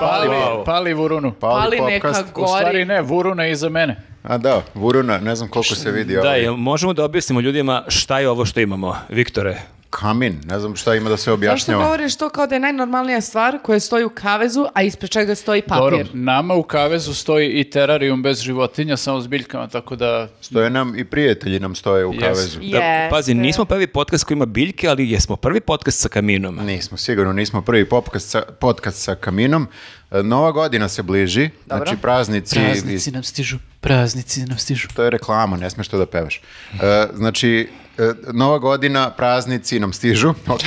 pali, Wow. pali Vurunu. Pali neka podcast. U stvari gori. ne, Vuruna je iza mene. A da, Vuruna, ne znam koliko se vidi Da, ovaj možemo da objasnimo ljudima šta je ovo što imamo, Viktore? Kamin, ne znam šta ima da se Zašto objašnjava. govoriš to kao da je najnormalnija stvar koja stoji u kavezu, a ispred čega stoji papir? Dobro, nama u kavezu stoji i terarium bez životinja, samo s biljkama, tako da... Stoje nam i prijatelji nam stoje u Jesu. kavezu. Da, Jeste. pazi, nismo prvi podcast koji ima biljke, ali jesmo prvi podcast sa kaminom. Nismo, sigurno nismo prvi podcast sa, podcast sa kaminom. E, Nova godina se bliži, Dobro. znači praznici, Praznici nam stižu, praznici nam stižu. to je reklama, ne smeš to da pevaš. E, znači, Nova godina, praznici nam stižu, ok.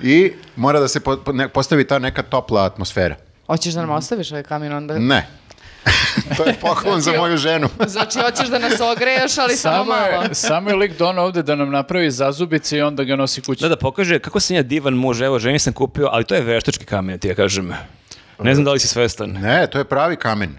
I mora da se po- po- ne- postavi ta neka topla atmosfera. Hoćeš da nam ostaviš ovaj kamin onda? Ne. to je poklon za moju ženu. Znači, hoćeš da nas ogreješ, ali samo, Samo malo. je, samo je lik dono ovde da nam napravi zazubice i onda ga nosi kući. Da, da pokaže kako sam ja divan muž, evo, ženi sam kupio, ali to je veštački kamen, ti ja kažem. Ne znam da li si svestan. Ne, to je pravi kamen.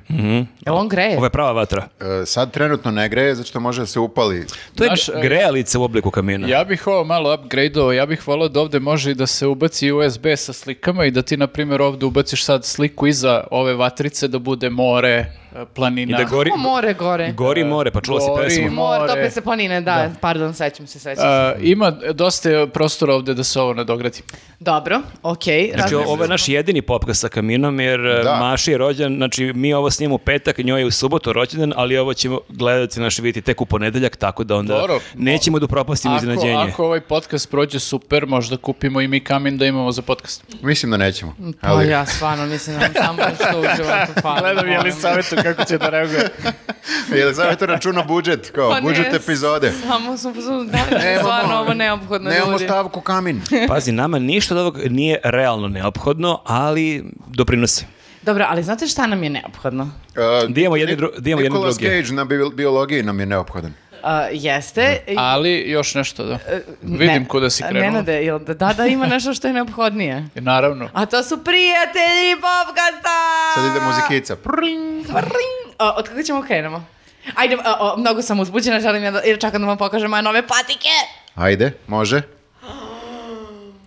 Jel on greje? Ovo je prava vatra. E, sad trenutno ne greje, zato što može da se upali. To je Znaš, g- e, grejalica u obliku kamina. Ja bih ovo malo upgradeovao, ja bih volao da ovde može i da se ubaci USB sa slikama i da ti, na primjer, ovde ubaciš sad sliku iza ove vatrice da bude more, planina. I da gori, O, more gore. gori more, pa čula si Gori pesmu. More, more. tope se planine, da, pardon, sećam se, sećam se. A, ima dosta prostora ovde da se ovo nadogradi. Dobro, okej. Znači, razmišljam. ovo je naš jedini popkast sa kaminom, jer e, Da. Maši je rođen, znači mi ovo snimamo u petak, njoj je u subotu rođendan, ali ovo ćemo gledati naši vidjeti tek u ponedeljak, tako da onda Dobro. nećemo da propastimo Ako, iznenađenje. ako ovaj podcast prođe super, možda kupimo i mi kamin da imamo za podcast. Mislim da nećemo. Pa Ali, ja stvarno mislim da nam samo što u životu. Gledam je li savjetu kako će da reaguje. je li zavete računa budžet, kao Pa ne, budžet epizode? Samo sam pozorna, da li je Nemamo- stvarno ovo neophodno Nemamo ljudi. stavku kamin. Pazi, nama ništa od ovog nije realno neophodno, ali doprinosi. Dobro, ali znate šta nam je neophodno? Uh, Da imamo jedni dru- da imamo jedni Nicolas drugi. Cage na bi- biologiji nam je neophodan. Uh, jeste. i- Ali još nešto da. Vidim ne- kuda si krenuo. Nenade, jel da, da, da ima nešto što je neophodnije. I Naravno. A to su prijatelji Popkasta! Sad ide muzikica. Ring. O, od kako ćemo krenemo? Ajde, o, o, mnogo sam uzbuđena, želim ja da, jer čekam da vam pokažem moje nove patike. Ajde, može?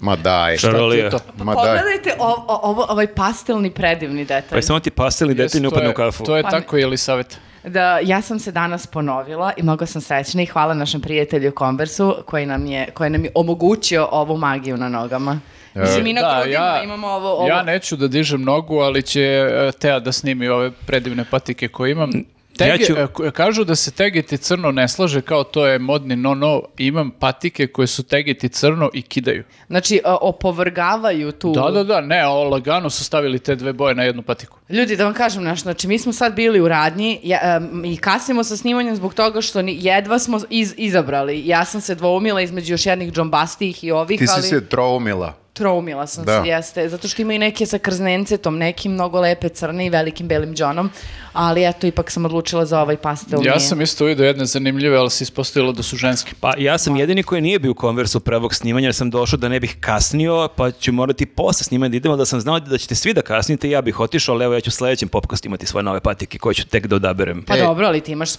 Ma daj. Šarolija. to? Pa Ma daj. pogledajte o, o, ovo, ovaj pastelni predivni Pa detalj. je samo ti pastelni detalj ne upadne u kafu. To je Pa tako, je li savjet? Da, ja sam se danas ponovila i mnogo sam srećna i hvala našem prijatelju Conversu koji nam je, koji nam je omogućio ovu magiju na nogama. Mislim, mi na Da, grudima ja, imamo ovo... ovo. ja neću da dižem nogu, ali će e, Teja da snimi ove predivne patike koje imam. Tegi, ću- e, kažu da se tegiti crno ne slaže kao to je modni no-no. Imam patike koje su tegiti crno i kidaju. Znači, opovrgavaju tu... Da, da, da, ne, o, lagano su stavili te dve boje na jednu patiku. Ljudi, da vam kažem nešto, znači mi smo sad bili u radnji ja, em, i kasnimo sa snimanjem zbog toga što ni, jedva smo iz, izabrali. Ja sam se dvoumila između još jednih džombastih i ovih, Ti si ali se troumila. Troumila sam Da. se, jeste. Zato što ima i neke sa krznencetom, nekim mnogo lepe crne i velikim belim džonom, ali eto, ipak sam odlučila za ovaj pastel. Ja sam isto vidio jedne zanimljive, ali se ispostavilo da su ženske. Pa ja sam jedini koji nije bio u konversu pre ovog snimanja, jer sam došao da ne bih kasnio, pa ću morati posle snimanja da idemo, da sam znao da ćete svi da kasnite, ja bih otišao, ali evo ja ću u sledećem popkastu imati svoje nove patike koje ću tek da odaberem. Pa E. dobro, ali ti imaš e,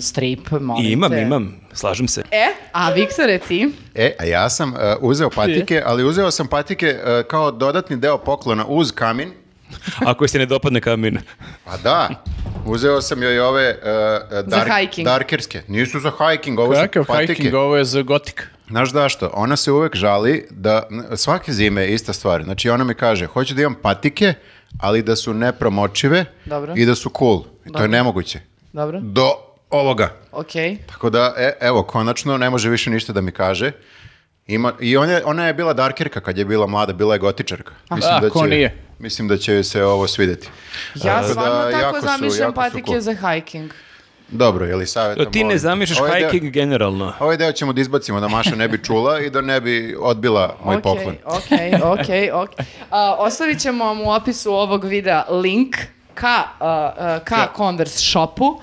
strip, molim I imam, te. imam, slažem se. E, a Viktore ti? E, a ja sam uh, uzeo patike, ali uzeo sam patike uh, kao dodatni deo poklona uz kamin. Ako se ne dopadne kamin. Pa da, uzeo sam joj ove uh, Za dark, hiking. darkerske. Nisu za hiking, ovo su Kakav patike. hiking, ovo je za gotik. Znaš zašto? Ona se uvek žali da svake zime je ista stvar. Znači ona mi kaže, hoću da imam patike, ali da su nepromočive Dobro. i da su cool. I to je nemoguće. Dobro, Do ovoga. okej. Tako da, e, evo, konačno ne može više ništa da mi kaže. Ima, I on je, ona je bila darkerka kad je bila mlada, bila je gotičarka. Mislim A, da ko će, nije? Mislim da će se ovo svidjeti. Ja Tako stvarno da, tako zamišljam patike cool. za hiking. Dobro, je li savjetom? Ti ne zamišljaš Ovaj deo- hiking generalno. Ovaj deo ćemo da izbacimo da Maša ne bi čula i da ne bi odbila moj Ok, poklon. Ok, ok, ok. A, ostavit ćemo vam u opisu ovog videa link ka, a, ka Converse shopu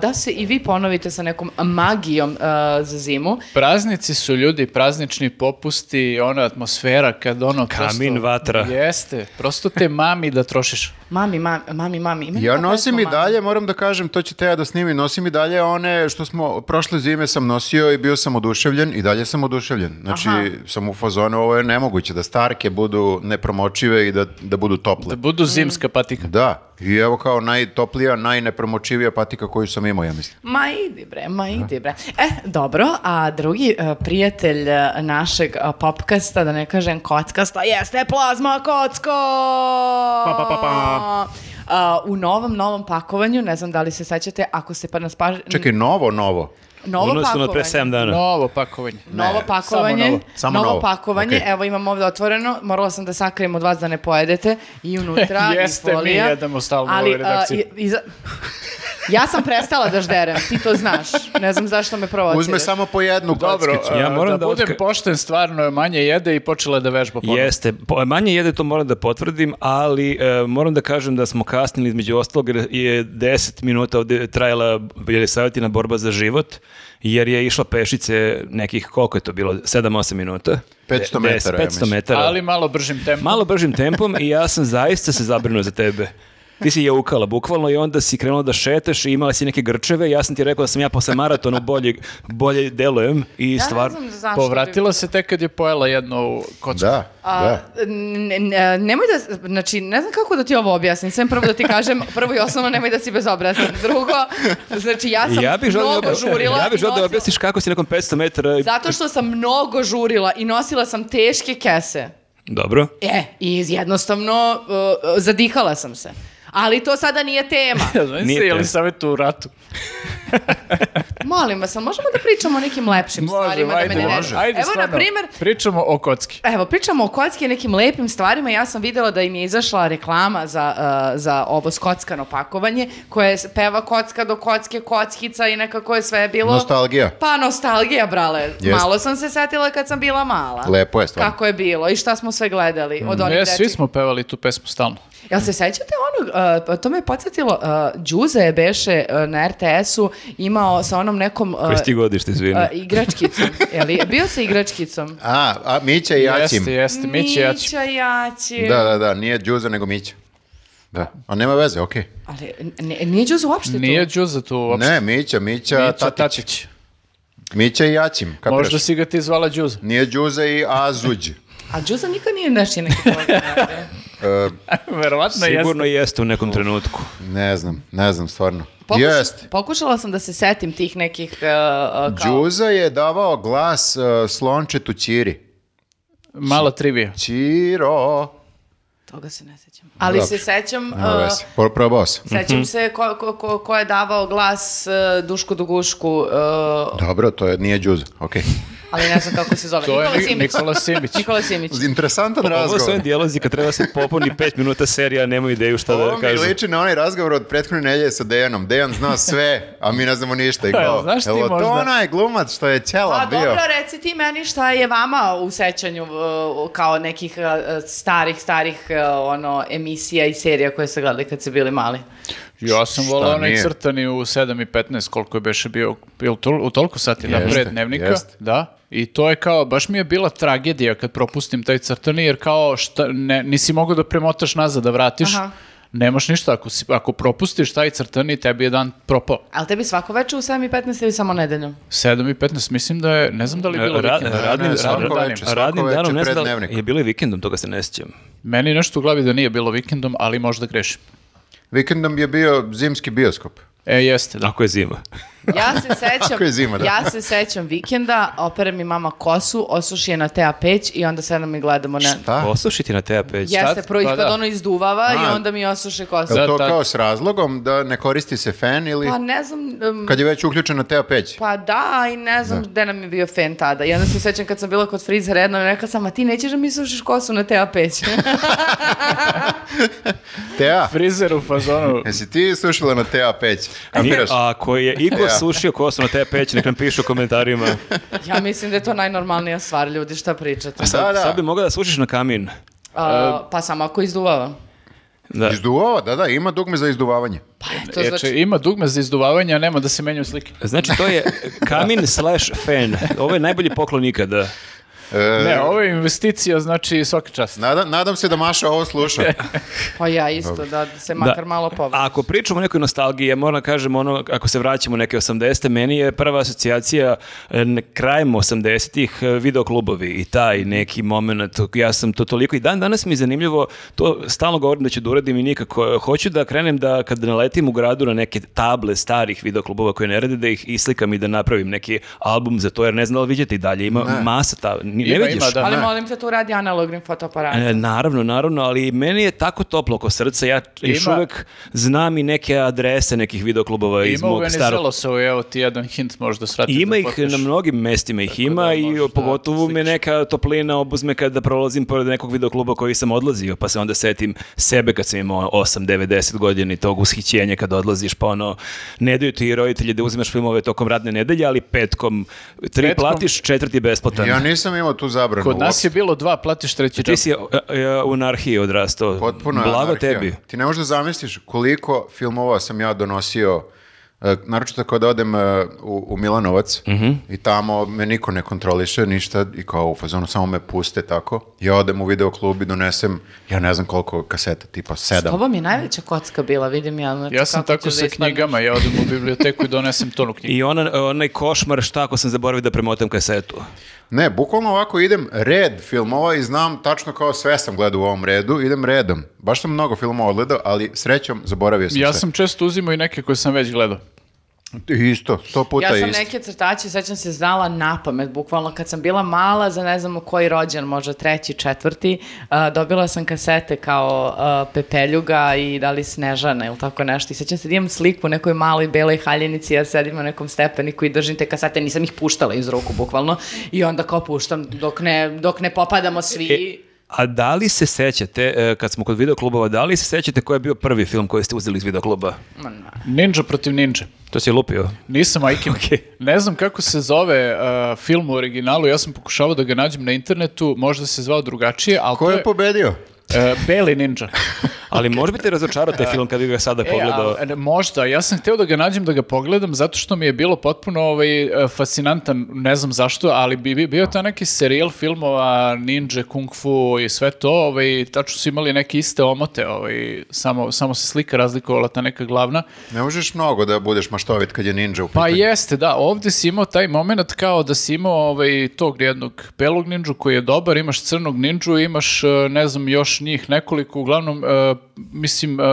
da se i vi ponovite sa nekom magijom za zimu. Praznici su ljudi, praznični popusti, ona atmosfera kad ono Kamin, prosto... vatra. Jeste, prosto te mami da trošiš. Mami, mami, mami, mami. Ima Ja nosim i mami? dalje, moram da kažem, to će Teja da snimi, nosim i dalje one što smo, prošle zime sam nosio i bio sam oduševljen i dalje sam oduševljen. Znači, Aha. sam u fazonu, ovo je nemoguće, da starke budu nepromočive i da, da budu tople. Da budu zimska patika. Da, i evo kao najtoplija, najnepromočivija patika koju sam imao, ja mislim. Ma idi bre, ma idi bre. E, dobro, a drugi e, prijatelj e, našeg e, popkasta, da ne kažem kockasta, jeste plazma kocko! Pa, pa, pa, pa. A, u novom, novom pakovanju, ne znam da li se sećate, ako ste pa nas pa... Čekaj, novo, novo. Novo Odnosno pakovanje. pre 7 dana. Novo pakovanje. Novo Ne, pakovanje, samo novo. Samo novo novo. pakovanje, Okej. evo imam ovdje otvoreno, morala sam da sakrijem od vas da ne pojedete i unutra Jeste, i mi folija. jedemo stalno u ali, ovoj redakciji. a, i- iza- Ja sam prestala da žderem, ti to znaš, ne znam zašto me provociraš. Uzme samo po jednu Dobro, kockicu. Ja moram da, da budem otka- pošten, stvarno je manje jede i počela da vežba ponovno. Jeste, Po- manje jede, to moram da potvrdim, ali e, moram da kažem da smo kasnili između ostalog jer je 10 minuta ovdje trajala Jelisavatina borba za život, jer je išla pešice nekih, koliko je to bilo, 7-8 minuta? 500 Des- metara, ja 500 mislim. metara. Ali malo bržim tempom. Malo bržim tempom i ja sam zaista se zabrinuo za tebe. Ti si jaukala bukvalno i onda si krenula da šetaš i imala si neke grčeve. Ja sam ti rekao da sam ja posle maratona bolje, bolje delujem i Ja stvar... ne znam zašto Povratila bi- se tek kad je pojela jednu kocku. Da, A, da. ne- ne- nemoj da, znači, ne znam kako da ti ovo objasnim. Sve prvo da ti kažem, prvo i osnovno nemoj da si bezobrazan. Drugo, znači ja sam Ja bih mnogo da, žurila. ja bih želeo da objasniš kako si nakon 500 metara... Zato što sam mnogo žurila i nosila sam teške kese. Dobro. E, i jednostavno uh, zadihala sam se. Ali to sada nije tema. Nije se, je to. li savjet u ratu? Molim vas, ali možemo da pričamo o nekim lepšim stvarima da me ne može. Ajde, Evo, na stvarno, primjer, Pričamo o kocki. Evo, pričamo o kocki i nekim lepim stvarima. Ja sam vidjela da im je izašla reklama za, uh, za ovo skockano pakovanje, koje peva kocka do kocke, kockica i nekako je sve bilo... Nostalgija. Pa nostalgija, brale. Jeste. Malo sam se setila kad sam bila mala. Lepo je stvarno. Kako je bilo i šta smo sve gledali od onih Ne, svi smo pevali tu pesmu stalno. Jel se sećate onog, uh, to me je podsjetilo, uh, Đuze je beše uh, na RTS-u imao sa onom nekom uh, Koji ti godište, izvini. uh, igračkicom. Je li, bio sa igračkicom? A, a Mića i Jaćim. Jeste, jeste, Mići Jaći. Mića Jaći. Da, da, da, nije Đuza nego Mića. Da, a nema veze, okej. Ali n- nije Đuze uopšte tu. Nije Đuza tu uopšte. Ne, Mića, Mića, Mića Tatić. Tatić. Mića i Jaćim, kapiraš? Možda si ga ti zvala Đuza. Nije Đuza i Azuđ. A Đuza nikad nije nešto neki Verovatno Sigurno jeste. jeste u nekom trenutku. ne znam, ne znam stvarno. Pokuš- Jest. Pokušala sam da se setim tih nekih uh, uh, kao... Đuza je davao glas uh, slončetu Ćiri. Mala trivija. Ćiro. Toga se ne sećam. Ali Dobro. se sećam... Nema uh, veze. Pro- Probao sam. Sećam se ko, ko, ko, ko je davao glas uh, Dušku Dugušku, uh, Dobro, to je, nije Đuza, okej. Ali ne znam kako se zove. To je Nikola Ni- Simić. Nikola Simić. Nikola Simić. Interesantan Ovo su razgovor. dijalozi kad treba se popuni pet minuta serija, nemaju ideju šta Ovo da mi kažu. liči na onaj razgovor od prethodne nelje sa Dejanom. Dejan zna sve, a mi ne znamo ništa. I Pa, kao, znaš ti evo, to možda- onaj glumac što je ćela Pa bio. dobro, reci ti meni šta je vama u sećanju uh, kao nekih uh, starih, starih uh, ono, emisija i serija koje ste gledali kad ste bili mali. Ja sam volao onaj nije? crtani u 7 i 15, koliko je beše bio, bil tol, u toliko sati da, Jeste, pre dnevnika. jeste. Da, i to je kao, baš mi je bila tragedija kad propustim taj crtani, jer kao, šta, ne, nisi mogao da premotaš nazad, da vratiš. Aha. Nemaš ništa, ako, si, ako propustiš taj crtani, tebi je dan propao. Ali tebi svako večer u 7 i 15 ili samo nedeljom? 7 i 15, mislim da je, ne znam da li je bilo Ra- vikenda. radnim, Ne, svako radnim danima. večer. svako radnim večer danom, ne znam da li- je bilo i vikendom, toga se ne sjećam. Meni nešto u glavi da nije bilo vikendom, ali možda grešim. Vikendom je bio zimski bioskop. E, jeste, da. Ako je zima. Ja se sećam, Ako je zima, da. ja se sećam vikenda, opere mi mama kosu, osuši je na tea peć i onda sedam i gledamo na... Da. Osušiti na teja peć. Jeste, prvo ih Pa kad da. ono izduvava i A. onda mi osuše kosu. Je Da, li to tad- kao s razlogom da ne koristi se fen ili Pa ne znam... um, kad je već uključena teo peć? Pa da, i ne znam gde nam je bio fen tada. I onda se sećam kad sam bila kod frizera jednom i rekla sam, a ti nećeš da mi sušiš kosu na tea peć? Tea, Frizer u fazonu. jesi ti sušila na teo peć? Nije, Kapiraš? a ako je Ja. Sušio kosu na teja peć, nek nam pišu u komentarima. ja mislim da je to najnormalnija stvar, ljudi, šta pričate? Da, da. Sad bi mogla da sušiš na kamin. A, pa samo ako izduvava. Da. Izduvava, da, da, ima dugme za izduvavanje. Pa eto, E, znači... ima dugme za izduvavanje, a nema da se menjaju slike. Znači, to je kamin slash fan. Ovo je najbolji poklon ikada. E, Ne, ovo je investicija, znači svaka čast. Nadam, nadam se da Maša ovo sluša. Pa ja isto, da se makar malo povede. A ako pričamo o nekoj nostalgiji, ja moram da kažem ono, ako se vraćamo u neke 80. meni je prva asocijacija e, n- krajem 80-ih e, videoklubovi i taj neki moment, ja sam to toliko i dan danas mi je zanimljivo, to stalno govorim da ću da uradim i nikako, hoću da krenem da kad naletim u gradu na neke table starih videoklubova koje ne rade, da ih islikam i da napravim neki album za to, jer ne znam da li vidite i dalje, ima masa ta, ni- ne Ima, vidiš? ima, da. Ali molim te, to uradi analognim fotoaparatom. E, naravno, naravno, ali meni je tako toplo oko srca, ja još Ima- uvek znam i neke adrese nekih videoklubova iz Ima u mog starog... Venizelosu, evo ti jedan hint možda svratiš. Ima da ih na mnogim mestima ih ima da i da pogotovo me neka toplina obuzme kada prolazim pored nekog videokluba koji sam odlazio, pa se onda setim sebe kad sam imao 8, 9, 10 godina i tog ushićenja kad odlaziš, pa ono, ne daju ti roditelji da uzimaš filmove tokom radne nedelje, ali petkom tri Petkom- platiš, četvrti besplatan. Ja nisam imao tu zabranu. Kod nas je bilo dva, platiš treći Ti si e, e, u anarhiji odrastao. Potpuno je Blago anarhija. tebi. Ti ne možeš da zamisliš koliko filmova sam ja donosio e, naročito kada odem e, u, u Milanovac Mhm. i tamo me niko ne kontroliše ništa i kao u fazonu samo me puste tako. Ja odem u videoklub i donesem, ja ne znam koliko kaseta, tipa sedam. Ovo mi je najveća kocka bila, vidim ja. Znači, Ja sam tako da sa ispadneš. knjigama, ja odem u biblioteku i donesem tonu knjiga. I ona, onaj košmar šta ako sam zaboravio da premotam kasetu. Ne, bukvalno ovako idem red filmova i znam tačno kao sve sam gledao u ovom redu, idem redom. Baš sam mnogo filmova odgledao, ali srećom zaboravio sam Ja sve. sam često uzimao i neke koje sam već gledao. Isto, sto puta Ja sam isto. neke crtače, sećam se, znala na pamet, bukvalno kad sam bila mala, za ne znam koji rođen, možda treći, četvrti, a, dobila sam kasete kao a, Pepeljuga i da li Snežana ili tako nešto. I sećam se da imam sliku u nekoj maloj beloj haljenici, ja sedim na nekom stepeniku i držim te kasete, nisam ih puštala iz ruku, bukvalno. I onda kao puštam dok ne, dok ne popadamo svi. A da li se sećate, e, kad smo kod videoklubova, da li se sećate koji je bio prvi film koji ste uzeli iz videokluba? Ninja protiv ninja. To si je lupio. Nisam majke. mi. Okej. Ne znam kako se zove uh, film u originalu, ja sam pokušavao da ga nađem na internetu, možda se zvao drugačije, ali Ko to je je pobedio? uh, Beli ninja. Ali možda bi te razočarao taj film kad bi ga sada E, pogledao. a, e, možda, ja sam hteo da ga nađem da ga pogledam zato što mi je bilo potpuno ovaj, e, fascinantan, ne znam zašto, ali bi, bi bio ta neki serijal filmova ninja, kung fu i sve to, ovaj, tačno su imali neke iste omote, ovaj, samo, samo se slika razlikovala ta neka glavna. Ne možeš mnogo da budeš maštovit kad je ninja u Pa pitanju. jeste, da, ovdje si imao taj moment kao da si imao ovaj, tog jednog belog ninđu koji je dobar, imaš crnog ninđu, imaš, e, ne znam, još njih nekoliko, uglavnom, e, mislim, e,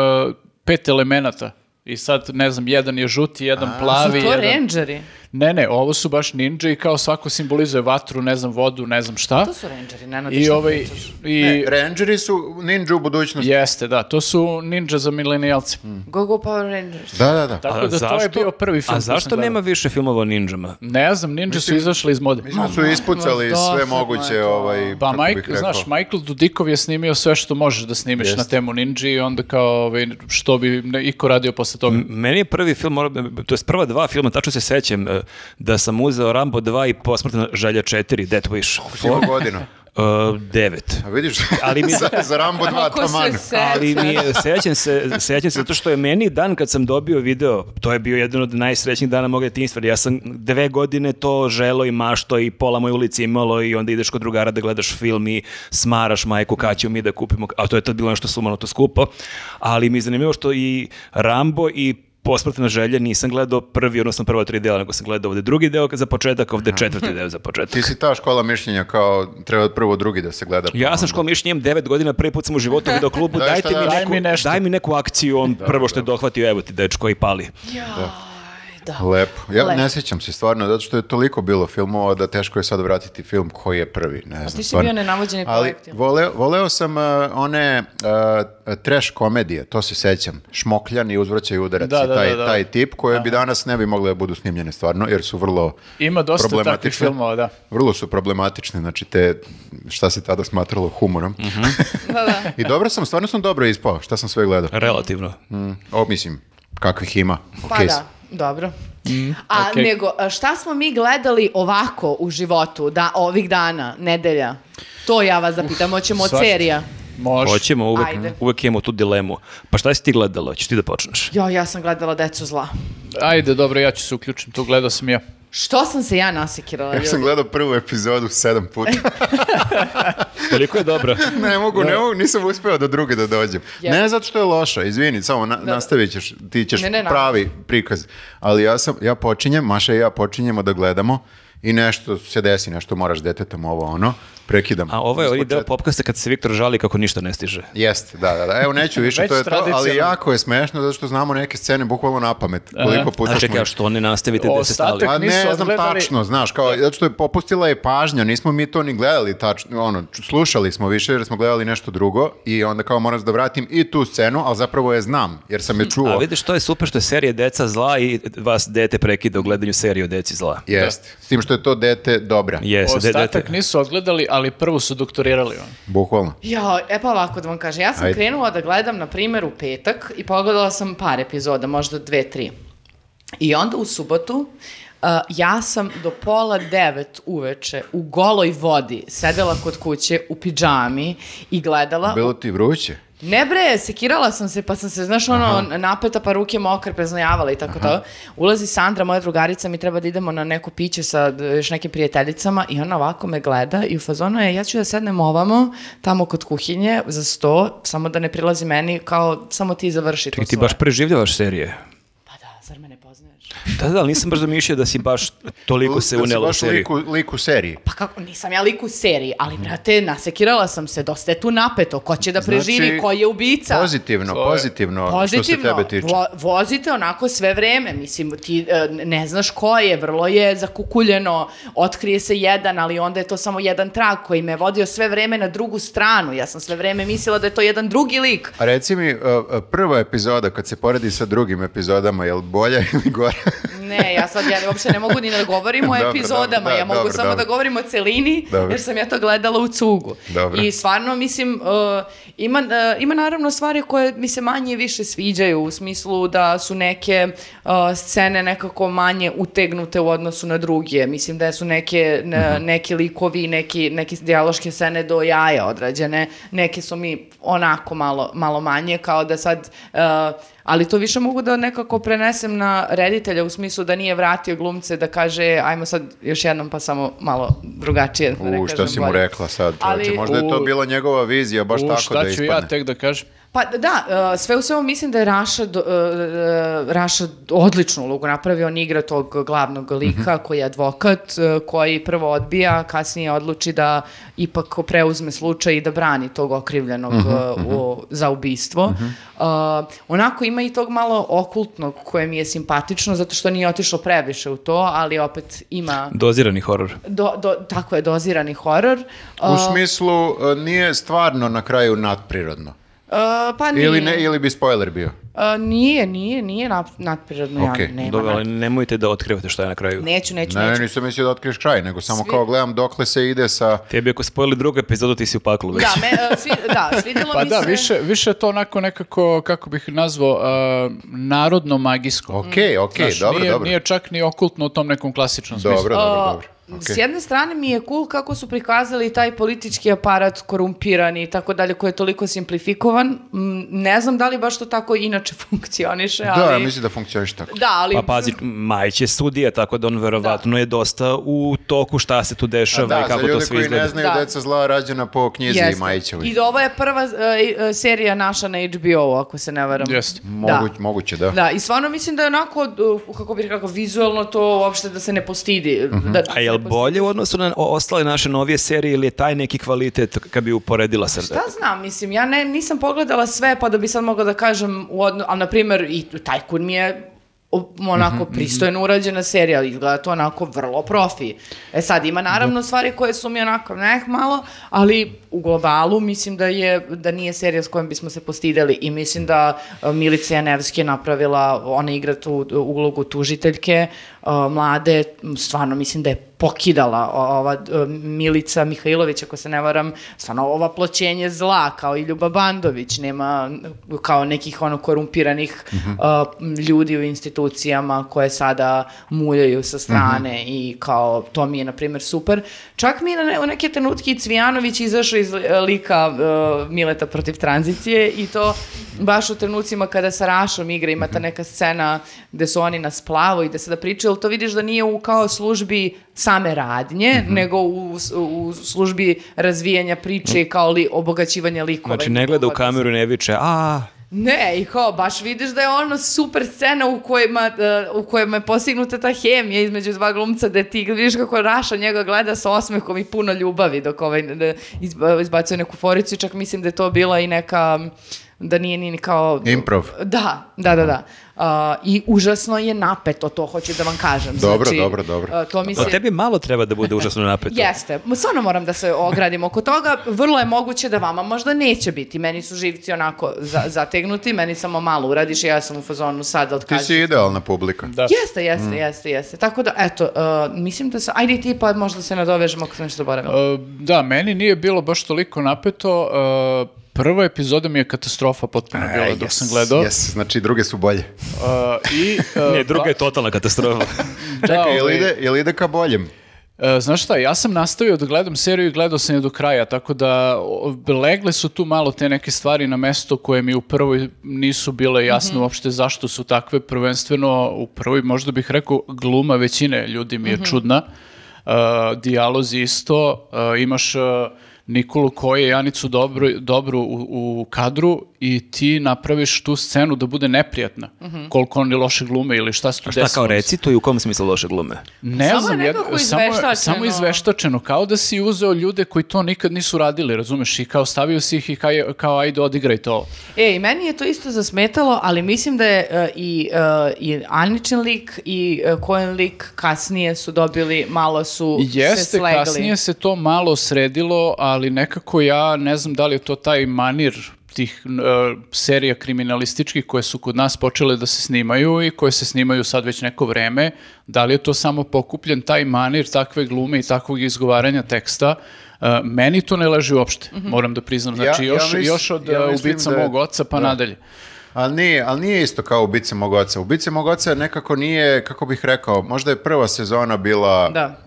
pet elemenata. I sad, ne znam, jedan je žuti, jedan plavi, Su to jedan... rangeri? Ne, ne, ovo su baš ninja i kao svako simbolizuje vatru, ne znam, vodu, ne znam šta. To su rangeri, Nenad, I ovaj, i... Ne, Rangeri su ninja u budućnosti. Jeste, da, to su ninja za milenijalce. Go Go Power Rangers. Da, da, da. Tako da to je bio prvi film. A zašto nema više filmova o ninjama? Ne znam, ninja su izašli iz mode. Mislim da su ispucali ma, sve moguće, to. ovaj, Pa, kako bih Mike, rekao. znaš, Michael Dudikov je snimio sve što možeš da snimiš Jeste. na temu Ninja i onda kao, ovaj, što bi iko radio posle toga. M- Meni je prvi film, to je prva dva filma, tačno se sećam, e, da sam uzeo Rambo 2 i posmrtna želja 4, Death Wish. Si imao godinu. Uh, devet. A vidiš, Ali mi- za, za Rambo 2 Kako se taman. seća. Ali mi je, sećam se, sećam se zato što je meni dan kad sam dobio video, to je bio jedan od najsrećnijih dana mog detinjstva. Ja sam dve godine to želo i mašto i pola moje ulici imalo i onda ideš kod drugara da gledaš film i smaraš majku kad ćemo mi da kupimo, a to je tad bilo nešto sumano to skupo. Ali mi je zanimljivo što i Rambo i Posmrtna želja nisam gledao prvi, odnosno prva tri dela, nego sam gledao ovde drugi deo za početak, ovde četvrti deo za početak. Ti si ta škola mišljenja kao treba prvo drugi da se gleda. Ja sam onda- škol mišljenja, imam devet godina, prvi put sam u životu video klubu, Daj dajte šta mi, neku, Daj mi nešto. daj mi neku akciju, on prvo što je dohvatio, evo ti dečko i pali. Da. Lepo. Ja Lepo. ne sjećam se stvarno, zato što je toliko bilo filmova da teško je sad vratiti film koji je prvi. Ne znam, ti si stvarno. bio nenavođeni Ali voleo, voleo sam uh, one uh, trash komedije, to se sećam. Šmokljan i uzvraćaj udarac. Da, i da, taj, da, da. taj tip koje bi danas ne bi mogle da budu snimljene stvarno, jer su vrlo Ima dosta takvih filmova, da. Vrlo su problematične, znači te, šta se tada smatralo humorom. Mhm. Da, da. I dobro sam, stvarno sam dobro ispao, šta sam sve gledao. Relativno. Mm, o, mislim, kakvih ima. Pa okej da, dobro. A okej. nego, šta smo mi gledali ovako u životu, da ovih dana, nedelja? To ja vas zapitam, hoćemo od serija. Može. Hoćemo, uvek, Ajde. uvek imamo tu dilemu. Pa šta si ti gledala? Hoćeš ti da počneš? Jo, ja sam gledala Decu zla. Ajde, dobro, ja ću se uključim, tu gledao sam ja. Što sam se ja nasekirala? Ja sam gledao prvu epizodu sedam puta. Koliko je dobro. ne mogu, ne mogu, nisam uspeo do druge da dođem. Ja. Ne zato što je loša, izvini, samo na, nastavit ćeš, ti ćeš Ne, ne, pravi prikaz. Ali ja sam, ja počinjem, Maša i ja počinjemo da gledamo i nešto se desi, nešto moraš detetom ovo ono, prekidam. A ovo je Iz onaj deo popkasta kad se Viktor žali kako ništa ne stiže. Jeste, da, da, da. Evo neću više, to je to, ali jako je smešno zato što znamo neke scene bukvalno na pamet. Koliko puta A smo čekaj, a što ne nastavite gde se stali? Pa nisu ne znam odgledali- tačno, znaš, kao, zato što je popustila je pažnja, nismo mi to ni gledali tačno, ono, slušali smo više jer smo gledali nešto drugo i onda kao moram da vratim i tu scenu, ali zapravo je znam, jer sam je čuo. A vidiš, to je super što je serija Deca zla i vas dete prekida u gledanju serije o Deci zla. Jest, s tim što je to dete dobra, Jeste, Ostatak dete. nisu odgledali, ali prvu su doktorirali. ono. bukvalno. Ja, e pa ovako da vam kažem, ja sam Ajde. krenula da gledam, na primjer, u petak i pogledala sam par epizoda, možda dve, tri. I onda u subotu uh, ja sam do pola devet uveče u goloj vodi sedela kod kuće u pidžami i gledala... Bilo ti vruće? Ne bre, sekirala sam se, pa sam se, znaš, ono, napeta pa ruke mokre, preznojavala i tako to. Ulazi Sandra, moja drugarica, mi treba da idemo na neko piće sa još nekim prijateljicama i ona ovako me gleda i u fazonu je, ja ću da sednem ovamo, tamo kod kuhinje, za sto, samo da ne prilazi meni, kao, samo ti završi to Čekaj, ti svoje. baš preživljavaš serije. Da, zar me ne poznaješ? Da, da, ali nisam baš zamišljao da si baš toliko se Da si unela u baš seriju. liku, liku seriji. Pa kako, nisam ja lik u seriji, ali, brate, nasekirala sam se, dosta je tu napeto, ko će da preživi, Znači, ko je ubica. Pozitivno, To je- pozitivno, što se Pozitivno, tebe tiče. vo- vozite onako sve vreme, mislim, ti e, ne znaš ko je, vrlo je zakukuljeno, otkrije se jedan, ali onda je to samo jedan trag koji me vodio sve vreme na drugu stranu, ja sam sve vreme mislila da je to jedan drugi lik. A reci mi, uh, uh, prva epizoda kad se poredi sa drugim epizodama, je li bolja ili gora? Ne, ja sad ja uopšte ne mogu ni da govorim o Dobro, epizodama, dobro, da, ja mogu dobro, samo dobro. da govorim o celini, Dobro. jer sam ja to gledala u cugu. Dobro. I stvarno, mislim, uh, ima, uh, ima naravno stvari koje mi se manje i više sviđaju, u smislu da su neke uh, scene nekako manje utegnute u odnosu na druge. Mislim da su neke, ne- Mhm. neki likovi, neki, neke dijaloške scene do jaja odrađene, neke su mi onako malo, malo manje, kao da sad... ali to više mogu da nekako prenesem na reditelja u smislu da nije vratio glumce da kaže ajmo sad još jednom pa samo malo drugačije. Da ne U, šta si mu bolje. rekla sad, čovječe? Ali- Možda je to U- bila njegova vizija, baš U, tako šta da ću ispadne. ja tek da kažem? Pa da, uh, sve u svemu mislim da je Raša, do- uh, Raša odličnu ulogu napravio, on igra tog glavnog lika koji je advokat, uh, koji prvo odbija, kasnije odluči da ipak preuzme slučaj i da brani tog okrivljenog uh, u- za ubistvo. Uh, onako ima i tog malo okultnog koje mi je simpatično, zato što nije otišao previše u to, ali opet ima, Dozirani horor. do, do, tako je, dozirani horor. U Uh, smislu, uh, nije stvarno na kraju nadprirodno. Uh, pa nije. Ili, ne, ili bi spoiler bio. A, nije, nije, nije nat, natprirodno, Okej, ja, nema Dobro, ali nemojte da otkrivate šta je na kraju. Neću, neću, Ne, neću. nisam mislio da otkriješ kraj, nego samo Svi- kao gledam dokle se ide sa... Tebi ako spojili drugu epizodu, ti si u paklu već. Da, me, a, svi, da, svidjelo Pa mi da, se... više, više je to onako nekako, kako bih nazvao, uh, narodno magijsko. Okej, okej, Znaš, dobro, nije, dobro. nije čak ni okultno u tom nekom klasičnom smislu. Dobro, dobro, A, dobro. S jedne strane mi je cool kako su prikazali taj politički aparat korumpirani i tako dalje koji je toliko simplifikovan. Mm, Ne znam da li baš to tako inače funkcioniše, ali... Da, ja mislim da funkcioniš tako. Da, ali... Pa pazi, Majić je sudija, tako da on verovatno je dosta u toku šta se tu dešava Da, i za kako to ljude sve koji izgleda. ne znaju, Da. deca zla rađena po knjizi Jeste. Majićevoj. I ovo je prva e, serija naša na HBO, ako se ne varam. Jeste. Moguć, Moguće, da. Da, i stvarno mislim da je onako, uh, kako bih rekao, vizualno to uopšte da se ne postidi. Mhm. da, A je li bolje u odnosu na ostale naše novije serije ili je taj neki kvalitet kad bi uporedila sa... Šta znam, mislim, ja ne, nisam pogledala sve pa da bi sad mogla da kažem, u odno, ali na primjer i Tajkun mi je onako pristojno urađena serija, ali izgleda to onako vrlo profi. E sad, ima naravno stvari koje su mi onako neh malo, ali u globalu mislim da je da nije serija s kojom bismo se postideli i mislim da e, Milica Janevski je napravila, ona igra tu ulogu tužiteljke, mlade, stvarno mislim da je pokidala ova e, Milica Mihajlović, ako se ne varam, stvarno ova ploćenje zla, kao i Ljuba Bandović, nema kao nekih ono korumpiranih a, ljudi u institucijama koje sada muljaju sa strane i kao to mi je na primjer super. Čak mi je na neke trenutke i Cvijanović izašao iz li- lika e, Mileta protiv tranzicije i to baš u trenucima kada sa Rašom igra, ima ta neka scena gde su oni na splavu i da se da pričaju, ali to vidiš da nije u kao službi same radnje, nego u, u službi razvijanja priče i kao li, obogaćivanja likova. Znači ne gleda u kameru i ne viče, a Ne, i kao, baš vidiš da je ono super scena u kojima, e, u kojima je postignuta ta hemija između dva glumca, da ti vidiš kako Raša njega gleda sa osmehom i puno ljubavi dok ovaj e, izba- izbacuje neku foricu i čak mislim da je to bila i neka da nije ni kao... Improv. Da, da, da, da. A, I užasno je napeto, to hoću da vam kažem. Dobro, znači, dobro, dobro. a, to mi se... o tebi malo treba da bude užasno napeto. Jeste, stvarno moram da se ogradim oko toga, vrlo je moguće da vama možda neće biti, meni su živci onako za, zategnuti, meni samo malo uradiš i ja sam u fazonu sad Ti odkažem. si idealna publika. Da. Jeste, jeste, jeste, jeste. Tako da, eto, uh, mislim da se, ajde ti pa možda se nadovežemo ako sam nešto zaboravila. Uh, da, meni nije bilo baš toliko napeto. Uh, prva epizoda mi je katastrofa potpuno bila dok yes, sam gledao. yes, znači druge su bolje. Uh, i, uh, Ne, druga ba- je totalna katastrofa. da, Čekaj, jel ide, jel ide ka boljem? E, znaš šta, ja sam nastavio da gledam seriju i gledao sam je do kraja, tako da legle su tu malo te neke stvari na mesto koje mi u prvoj nisu bile jasne uopšte zašto su takve, prvenstveno u prvoj možda bih rekao gluma većine ljudi mi je čudna, E, dijalozi isto, e, imaš e, Nikolu koji je Janicu dobro, dobru u, u kadru i ti napraviš tu scenu da bude neprijatna, koliko oni loše glume ili šta se tu Šta desilo. kao reci to i u kom smislu loše glume? Ne Samo je znam, samo, je- izveštačeno. samo izveštačeno, kao da si uzeo ljude koji to nikad nisu radili, razumeš, i kao stavio si ih i kao, kao ajde odigraj to. E, i meni je to isto zasmetalo, ali mislim da je e, i, e, i Aničin lik i uh, Kojen lik kasnije su dobili, malo su se Jeste, slegli. kasnije se to malo sredilo, ali nekako ja ne znam da li je to taj manir tih e, serija kriminalističkih koje su kod nas počele da se snimaju i koje se snimaju sad već neko vreme, da li je to samo pokupljen taj manir takve glume i takvog izgovaranja teksta, E, meni to ne leži uopšte, moram da priznam. Ja- Znači, ja još, mis- još od ja e, ubica da je- mog oca pa da. nadalje. Ali nije, ali nije isto kao Ubice mog oca. Ubice mog oca nekako nije, kako bih rekao, možda je prva sezona bila Da.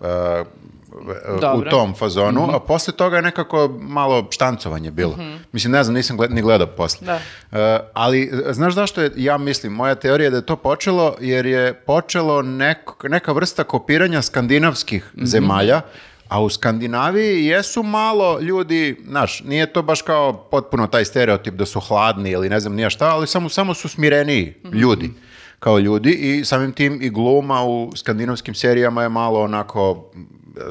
E, u tom fazonu, a posle toga je nekako malo štancovanje bilo. Mislim, ne znam, nisam gled- ni gledao posle. Da. E, ali, e, znaš zašto je, ja mislim, moja teorija je da je to počelo, jer je počelo nek- neka vrsta kopiranja skandinavskih zemalja, a u Skandinaviji jesu malo ljudi, znaš, nije to baš kao potpuno taj stereotip da su hladni ili ne znam nija šta, ali samo, samo su smireniji ljudi kao ljudi i samim tim i gluma u skandinavskim serijama je malo onako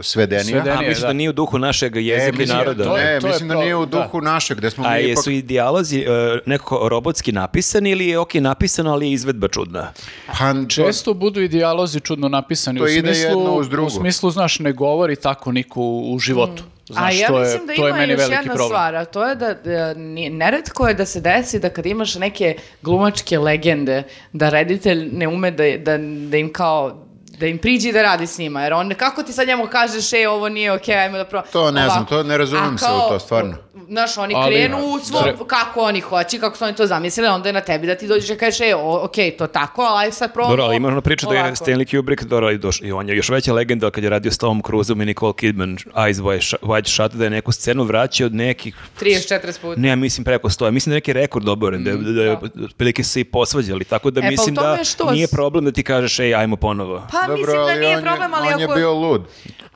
svedenija. Svedenija. A Nije, mislim da. da nije u duhu našeg E, jezika i mislim, naroda. to je- ne, to je mislim da pro- nije u da. duhu našeg, gde smo A mi ipak... jesu i dijalozi e, nekako robotski napisani ili je ok napisano, ali je izvedba čudna? Pa, Često budu i dijalozi čudno napisani. To u ide smislu, jedno uz drugo. U smislu, znaš, ne govori tako niko u, u životu. Znaš, a ja je, mislim da je ima meni još jedna problem. stvar, a to je da, da ni- neretko je da se desi da kad imaš neke glumačke legende, da reditelj ne ume da, da, da im kao da im priđi da radi s njima, jer on, kako ti sad njemu kažeš, e, ovo nije okej, ajmo da pro... To ne znam, Ovako. to ne razumem A se u to, stvarno. Znaš, oni Ali- krenu u svom, Tre- kako oni hoće, kako su oni to zamislili, onda je na tebi da ti dođeš i kažeš, e, okej, to tako, ali ajde sad probamo Dobro, ali ima ona priča da je ovako. Stanley Kubrick, dobro, i, doš, i on je još veća legenda kad je radio s Tomom Cruiseom i Nicole Kidman, Eyes Wide Shut- da je neku scenu vraćao od nekih 30-40 puta. Ne, ja mislim preko 100. Mislim da je neki rekord oboren, da, je- da, je otprilike se i posvađali, tako da E, pa mislim da što nije problem da ti kažeš ej, ajmo ponovo. Pa mislim da nije problem, ali on je ako... bio lud.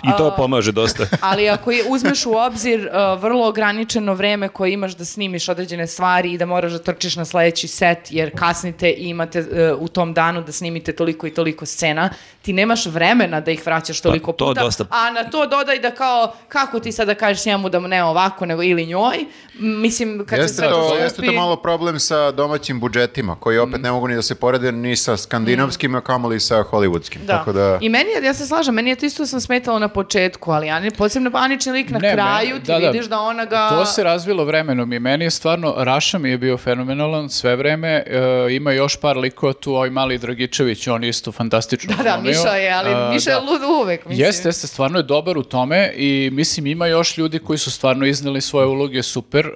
I to pomaže dosta. Ali ako je, uzmeš u obzir uh, vrlo ograničeno vreme koje imaš da snimiš određene stvari i da moraš da trčiš na sledeći set jer kasnite i imate uh, u tom danu da snimite toliko i toliko scena, ti nemaš vremena da ih vraćaš toliko to puta, dosta. a na to dodaj da kao, kako ti sada kažeš njemu da mu ne ovako nego ili njoj, mislim kad se Jeste sve to, to jeste to malo problem sa domaćim budžetima, koji opet ne mogu ni da se porede ni sa skandinavskim, a kamoli sa hollywoodskim. Da. Tako da... I meni je, ja se slažem, meni je to isto sam smetalo na početku, ali Ani, posebno Anični lik na Ne, kraju meni- ti da, da. vidiš da ona ga... To se razvilo vremenom i meni je stvarno, Raša mi je bio fenomenalan sve vreme, e, ima još par likova tu, ovaj mali Dragičević, on je isto fantastično Da, da. Miša je, ali E, Miša je da. lud uvek, mislim. Jeste, jeste, stvarno je dobar u tome i mislim ima još ljudi koji su stvarno izneli svoje uloge super. E,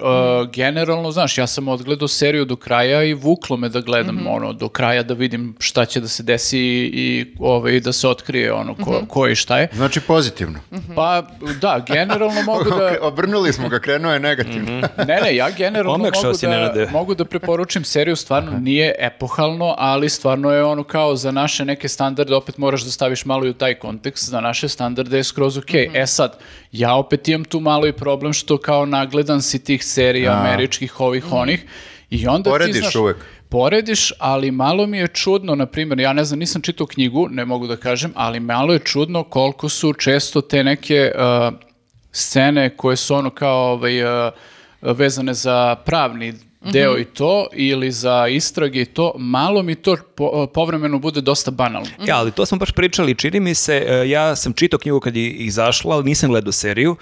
generalno, znaš, ja sam odgledao seriju do kraja i vuklo me da gledam Mhm. ono do kraja da vidim šta će da se desi i ovaj, da se otkrije ono ko, Mhm. ko i šta je. Znači pozitivno. Pa da, generalno mogu da... Obrnuli smo ga, krenuo je negativno. Ne, ne, ja generalno mogu da, mogu da preporučim seriju, stvarno nije epohalno, ali stvarno je ono kao za naše neke standarde, opet moraš da staviš malo i u taj kontekst, za naše standarde je skroz ok. E sad, ja opet imam tu malo i problem što kao nagledan si tih serija američkih, ovih, onih, i onda Porediš ti znaš... uvek. Porediš, ali malo mi je čudno, na primjer, ja ne znam, nisam čitao knjigu, ne mogu da kažem, ali malo je čudno koliko su često te neke uh, scene koje su ono kao ovaj, uh, vezane za pravni deo i to, ili za istrage i to, malo mi to po- povremeno bude dosta banalno. Ja, ali to smo baš pričali, čini mi se, e, ja sam čitao knjigu kad je izašla, ali nisam gledao seriju,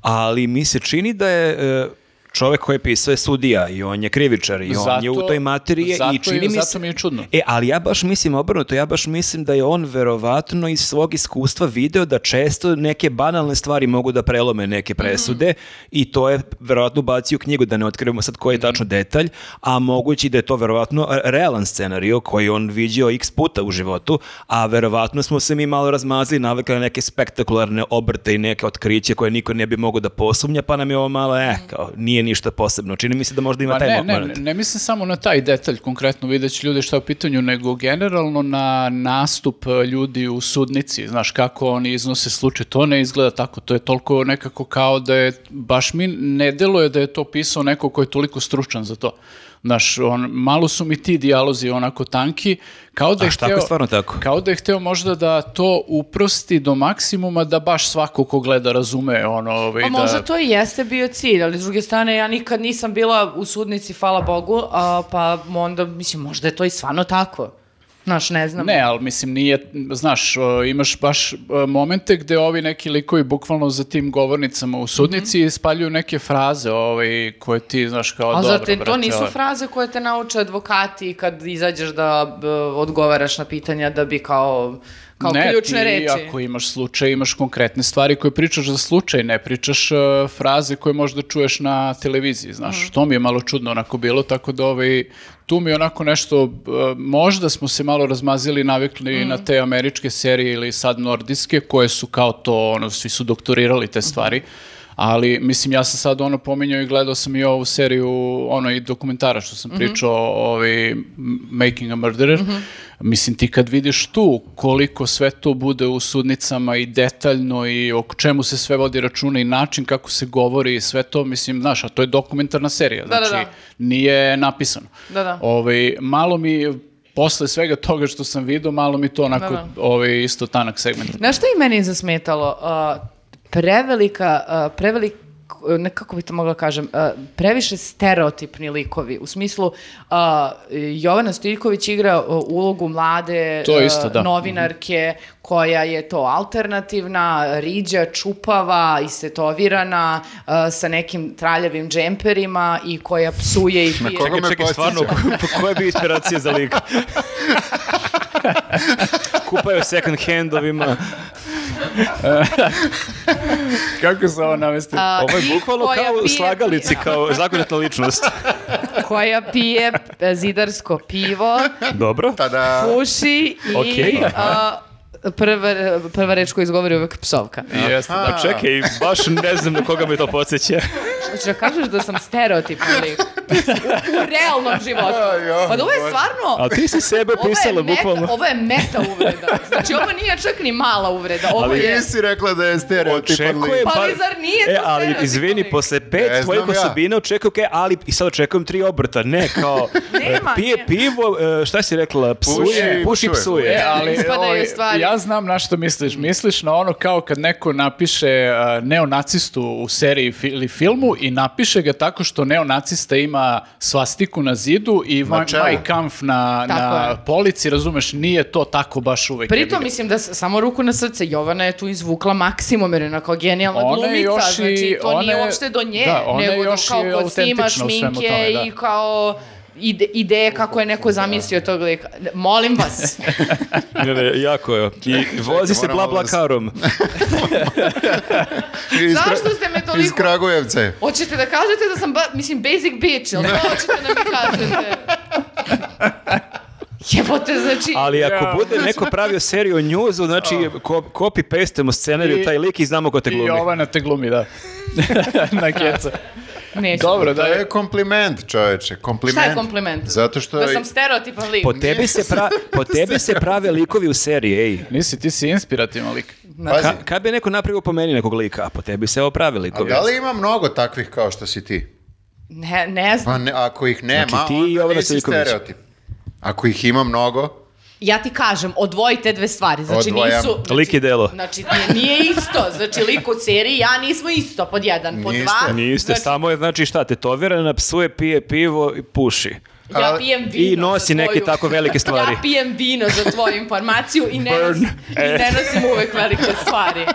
ali mi se čini da je e, čovek koji je pisao je sudija i on je krivičar i on je u Zato- toj materiji zato i čini mi zato se... mi je čudno. E, ali ja baš mislim obrnuto, ja baš mislim da je on verovatno iz svog iskustva video da često neke banalne stvari mogu da prelome neke presude i to je verovatno bacio u knjigu da ne otkrivamo sad koji je tačno detalj, a mogući da je to verovatno realan scenario koji on vidio x puta u životu, a verovatno smo se mi malo razmazili, navikli na neke spektakularne obrte i neke otkriće koje niko ne bi mogao da posumnja, pa nam je ovo malo, eh, kao, nije ništa posebno. Čini mi se da možda ima Pa taj ne, ne, moment. ne mislim samo na taj detalj konkretno, vidjet će ljudi šta je u pitanju, nego generalno na nastup e, ljudi u sudnici, znaš kako oni iznose slučaj, to ne izgleda tako, to je toliko nekako kao da je, baš mi ne deluje da je to pisao neko ko je toliko stručan za to. Znaš, on, malo su mi ti dijalozi onako tanki, kao da A je hteo, stvarno tako? kao da je hteo možda da to uprosti do maksimuma da baš svako ko gleda razume ono, ovaj, da... možda to i jeste bio cilj, ali s druge strane ja nikad nisam bila u sudnici, hvala Bogu, a, pa onda, mislim, možda je to i stvarno tako. Znaš, ne znam. Ne, ali mislim nije, znaš, imaš baš momente gde ovi neki likovi bukvalno za tim govornicama u sudnici spaljuju neke fraze ovaj, koje ti, znaš, kao A dobro, zar te, to brate, nisu ovaj. fraze koje te nauče advokati kad izađeš da b, odgovaraš na pitanja da bi kao, kao ne, ključne ti reči. ako imaš slučaj, imaš konkretne stvari koje pričaš za slučaj, ne pričaš e, fraze koje možda čuješ na televiziji, znaš. Mhm. To mi je malo čudno onako bilo, tako da ovaj, tu mi je onako nešto, e, možda smo se malo razmazili navikli Mhm. na te američke serije ili sad nordijske, koje su kao to, ono, svi su doktorirali te Mhm. stvari. Ali, mislim, ja sam sad ono pominjao i gledao sam i ovu seriju, ono i dokumentara što Mhm. sam pričao, ovaj, M- Making a Murderer. Mislim, ti kad vidiš tu koliko sve to bude u sudnicama i detaljno i o čemu se sve vodi računa i način kako se govori i sve to, mislim, znaš, a to je dokumentarna serija, Da, da, znači da. nije napisano. Da, da. Ovaj, malo mi, posle svega toga što sam vidio, malo mi to onako, Da, da. ovaj, isto tanak segment. Znaš što i meni zasmetalo? Uh, prevelika, uh, prevelik, ne kako bi to mogla kažem, uh, previše stereotipni likovi. U smislu, uh, Jovana Stiljković igra uh, ulogu mlade To uh, isto, da. novinarke koja je to alternativna, riđa, čupava, istetovirana, uh, sa nekim traljavim džemperima i koja psuje i pije. koga Čekaj, me čekaj, stvarno, ko- koja bi inspiracija za lik? Kupaju second handovima. Kako se ovo navesti? A, Ovo je bukvalno koja kao pije- slagalici, kao zakonitna ličnost. koja pije zidarsko pivo, Dobro. Tada... puši i Okej. a, prva, prva reč koju izgovori uvek psovka. Jeste, da. Čekaj, baš ne znam na koga me to podsjeća. Hoćeš da kažeš da sam stereotipni lik? U, u realnom životu. Pa da ovo je stvarno... A ti si sebe pisala bukvalno. ovo je meta uvreda. Znači, ovo nije čak ni mala uvreda. Ovo Ali je... Nisi rekla da je stereotipan Očekujem, lik. Pa ali zar nije to E, ali izvini, posle pet Ne tvojih znam ja. osobina očekujem, okay, ali i sad očekujem tri obrta. Ne, kao, Nema, pije ne. pivo, e, šta si rekla, psuje, Puši, puši, psuje. psuje. E, ali Ispadaju stvari. Ja znam na što misliš. Misliš na ono kao kad neko napiše uh, neonacistu u seriji fi- ili filmu i napiše ga tako što neonacista ima svastiku na zidu i Na Mein Kampf na, na polici, razumeš, nije to tako baš uvek. Pritom, mislim da samo ruku na srce, Jovana je tu izvukla maksimum, jer je onako genijalna Ona je glumica, još i- znači to ona nije je- uopšte do nje, da, ona je nego još kao i kod snima autentična u svemu šminke tome, da. i kao ide, ideje kako je neko zamislio tog lika. Molim vas, Ne, ne, jako je. I vozi se bla bla da karom. Iz zašto ste me Iz toliko... Kragujevce. Hoćete da kažete da sam, ba, mislim, basic bitch, ili to hoćete da mi kažete? Jebote, znači... Ali ako Ja. bude neko pravio seriju o njuzu, znači ko, copy-pastemo scenariju I- taj lik i znamo ko te I glumi. ova na te glumi, da. na keca. Neću. Dobro, da je. kompliment, čoveče. Kompliment. Šta je kompliment? Zato što... Da sam stereotipan lik. Po tebi, se pra, po tebi se prave likovi u seriji, ej. Nisi, ti si inspirativan lik. Pazi, Ka, kad bi neko napravio po meni nekog lika, a po tebi se ovo pravi a likovi. da li ima mnogo takvih kao što si ti? Ne, ne znam. Pa ne, ako ih nema, Znači, ti i onda nisi stereotip. Ako ih ima mnogo, Ja ti kažem, odvojite dve stvari. Znači Odvojam. nisu... Znači, Lik i delo. Znači nije, nije isto. Znači lik u seriji, i ja nismo isto pod jedan. Pod Niste. dva. Niste, znači, samo je, znači šta, tetovirana, psuje, pije pivo i puši. Ja pijem vino I nosi za neke tvoju- tako velike stvari. Ja pijem vino za tvoju informaciju i ne, Burn. nosim, i E. ne nosim uvek velike stvari.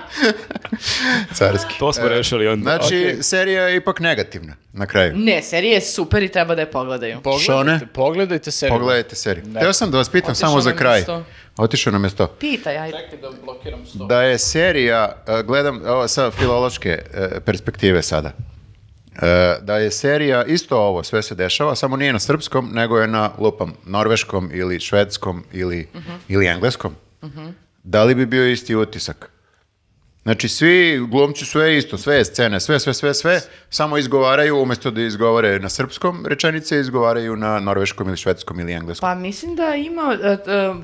carski. To smo rešili onda. Znači, Okej. serija je ipak negativna na kraju. Ne, serija je super i treba da je pogledaju. Pogledajte, Šone? pogledajte seriju. Pogledajte seriju. Teo sam da vas pitam Otišao samo za kraj. Otišao nam je sto. Pitaj, ajde. Čekaj da blokiram sto. Da je serija, e, gledam ovo sa filološke e, perspektive sada, E, da je serija isto ovo, sve se dešava, samo nije na srpskom, nego je na, lupam, norveškom ili švedskom ili, ili engleskom. Da li bi bio isti utisak? Znači, svi glumci sve isto, sve scene, sve, sve, sve, sve, samo izgovaraju, umjesto da izgovore na srpskom, rečenice izgovaraju na norveškom ili švedskom ili engleskom. Pa mislim da ima e,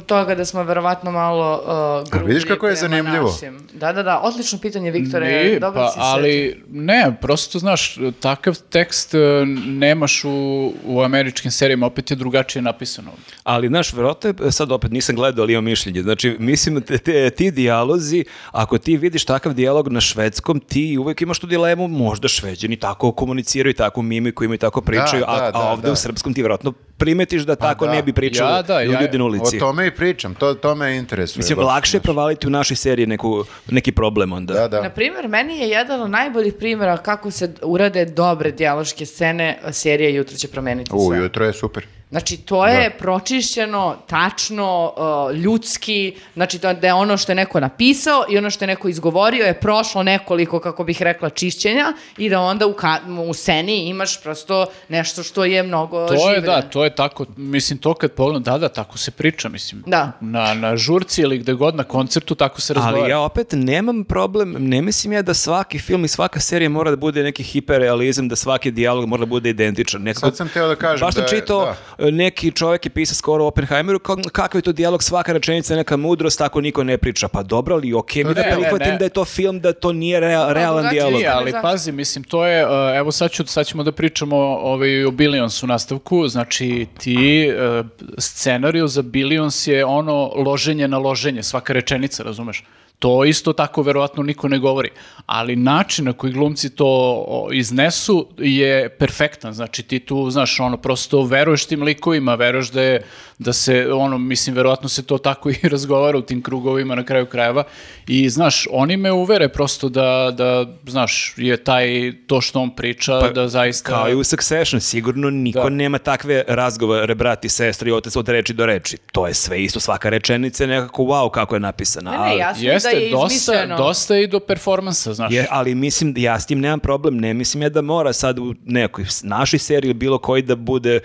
toga da smo verovatno malo uh, grublji vidiš kako je prema zanimljivo? našim. Da, da, da, odlično pitanje, Viktore. Ne, dobro pa, si se ali ne, prosto znaš, takav tekst e, nemaš u, u američkim serijama, opet je drugačije napisano. Ali, znaš, verovatno je, sad opet nisam gledao, ali imam mišljenje. Znači, mislim, te, te- ti dijalozi, ako ti vidiš takav dijalog na švedskom, ti uvek imaš tu dilemu, možda šveđani tako komuniciraju, tako mimiku imaju, tako pričaju, a, da, a da, ovde da. u srpskom ti verovatno primetiš da tako da. ne bi pričali Ja, da, ja- ljudi na O ulici. tome i pričam, to, to me interesuje. Mislim, lakše je provaliti u našoj seriji neku, neki problem onda. Da, da. Na primjer, meni je jedan od najboljih primjera kako se urade dobre dijaloške scene serije Jutro će promeniti U, sve. jutro je super. Znači, to je pročišćeno, tačno, uh, ljudski, znači to da je ono što je neko napisao i ono što je neko izgovorio je prošlo nekoliko, kako bih rekla, čišćenja i da onda u, ka- u sceni imaš prosto nešto što je mnogo To je, življe. da, to je tako, mislim, to kad pogledam, da, da, tako se priča, mislim. Da. Na, na žurci ili gde god, na koncertu, tako se razgovara. Ali ja opet nemam problem, ne mislim ja da svaki film i svaka serija mora da bude neki hiperrealizam, da svaki dijalog mora da bude identičan. Nekako, Sad sam teo da kažem Baš da je- čitao, neki čovjek je pisao skoro o Oppenheimeru, kao, kakav je to dijalog, svaka rečenica je neka mudrost, tako niko ne priča. Pa dobro, ali okej mi da prihvatim da je to film, da to nije rea- realan drugačije dijalog. Nije, ali pazi, mislim, to je, uh, evo sad, ću, sad ćemo da pričamo ovaj, o Billions u nastavku, znači ti, uh, scenariju za Billions je ono loženje na loženje, svaka rečenica, razumeš? To isto tako verovatno niko ne govori, ali način na koji glumci to iznesu je perfektan, znači ti tu, znaš, ono, prosto veruješ tim likovima, veruješ da je, da se, ono, mislim, verovatno se to tako i razgovara u tim krugovima na kraju krajeva i, znaš, oni me uvere prosto da, da znaš, je taj, to što on priča, da zaista... Pa, Kao i u Succession, sigurno niko Da. nema takve razgovore, brati, sestri, otac od reči do reči. To je sve isto, svaka rečenica je nekako wow kako je napisana. Ne, ne, ali- jasno da Jeste, je dosta, dosta i do performansa, znaš. Je, ali mislim, ja s tim nemam problem, ne mislim ja da mora sad u nekoj našoj seriji ili bilo koji da bude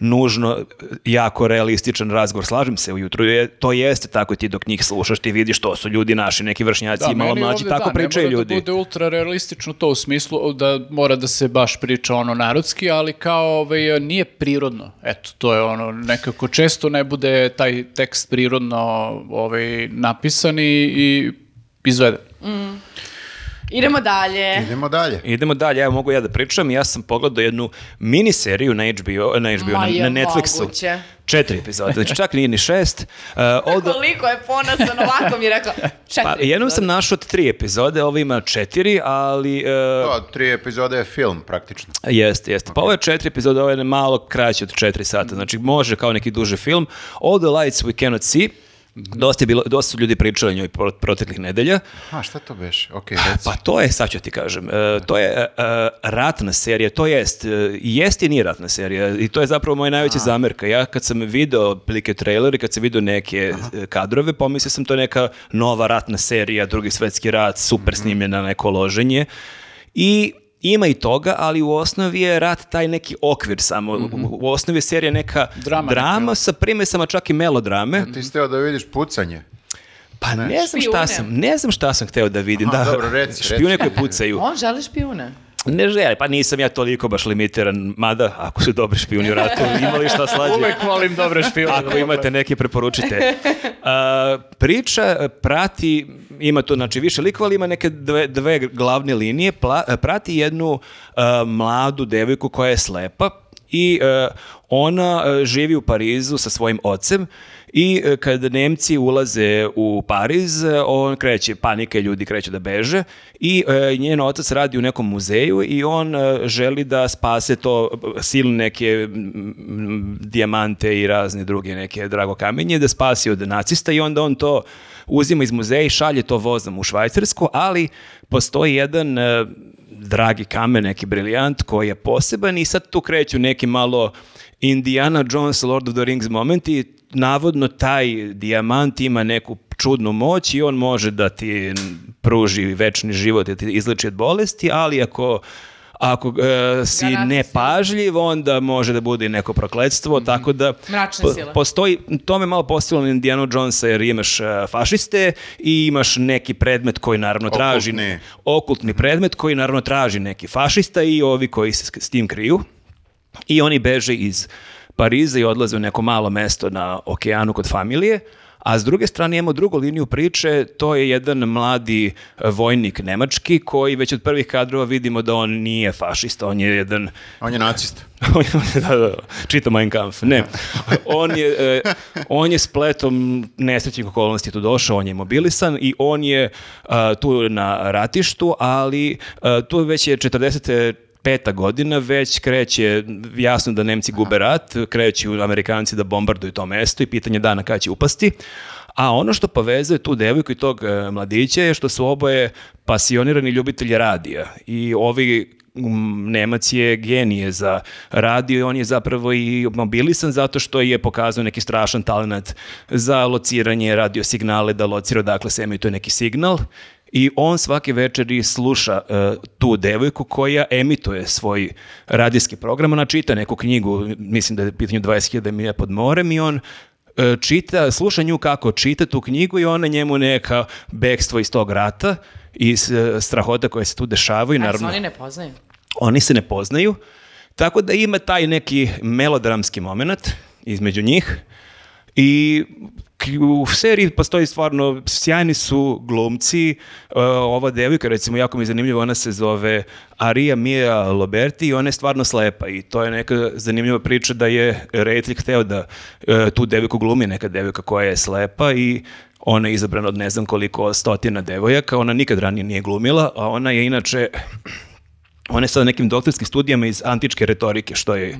nužno jako realističan razgovor. Slažem se, ujutru je, to jeste tako ti dok njih slušaš, ti vidiš to su ljudi naši, neki vršnjaci i malo mlađi, tako da, pričaju ne mora ljudi. da bude ultra realistično to u smislu da mora da se baš priča ono narodski, ali kao ovaj, nije prirodno. Eto, to je ono, nekako često ne bude taj tekst prirodno ovaj, napisan i, i izveden. Idemo dalje. Idemo dalje. Idemo dalje, evo mogu ja da pričam. Ja sam pogledao jednu miniseriju na HBO, na, HBO, Ma na, na Netflixu. moguće. Četiri epizode, znači čak nije ni šest. Uh, the- Koliko je ponosan ovako mi je rekao. Četiri. pa, jednom sam epizode. našao tri epizode, ovo ima četiri, ali... uh, To, tri epizode je film, praktično. Jeste, jeste. Pa ovo je četiri epizode, ovo je malo kraće od četiri sata. Znači može kao neki duži film. All the lights we cannot see. Dosta, je bilo, dosta su ljudi pričali o njoj pro- proteklih nedelja. A, šta to beš? Ok, reci. Pa to je, sad ću ti kažem, e, to je e, ratna serija, to jest, e, jest i nije ratna serija i to je zapravo moja najveća zamerka. Ja kad sam video plike trailer i kad sam video neke e, kadrove, pomislio sam to je neka nova ratna serija, drugi svetski rat, super snimljena neko loženje i ima i toga, ali u osnovi je rat taj neki okvir samo. U- U osnovi je serija neka Drama drama, neka. sa primesama čak i melodrame. Ti si teo da vidiš pucanje. Pa ne, znam šta sam, ne znam šta sam hteo da vidim. Aha, da, dobro, reci, špijune reci. koji pucaju. On želi špijune. Ne želi, pa nisam ja toliko baš limitiran, mada ako su dobri špijuni u ratu, imali šta slađe. Uvek volim dobre špijune. Ako imate neke, preporučite. A, priča e, prati, ima tu znači, više likova, ali ima neke dve, dve glavne linije. Pla- e, prati jednu e, mladu devojku koja je slepa i e, ona živi u Parizu sa svojim ocem i e, kada Nemci ulaze u Pariz, e, on kreće, panike, ljudi kreću da beže i e, njen otac radi u nekom muzeju i on želi da spase to silne neke dijamante i razne druge neke drago kamenje, da spasi od nacista i onda on to uzima iz muzeja i šalje to vozom u Švajcarsku, ali postoji jedan dragi kamen, neki briljant koji je poseban i sad tu kreću neki malo Indiana Jones, Lord of the Rings momenti, navodno taj dijamant ima neku čudnu moć i on može da ti pruži večni život i da ti izleči od bolesti, ali ako ako e, si nepažljiv, onda može da bude i neko prokletstvo, tako da Mračne po- postoji, to me malo postavilo na Indiana Jonesa jer imaš e, fašiste i imaš neki predmet koji naravno traži Okultni. okultni predmet koji naravno traži neki fašista i ovi koji se s- s tim kriju. I oni beže iz Pariza i odlaze u neko malo mesto na okeanu kod familije. A s druge strane imamo drugu liniju priče, to je jedan mladi e, vojnik nemački koji već od prvih kadrova vidimo da on nije fašista, on je jedan On je nacista. on je, da, da, čita Mein Kampf, ne. On je, e, on je spletom nesrećnih okolnosti tu došao, on je mobilisan i on je a, tu na ratištu, ali tu već je 40 peta godina, već kreće, jasno da Nemci gube rat, kreću Amerikanci da bombarduju to mesto i pitanje dana kada će upasti. A ono što povezuje tu devojku i tog e, mladića je što su oboje pasionirani ljubitelji radija. I ovi Nemac je genije za radio i on je zapravo i mobilisan zato što je pokazao neki strašan talent za lociranje radio signale, da locira odakle se emituje neki signal. I on svake večeri sluša e, tu devojku koja emituje svoj radijski program, ona čita neku knjigu, mislim da je pitanju 20.000 milja pod morem i on e, čita, sluša nju kako čita tu knjigu i ona njemu neka bekstvo iz tog rata i strahota koje se tu dešavaju. A se Naravno, oni ne poznaju. oni se ne poznaju, tako da ima taj neki melodramski moment između njih i u seriji postoji stvarno, sjajni su glumci, Uh, ova devojka recimo jako mi je zanimljiva, ona se zove Aria Mia Loberti i ona je stvarno slepa i to je neka zanimljiva priča da je reditelj hteo da uh, tu devojku glumi neka devojka koja je slepa i ona je izabrana od ne znam koliko stotina devojaka, ona nikad ranije nije glumila, a ona je inače ona je sa nekim doktorskim studijama iz antičke retorike, što je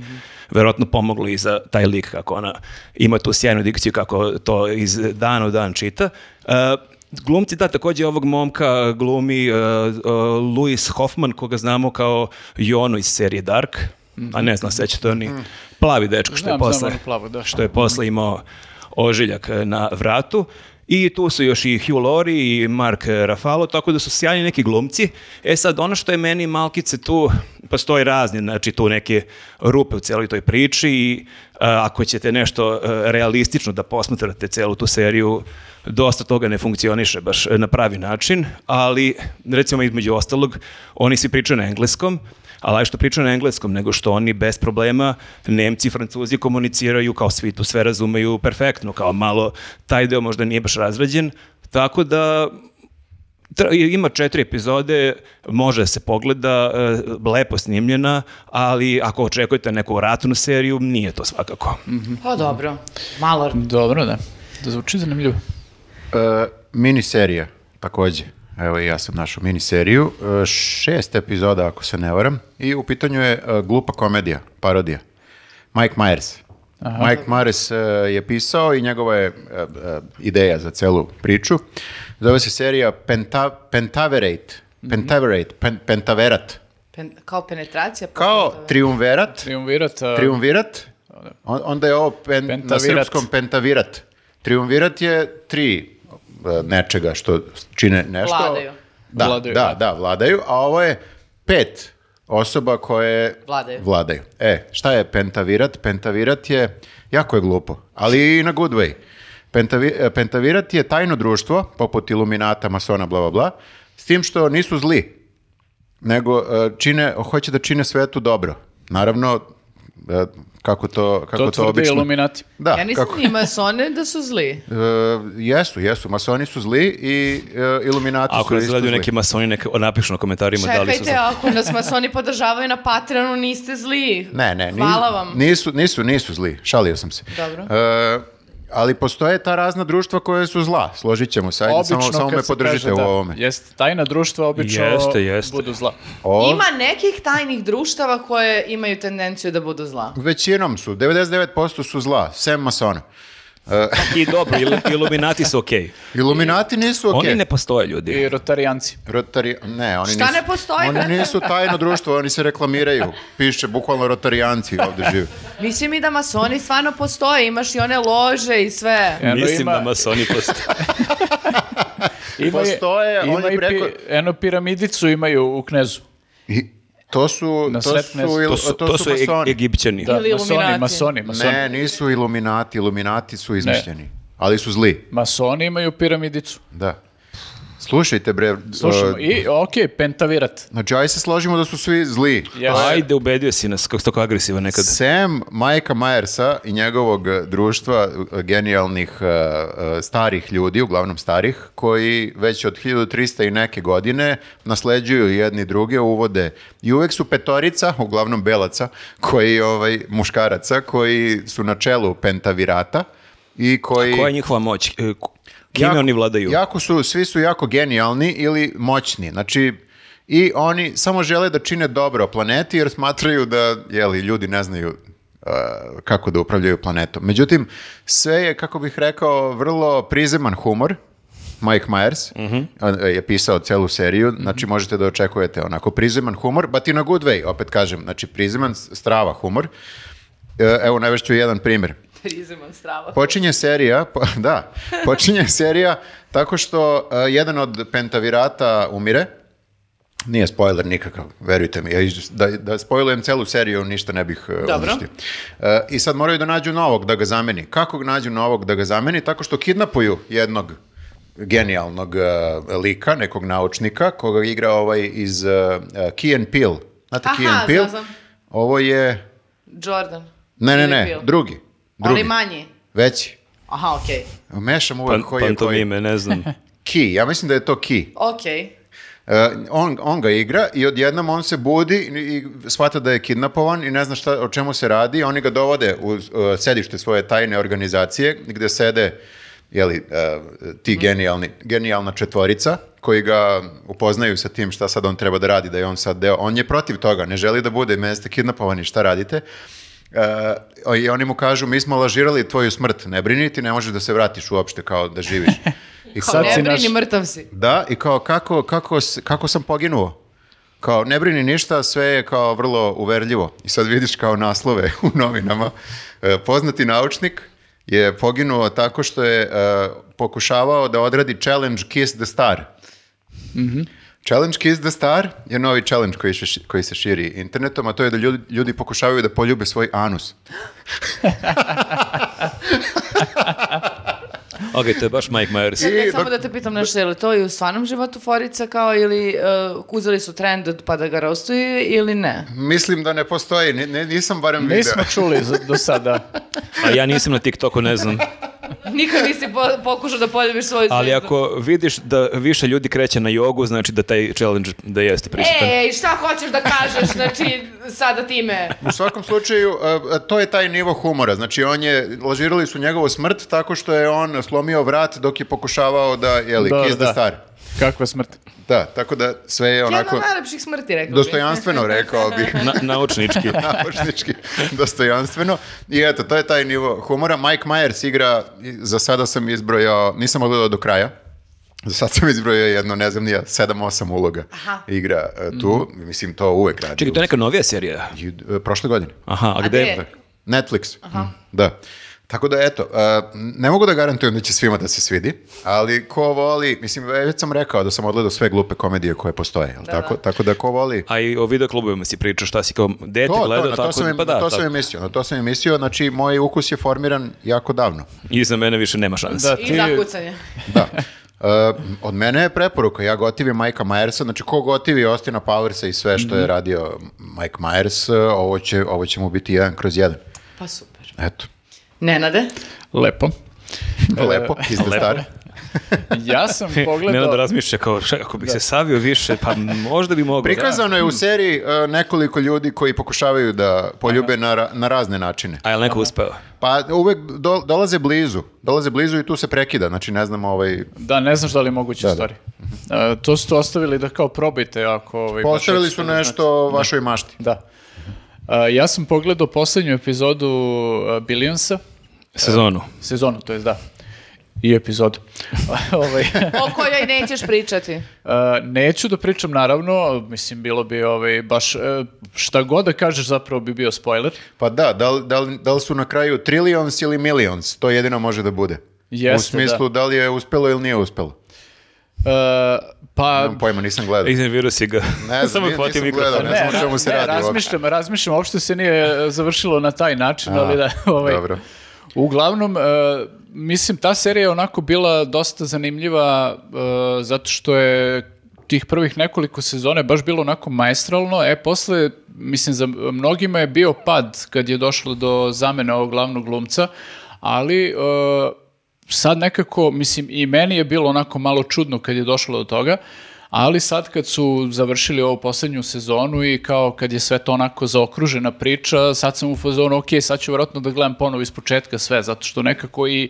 verovatno pomoglo i za taj lik, kako ona ima tu sjajnu dikciju, kako to iz dana u dan čita. Uh, glumci, da, takođe ovog momka glumi uh, uh, Louis Hoffman, koga znamo kao Jonu iz serije Dark, a ne znam, sećate oni plavi dečko što je Znam, posle, onu plavu, da. što je posle imao ožiljak na vratu. I tu su još i Hugh Laurie i Mark Ruffalo, tako da su sjajni neki glumci. E sad, ono što je meni malkice tu, postoji razni, znači tu neke rupe u cijeloj toj priči i a, ako ćete nešto a, realistično da posmatrate celu tu seriju, dosta toga ne funkcioniše baš na pravi način, ali recimo između ostalog, oni svi pričaju na engleskom, ali što pričaju na engleskom, nego što oni bez problema, Nemci i Francuzi komuniciraju kao svi tu sve razumeju perfektno, kao malo taj deo možda nije baš razrađen, tako da Ima četiri epizode, može se pogleda, e, lepo snimljena, ali ako očekujete neku ratnu seriju, nije to svakako. Pa dobro, malo. Dobro, da. Da zvuči zanimljivo. E, miniserija, takođe. Evo i ja sam našao miniseriju. E, šest epizoda, ako se ne varam. I u pitanju je e, glupa komedija, parodija. Mike Myers. Mike Myers e, je pisao i njegova je ideja za celu priču. Zove se serija Penta, Pentaverate. Pentaverate, pen, Pentaverat. Pen- kao penetracija? pa Kao triumverat, Triumvirat. a, triumvirat, on- onda je ovo pen, na srpskom pentavirat. Triumvirat je tri nečega što čine nešto. Vladaju. Da, Vladaju, da, da. da, vladaju, a ovo je pet osoba koje Vladaju. vladaju. E, šta je pentavirat? Pentavirat je, jako je glupo, ali i na good way. Pentavi, e, pentavirat je tajno društvo, poput iluminata, masona, bla, bla, bla, s tim što nisu zli, nego e, čine, hoće da čine svetu dobro. Naravno, e, kako to, kako To to, obično... iluminati. Da, Ja nisam kako, ni masone da su zli. e, jesu, jesu, masoni su zli i e, iluminati Ako su nas isto gledaju zli. neki masoni, neka napišu na komentarima da li su... Čekajte, ako nas masoni podržavaju na Patreonu, niste zli. Ne, ne, Hvala vam. Nisu, nisu, nisu zli, šalio sam se. Dobro. E, ali postoje ta razna društva koje su zla, složit ćemo se, ajde, samo, samo me podržite kaže u da, ovome. Jeste, tajna društva obično Jeste, jeste. budu zla. O, Ima nekih tajnih društava koje imaju tendenciju da budu zla. Većinom su, 99% su zla, sem masona. I dobro, il- iluminati su okej. Iluminati nisu okej. Oni ne postoje, ljudi. I rotarijanci. Rotari... Ne, oni Šta nisu... ne postoji, Oni brate? nisu tajno društvo, oni se reklamiraju. Piše bukvalno rotarijanci ovde žive. Mislim i da masoni stvarno postoje, imaš i one lože i sve. Eno Mislim ima- da masoni postoje. Ima i- Postoje, ima oni i preko- pi- eno piramidicu imaju u knezu. I to su, Na to su, ne To su, to su e- masoni. egipćani. Da, Ili masoni, masoni, masoni. Ne, nisu iluminati, iluminati su izmišljeni. Ali su zli, Masoni imaju piramidicu. da. Slušajte bre, Slušamo. uh, I, okej, pentavirat. znači aj se složimo da su svi zli. Jeste. Ajde, ubedio si nas, kako tako agresivan nekad. Sem Majka Majersa i njegovog društva eh, genijalnih eh, starih ljudi, uglavnom starih, koji već od 1300 i neke godine nasleđuju jedni druge, uvode i uvek su petorica, uglavnom belaca, koji, ovaj, muškaraca, koji su na čelu pentavirata i koji... Koja je njihova moć? Kime Jako- oni vladaju? Jako su, svi su jako genijalni ili moćni. Znači, i oni samo žele da čine dobro planeti jer smatraju da, jeli, ljudi ne znaju uh, kako da upravljaju planetom. Međutim, sve je, kako bih rekao, vrlo prizeman humor. Mike Myers on je pisao celu seriju, znači možete da očekujete onako prizeman humor, but in a good way, opet kažem, znači prizeman, strava humor. E, Evo, navešću jedan primjer. Prizeman strava. Počinje serija, po- da, počinje serija tako što uh, jedan od pentavirata umire. Nije spoiler nikakav, verujte mi. Ja da, da spojlujem celu seriju, ništa ne bih uh, Dobro. uništio. Uh, I sad moraju da nađu novog da ga zameni. Kako ga nađu novog da ga zameni? Tako što kidnapuju jednog genijalnog uh, lika, nekog naučnika, koga igra ovaj iz uh, Key and Peele. Znate Aha, Key and Peele? znam, znam. Ovo je... Jordan. Ne, ne, ne, drugi. Drugi. Ali manji. Veći. Aha, okej. Mešam uvek Pan, koji je koji. pantomime, ne znam. Key, ja mislim da je to Key. Okej. E, on, on ga igra i odjednom on se budi i, i shvata da je kidnapovan i ne zna šta, o čemu se radi. Oni ga dovode u uh, sedište svoje tajne organizacije gde sede jeli, e, ti genijalni, genijalna četvorica koji ga upoznaju sa tim šta sad on treba da radi, da je on sad deo. On je protiv toga, ne želi da bude, mene ste kidnapovani, šta radite? E, I oni mu kažu, mi smo lažirali tvoju smrt, ne brini ti, ne možeš da se vratiš uopšte kao da živiš. I Kao Sad ne si brini, naš- mrtav si. da, i kao kako, kako, kako sam poginuo? Kao, ne brini ništa, sve je kao vrlo uverljivo. I sad vidiš kao naslove u novinama. E, poznati naučnik je poginuo tako što je e, pokušavao da odradi challenge Kiss the Star. Challenge Kiss the Star je novi challenge koji, se- koji se širi internetom, a to je da ljudi, ljudi pokušavaju da poljube svoj anus. Ok, to je baš Mike Myers. Čekaj, I samo dok- da te pitam nešto, je li to i u stvarnom životu forica kao ili uh, uzeli su trend pa da ga rostuju ili ne? Mislim da ne postoji, ni- ne, nisam barem vidio. Nismo čuli do sada. A ja nisam na TikToku, ne znam. Nikad nisi po- pokušao da poljubiš svoju zvezdu. Ali ako vidiš da više ljudi kreće na jogu, znači da taj challenge da jeste prisutan. Ej, šta hoćeš da kažeš, znači, sada time? U svakom slučaju, a, a, to je taj nivo humora. Znači, on je, lažirali su njegovu smrt tako što je on slomio vrat dok je pokušavao da, jeli, Da, kiss the da. star. Kakva smrt. Da, tako da sve je Jedna onako od najlepših smrti, rekao bih. dostojanstveno, rekao bih. Na, naučnički. naučnički dostojanstveno. I eto, to je taj nivo humora. Mike Myers igra, za sada sam izbrojao, nisam odgledao do kraja, za sad sam izbrojao jedno, ne znam, nija, 7-8 uloga igra e, tu. Mislim, to uvek radi. Čekaj, to je neka novija serija. I, e, Prošle godine. Aha, a A gde? gde? Netflix. Da. Tako da, eto, ne mogu da garantujem da će svima da se svidi, ali ko voli, mislim, već sam rekao da sam odgledao sve glupe komedije koje postoje, jel tako? Tako da ko voli... A i o videoklubovima si pričao šta si kao dete To, gledao, to, na to tako, sam, im- pa da, na to sam tako. im mislio, na to sam im mislio, znači moj ukus je formiran jako davno. I za mene više nema šanse. Da, I ti, zakucanje. Da. E, od mene je preporuka, ja gotivim Majka Myersa, znači ko gotivi Ostina Powersa i sve što je radio Mike Myers, e, ovo će, ovo će mu biti jedan kroz jedan. Pa super. Eto, Nenade? lepo. lepo, iz the star. Ja sam pogledao... da razmišlja kao, šta, ako bih se savio više, pa možda bi mogao. Prikazano je u seriji e, nekoliko ljudi koji pokušavaju da poljube na, na razne načine. A je li neko uspeo? Pa uvek do- dolaze blizu, dolaze blizu i tu se prekida, znači ne znam ovaj... Da, ne znaš da li je moguće Da, da. stvari. E, to su to ostavili da kao probajte ako... Ovaj, Postavili su da nešto o vašoj mašti. Da. E, ja sam pogledao posljednju epizodu uh, Billionsa, Sezonu. sezonu, to je da, i epizodu. ovaj, O kojoj nećeš pričati. e, neću da pričam naravno, mislim bilo bi ovaj, baš, e, šta god da kažeš zapravo bi bio spoiler. Pa da, da li, da li- da li su na kraju trillions ili millions, to jedino može da bude. u Jeste, smislu da. li je uspelo ili nije uspelo. E, pa Nemam pojma, nisam gledao. Iznervirao si ga. Ne znam, Samo nisam hvatio gledao, mikrofon. ne znam o čemu se ne, radi uopšte. razmišljam, razmišljam, uopšte se nije završilo na taj način, ali da, ovaj, Dobro. Uglavnom, e, mislim, ta serija je onako bila dosta zanimljiva e, zato što je tih prvih nekoliko sezone baš bilo onako maestralno, e posle, mislim, za mnogima je bio pad kad je došlo do zamene ovog glavnog glumca, ali e, sad nekako, mislim, i meni je bilo onako malo čudno kad je došlo do toga, ali sad kad su završili ovu posljednju sezonu i kao kad je sve to onako zaokružena priča, sad sam u fazonu, ok, sad ću vjerojatno da gledam ponovo iz početka sve, zato što nekako i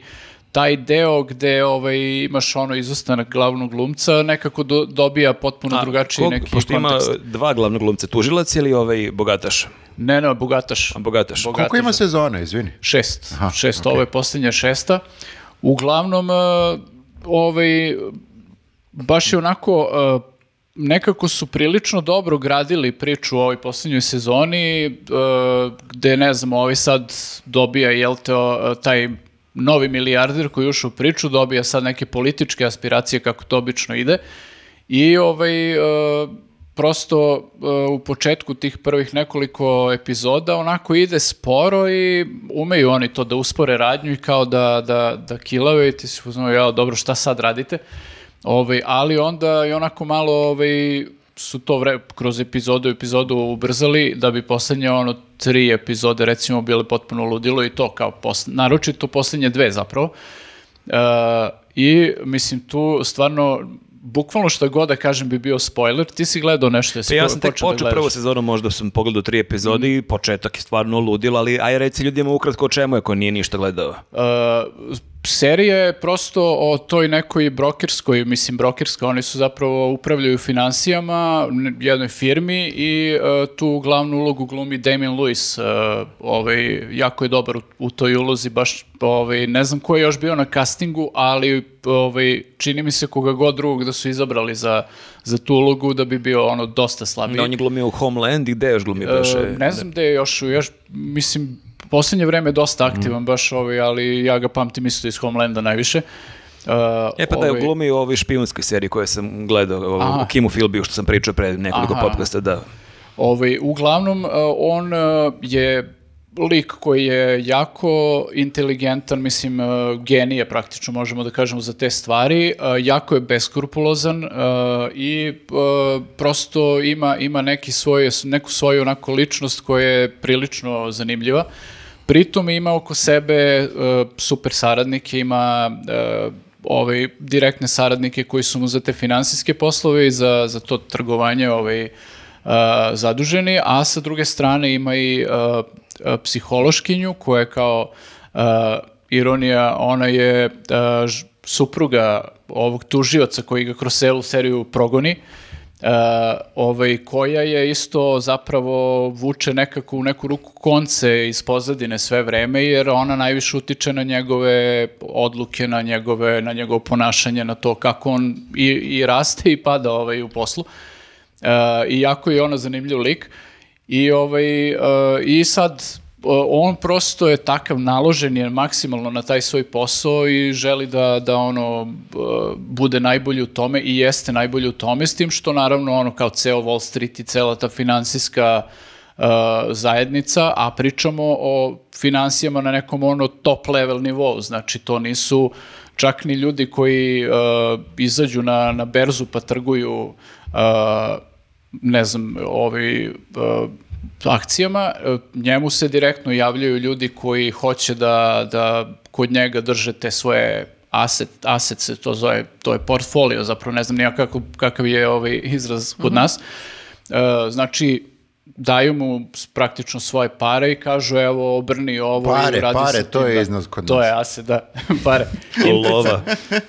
taj deo gde ovaj, imaš ono izostanak glavnog glumca nekako do- dobija potpuno A, drugačiji ko- neki Pošto ima kontekst. dva glavnog glumca, tužilac ili ovaj bogataš? Ne, ne, bogataš. A bogataš. Boga- Koliko ima Gataš, sezona, izvini? Šest. Aha, šest, okej. ovo je posljednja šesta. Uglavnom, e, ovaj, baš je onako, e, nekako su prilično dobro gradili priču u ovoj posljednjoj sezoni, e, gde, ne znam, ovaj sad dobija, jel te, o, taj novi milijarder koji ušao u priču, dobija sad neke političke aspiracije kako to obično ide. I ovaj, prosto u početku tih prvih nekoliko epizoda onako ide sporo i umeju oni to da uspore radnju i kao da, da, da kilave i ti si uznao, ja, dobro, šta sad radite? Ovaj, ali onda i onako malo ovaj, su to vre, kroz epizodu u epizodu ubrzali da bi poslednje ono tri epizode recimo bile potpuno ludilo i to kao pos, naročito poslednje dve zapravo. E, I mislim tu stvarno bukvalno šta god da kažem bi bio spoiler. Ti si gledao nešto, jesi Pa ja sam tek počeo da počeo gledaš? prvu sezonu, možda sam pogledao tri epizode i početak je stvarno ludilo, ali aj reci ljudima ukratko o čemu je ako nije ništa gledao. Uh, serija je prosto o toj nekoj brokerskoj, mislim brokerska, oni su zapravo upravljaju financijama jednoj firmi i uh, tu glavnu ulogu glumi Damien Lewis, uh, ovaj, jako je dobar u, u toj ulozi, baš ovaj, ne znam ko je još bio na castingu, ali ovaj, čini mi se koga god drugog da su izabrali za, za tu ulogu da bi bio ono dosta slabiji. Da, on je glumio u Homeland i gde još glumio? E, ne znam da je još, još, mislim, posljednje vreme je dosta aktivan baš ovaj, ali ja ga pamtim isto iz Homelanda najviše. Uh, E pa da je ovaj, glumio u ovoj špijunskoj seriji koju sam gledao, Aha. u Kimu Philbyu što sam pričao pre nekoliko Aha. podcasta, da. Ovaj, uglavnom, uh, on uh, je lik koji je jako inteligentan, mislim, uh, genije praktično možemo da kažemo za te stvari, uh, jako je beskrupulozan uh, i uh, prosto ima, ima neki svoj, neku svoju onako ličnost koja je prilično zanimljiva. Pritom ima oko sebe e, super saradnike, ima e, ovaj, direktne saradnike koji su mu za te finansijske poslove i za, za to trgovanje ovaj, a, zaduženi, a sa druge strane ima i a, psihološkinju koja je kao a, ironija, ona je ž- supruga ovog tužioca koji ga kroz celu seriju progoni, Uh, ovaj, koja je isto zapravo vuče nekako u neku ruku konce iz pozadine sve vreme, jer ona najviše utiče na njegove odluke, na njegove, na njegovo ponašanje, na to kako on i, i raste i pada ovaj, u poslu. Uh, I jako je ona zanimljiv lik. I, ovaj, uh, I sad uh, on prosto je takav naložen je maksimalno na taj svoj posao i želi da, da ono uh, bude najbolji u tome i jeste najbolji u tome s tim što naravno ono kao ceo Wall Street i cela ta finansijska uh, zajednica, a pričamo o finansijama na nekom ono top level nivou, znači to nisu čak ni ljudi koji uh, izađu na, na berzu pa trguju uh, ne znam, ovi uh, akcijama, uh, njemu se direktno javljaju ljudi koji hoće da, da kod njega drže te svoje asset, asset se to zove, to je portfolio, zapravo ne znam nija kako, kakav je ovaj izraz kod nas. Uh, znači, daju mu praktično svoje pare i kažu evo obrni ovo Pare, i radi pare, to je da. iznos kod To nas. je asset, da, pare. Lova.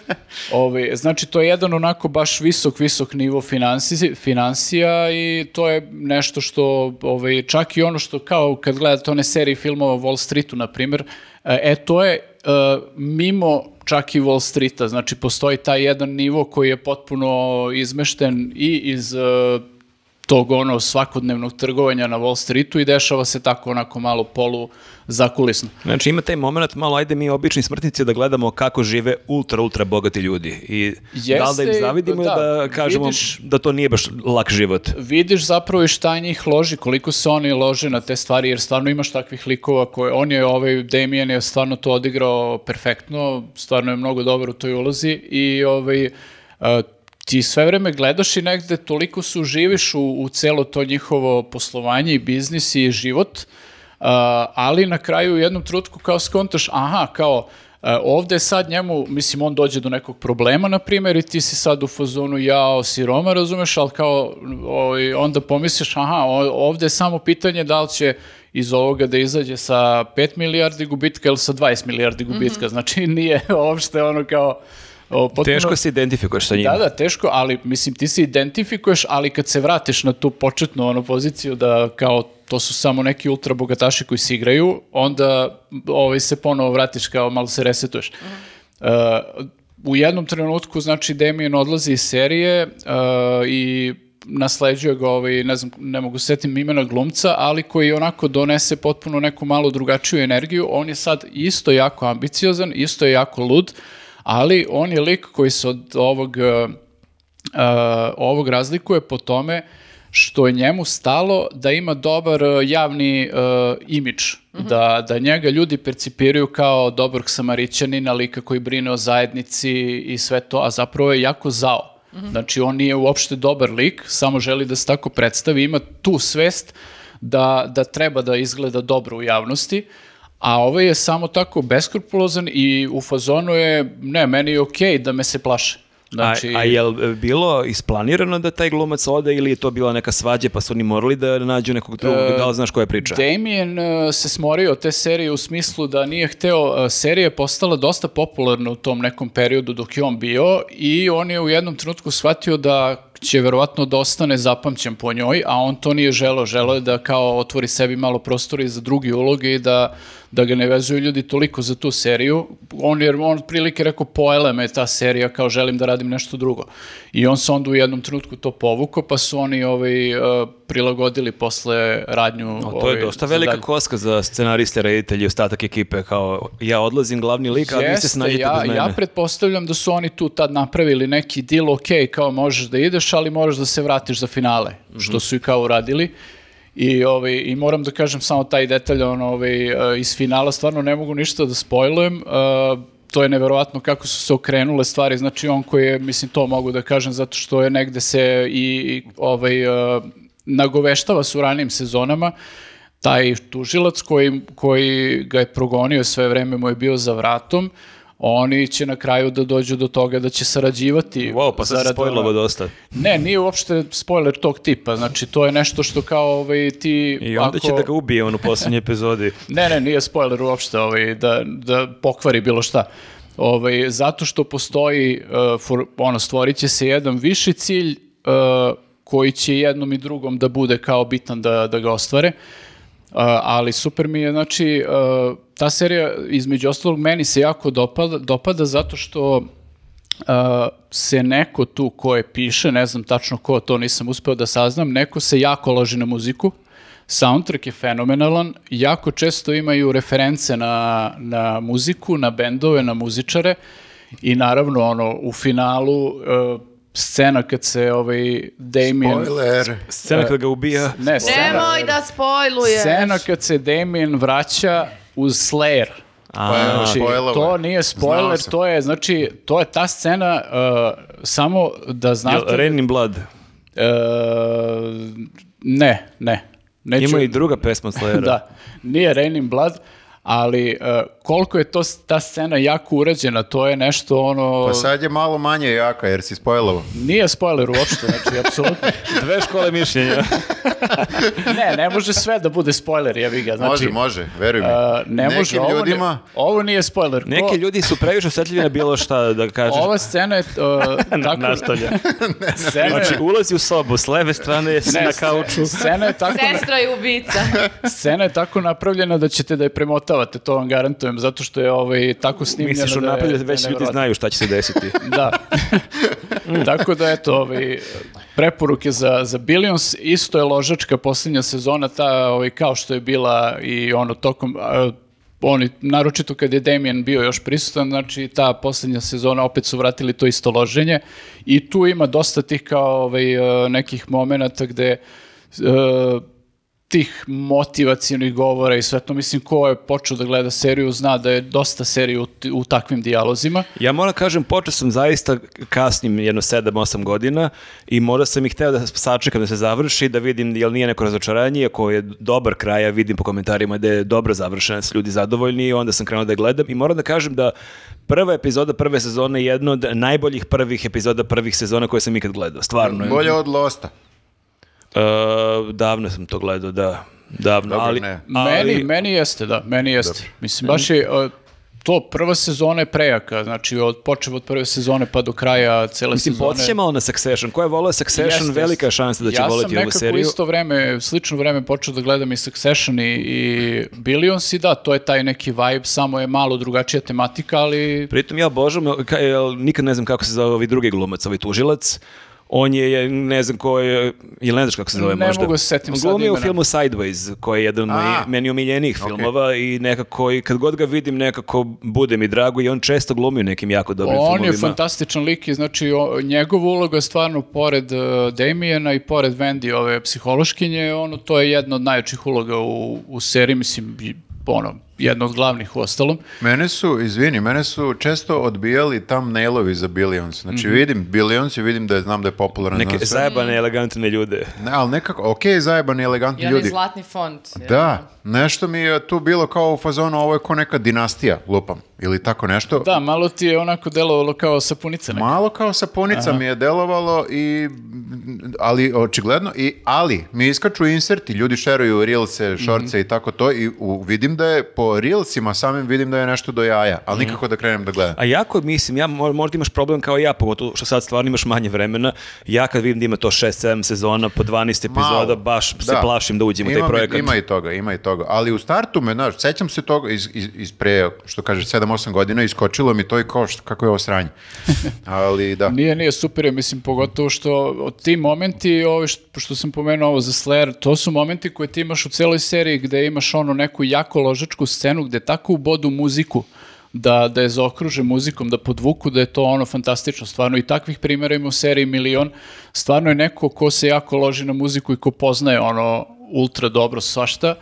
Ovaj, znači, to je jedan onako baš visok, visok nivo finansi, finansija i to je nešto što, ovaj, čak i ono što kao kad gledate one serije filmova Wall Streetu, na primjer, e, to je e, mimo čak i Wall Streeta, znači postoji taj jedan nivo koji je potpuno izmešten i iz e, tog ono svakodnevnog trgovanja na Wall Streetu i dešava se tako onako malo polu zakulisno. Znači ima taj moment malo ajde mi obični smrtnici da gledamo kako žive ultra ultra bogati ljudi i da li da im Jeste, zavidimo da, da, kažemo vidiš- da to nije baš lak život. vidiš zapravo i šta njih loži, koliko se oni lože na te stvari, jer stvarno imaš takvih likova koje, on je, ovaj, Damien je stvarno to odigrao perfektno, stvarno je mnogo dobar u toj ulozi i ovaj, a, ti sve vreme gledaš i negde toliko se uživiš u, u celo to njihovo poslovanje i biznis i život, a, ali na kraju u jednom trutku kao skontaš, aha, kao, E, ovde sad njemu, mislim, on dođe do nekog problema, na primjer, i ti si sad u fazonu jao siroma, razumeš, ali kao, ovaj, onda pomisliš, aha, o- ovde je samo pitanje da li će iz ovoga da izađe sa 5 milijardi gubitka ili sa 20 milijardi gubitka, znači nije uopšte ono kao... o, potpuno- Teško se identifikuješ sa njima. da, da, teško, ali mislim ti se identifikuješ, ali kad se vratiš na tu početnu ono poziciju da kao to su samo neki ultra bogataši koji se igraju, onda ovaj, se ponovo vratiš kao malo se resetuješ. Uh, u jednom trenutku, znači, Damien odlazi iz serije uh, i nasleđuje ga, ovaj, ne znam, ne mogu se setim imena glumca, ali koji onako donese potpuno neku malo drugačiju energiju. On je sad isto jako ambiciozan, isto je jako lud, ali on je lik koji se od ovog, uh, ovog razlikuje po tome što je njemu stalo da ima dobar uh, javni uh, imidž, da, da njega ljudi percipiraju kao dobrog samarićanina, lika koji brine o zajednici i sve to, a zapravo je jako zao. Znači, on nije uopšte dobar lik, samo želi da se tako predstavi, ima tu svest da, da treba da izgleda dobro u javnosti, a ovaj je samo tako beskrupulozan i u fazonu je, ne, meni je okej da me se plaše. Znači, A, a je li bilo isplanirano da taj glumac ode ili je to bila neka svađa pa su oni morali da nađu nekog drugog, E, da li znaš koja je priča? Damien uh, se smorio te serije u smislu da nije hteo, uh, serija je postala dosta popularna u tom nekom periodu dok je on bio i on je u jednom trenutku shvatio da će verovatno da ostane zapamćen po njoj, a on to nije želeo. Želeo je da kao otvori sebi malo prostora i za druge uloge i da, da ga ne vezuju ljudi toliko za tu seriju. On je on prilike rekao poele me ta serija kao želim da radim nešto drugo. I on se onda u jednom trenutku to povukao, pa su oni ovaj, uh, prilagodili posle radnju. O, to je ovaj, dosta za velika dalje. koska za scenariste, reditelji i ostatak ekipe, kao ja odlazim glavni lik, a vi se snađete ja, bez mene. ja pretpostavljam da su oni tu tad napravili neki deal, ok, kao možeš da ideš, ali moraš da se vratiš za finale, Mhm. što su i kao uradili. I, ovaj, I moram da kažem samo taj detalj ono, ovaj, eh, iz finala, stvarno ne mogu ništa da spojlujem, eh, to je neverovatno kako su se okrenule stvari, znači on koji je, mislim to mogu da kažem, zato što je negde se i, ovaj, eh, nagoveštava su ranijim sezonama, taj tužilac koji, koji ga je progonio sve vreme mu je bio za vratom, oni će na kraju da dođu do toga da će sarađivati. Wow, pa sad se dosta. Ne, nije uopšte spoiler tog tipa, znači to je nešto što kao ovaj, ti... I onda će ako- da ga ubije on u posljednjoj epizodi. Ne, ne, nije spoiler uopšte ovaj, da, da pokvari bilo šta. Ovaj, zato što postoji, uh, for, ono, stvorit će se jedan viši cilj uh, koji će jednom i drugom da bude kao bitan da, da ga ostvare. Uh, ali super mi je, znači, uh, ta serija, između ostalog, meni se jako dopada, dopada zato što uh, se neko tu ko je piše, ne znam tačno ko, to nisam uspeo da saznam, neko se jako loži na muziku, soundtrack je fenomenalan, jako često imaju reference na, na muziku, na bendove, na muzičare i naravno ono, u finalu uh, scena kad se ovaj Damien... Spoiler. Scena kada ga ubija. Ne, scena, Nemoj da spojluješ. scena kad se Damien vraća uz Slayer. A, Znači, Spoilovo to je. nije spoiler, to je, znači, to je ta scena, uh, samo da Jel znate... Rain in Blood. Uh, ne, ne. Neću, Ima i druga pesma Slayera. Da, nije Rain in Blood, ali uh, koliko je to, ta scena jako urađena, to je nešto ono... Pa sad je malo manje jaka jer si spojlovo. Nije spoiler uopšte, znači, apsolutno. Dve škole mišljenja. Ne, ne može sve da bude spoiler, jebi ga. Znači, može, može, veruj mi. uh, ne Nekim može, ovo, ljudima... ne, ovo nije spoiler. Ko- Neki ljudi su previše osjetljivi na bilo šta da kažeš. Ova scena je uh, tako... Nastavlja. Scena, Znači, ulazi u sobu, s leve strane si ne, na kauču. Scena je tako... Sestra je ubica. Scena je tako napravljena da ćete da je premotavate, to vam garantujem, zato što je ovaj, tako snimljena Misliš da je, unaprijed da već ljudi znaju šta će se desiti. Da. tako da, eto, ovaj, preporuke za, za Billions, isto je ložačka posljednja sezona, ta, ovaj, kao što je bila i ono tokom... a, oni, naročito kad je Damien bio još prisutan, znači ta posljednja sezona opet su vratili to isto loženje i tu ima dosta tih kao ovaj, nekih momenata gde e, tih motivacijonih govora i sve to, mislim, ko je počeo da gleda seriju zna da je dosta seriju u, u takvim dijalozima. Ja moram kažem, počeo sam zaista kasnim jedno 7-8 godina i možda sam ih hteo da sačekam da se završi, da vidim jel nije neko razočaranje, ako je dobar kraj, ja vidim po komentarima da je dobro završena, da su ljudi zadovoljni i onda sam krenuo da gledam i moram da kažem da prva epizoda prve sezone je jedna od najboljih prvih epizoda prvih sezona koje sam ikad gledao, stvarno. Bolje od Losta. E, davno sam to gledao, da. Davno, Dobro, ali, ne. Meni, ali- meni jeste, da, meni jeste. Mislim, baš je, e, to prva sezona je prejaka, znači od, počeo od prve sezone pa do kraja cele Mislim, sezone. podsjeća malo na Succession. Ko je volao Succession, Jeste, velika je šansa da će ja voleti ovu Ja sam seriju. nekako isto vreme, slično vreme počeo da gledam i Succession i, i Billions i da, to je taj neki vibe, samo je malo drugačija tematika, ali Pritom ja jel, nikad ne znam kako se zove ovaj drugi glumac, ovaj tužilac. On je, ne znam ko je, ili ne znaš kako se zove Ne možda. mogu se setim On sad glumi u imena. filmu Sideways, koji je jedan od A, meni omiljenijih ok. filmova i nekako, i kad god ga vidim, nekako bude mi drago i on često glumi u nekim jako dobrim on filmovima. je fantastičan lik i znači o, njegova uloga je stvarno pored uh, Damiena i pored Wendy, ove psihološkinje, ono, to je jedna od najjačih uloga u, u seriji, mislim, ono, jedna od glavnih u ostalom. Mene su, izvini, mene su često odbijali thumbnailovi za Billions. Znači vidim Billions i vidim da je, znam da je popularan. Neke sve. zajebane, elegantne ljude. Ne, ali nekako, ok, zajebani, elegantni I onaj ljudi. zlatni font. Da, nešto mi je tu bilo kao u fazonu, ovo je ko neka dinastija, lupam, ili tako nešto. Da, malo ti je onako delovalo kao sapunica neka. Malo kao sapunica mi je delovalo i ali očigledno i ali mi iskaču inserti, ljudi šeruju reelse, shortse i tako to i u, vidim da je po reelsima samim vidim da je nešto do jaja, ali nikako da krenem da gledam. A jako mislim, ja mo- možda imaš problem kao ja, pogotovo što sad stvarno imaš manje vremena. Ja kad vidim da ima to 6-7 sezona po 12 epizoda, Malo. baš se Da. plašim da uđem u taj projekat. Ima i toga, ima i toga. Ali u startu me, znaš, sećam se toga iz, iz, iz pre, što kaže, 7-8 godina, iskočilo mi to i kao, što, kako je ovo sranje. Ali da. Nije, nije super, je, mislim, pogotovo što od ti momenti, ovo što, što sam pomenuo ovo za Slayer, to su momenti koje ti imaš u celoj seriji gde imaš ono neku jako ložačku scenu gde tako ubodu muziku da, da je zaokruže muzikom, da podvuku, da je to ono fantastično, stvarno i takvih primjera ima u seriji milion, stvarno je neko ko se jako loži na muziku i ko poznaje ono ultra dobro svašta,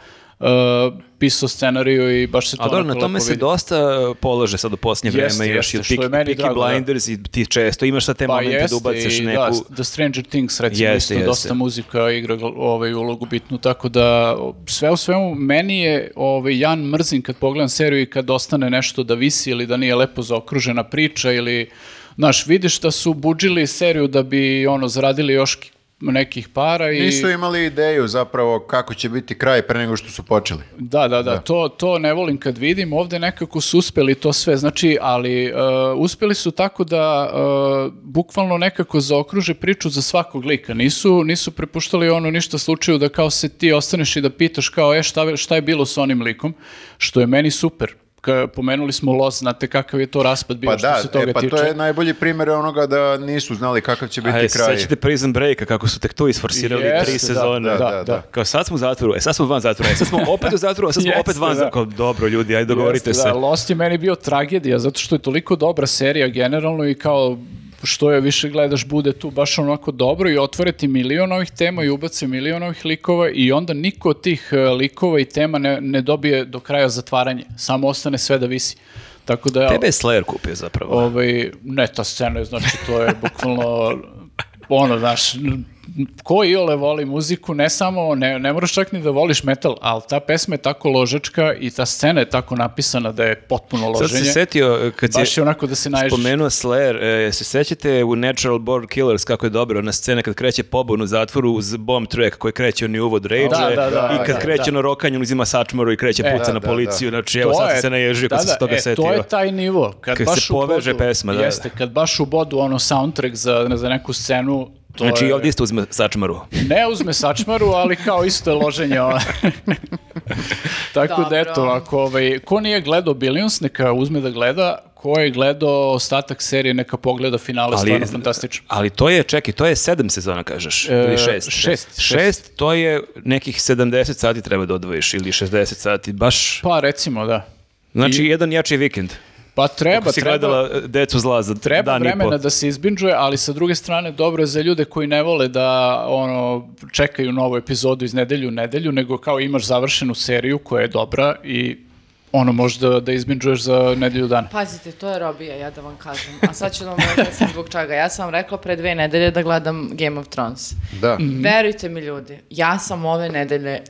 pisao scenariju i baš se to A dobro, na tome lepo se vidi. dosta uh, polaže sad u posljednje Jeste, vreme, još jeste, i Peaky, Peaky drago, da. Blinders i ti često imaš sad te Pa momente da jeste, ubaciš i neku... da, The Stranger Things recimo Jeste, isto jeste. dosta muzika igra ovaj, ulogu bitnu, tako da sve u svemu meni je ovaj, Jan mrzim kad pogledam seriju i kad ostane nešto da visi ili da nije lepo zaokružena priča ili Znaš, vidiš da su budžili seriju da bi ono zaradili još nekih para i... Nisu imali ideju zapravo kako će biti kraj pre nego što su počeli. Da, da, da, To, to ne volim kad vidim, ovde nekako su uspeli to sve, znači, ali uh, uspeli su tako da uh, bukvalno nekako zaokruže priču za svakog lika, nisu, nisu prepuštali ono ništa slučaju da kao se ti ostaneš i da pitaš kao, e, šta, šta je bilo s onim likom, što je meni super. Ka, pomenuli smo Lost, znate kakav je to raspad bio Pa što da, se toga e, pa tiče. to je najbolji primjer onoga da nisu znali kakav će biti A kraj. sećate Prison Breaka, kako su tek tu isforsirali Jeste, tri da, sezone. da, da, da. da. Kao sad smo u zatvoru, e sad smo van zatvora, e sad smo opet u zatvoru, a sad smo Jeste, opet van da. zatvora. Kao, dobro ljudi, ajde dogovorite Jeste, se. Da, Lost je meni bio tragedija, zato što je toliko dobra serija generalno i kao što je više gledaš bude tu baš onako dobro i otvore ti milion ovih tema i ubace milion ovih likova i onda niko od tih e, likova i tema ne, ne dobije do kraja zatvaranje, samo ostane sve da visi. Tako da Tebe je Slayer kupio zapravo. ovaj, ne ta scena, je, znači to je bukvalno ono, znaš, ko iole voli muziku, ne samo, ne, ne moraš čak ni da voliš metal, ali ta pesma je tako ložačka i ta scena je tako napisana da je potpuno Sad loženje. se setio, e, kad Baš je onako da se naježiš. spomenuo Slayer, e, se sećate u Natural Born Killers kako je dobro ona scena kad kreće pobun u zatvoru uz bomb track koji kreće oni uvod rage Da, da, da, i kad da, kreće da. na rokanje on uzima sačmaru i kreće E, puca da, na da, policiju. Znači evo sad je- se naježio kad da, se da, toga e, setio. To je taj nivo. Kad, Kad baš se poveže bodu- pesma, da, da. Jeste, kad baš u bodu ono soundtrack za, za neku scenu, to Znači i je, ovdje isto uzme sačmaru. ne uzme sačmaru, ali kao isto je loženje. Tako da eto, Dobro. ako ovaj, ko nije gledao Billions, neka uzme da gleda, ko je gledao ostatak serije, neka pogleda finale, stvarno fantastično. Ali to je, čekaj, to je sedam sezona, kažeš? E, ili šest? šest, Šest, to je nekih 70 sati treba da odvojiš ili 60 sati, baš... Pa recimo, da. Znači, jedan jači vikend. Pa treba, Ako si treba. gledala e, Decu zla za Treba dan i po. vremena da se izbinđuje, ali sa druge strane dobro je za ljude koji ne vole da ono čekaju novu epizodu iz nedelju u nedelju, nego kao imaš završenu seriju koja je dobra i ono možda da izbinđuješ za nedelju dana. Pazite, to je robija, ja da vam kažem. A sad ću da vam objasnim zbog čega. Ja sam vam rekla pre dve nedelje da gledam Game of Thrones. Da. Verujte mi ljudi, ja sam ove nedelje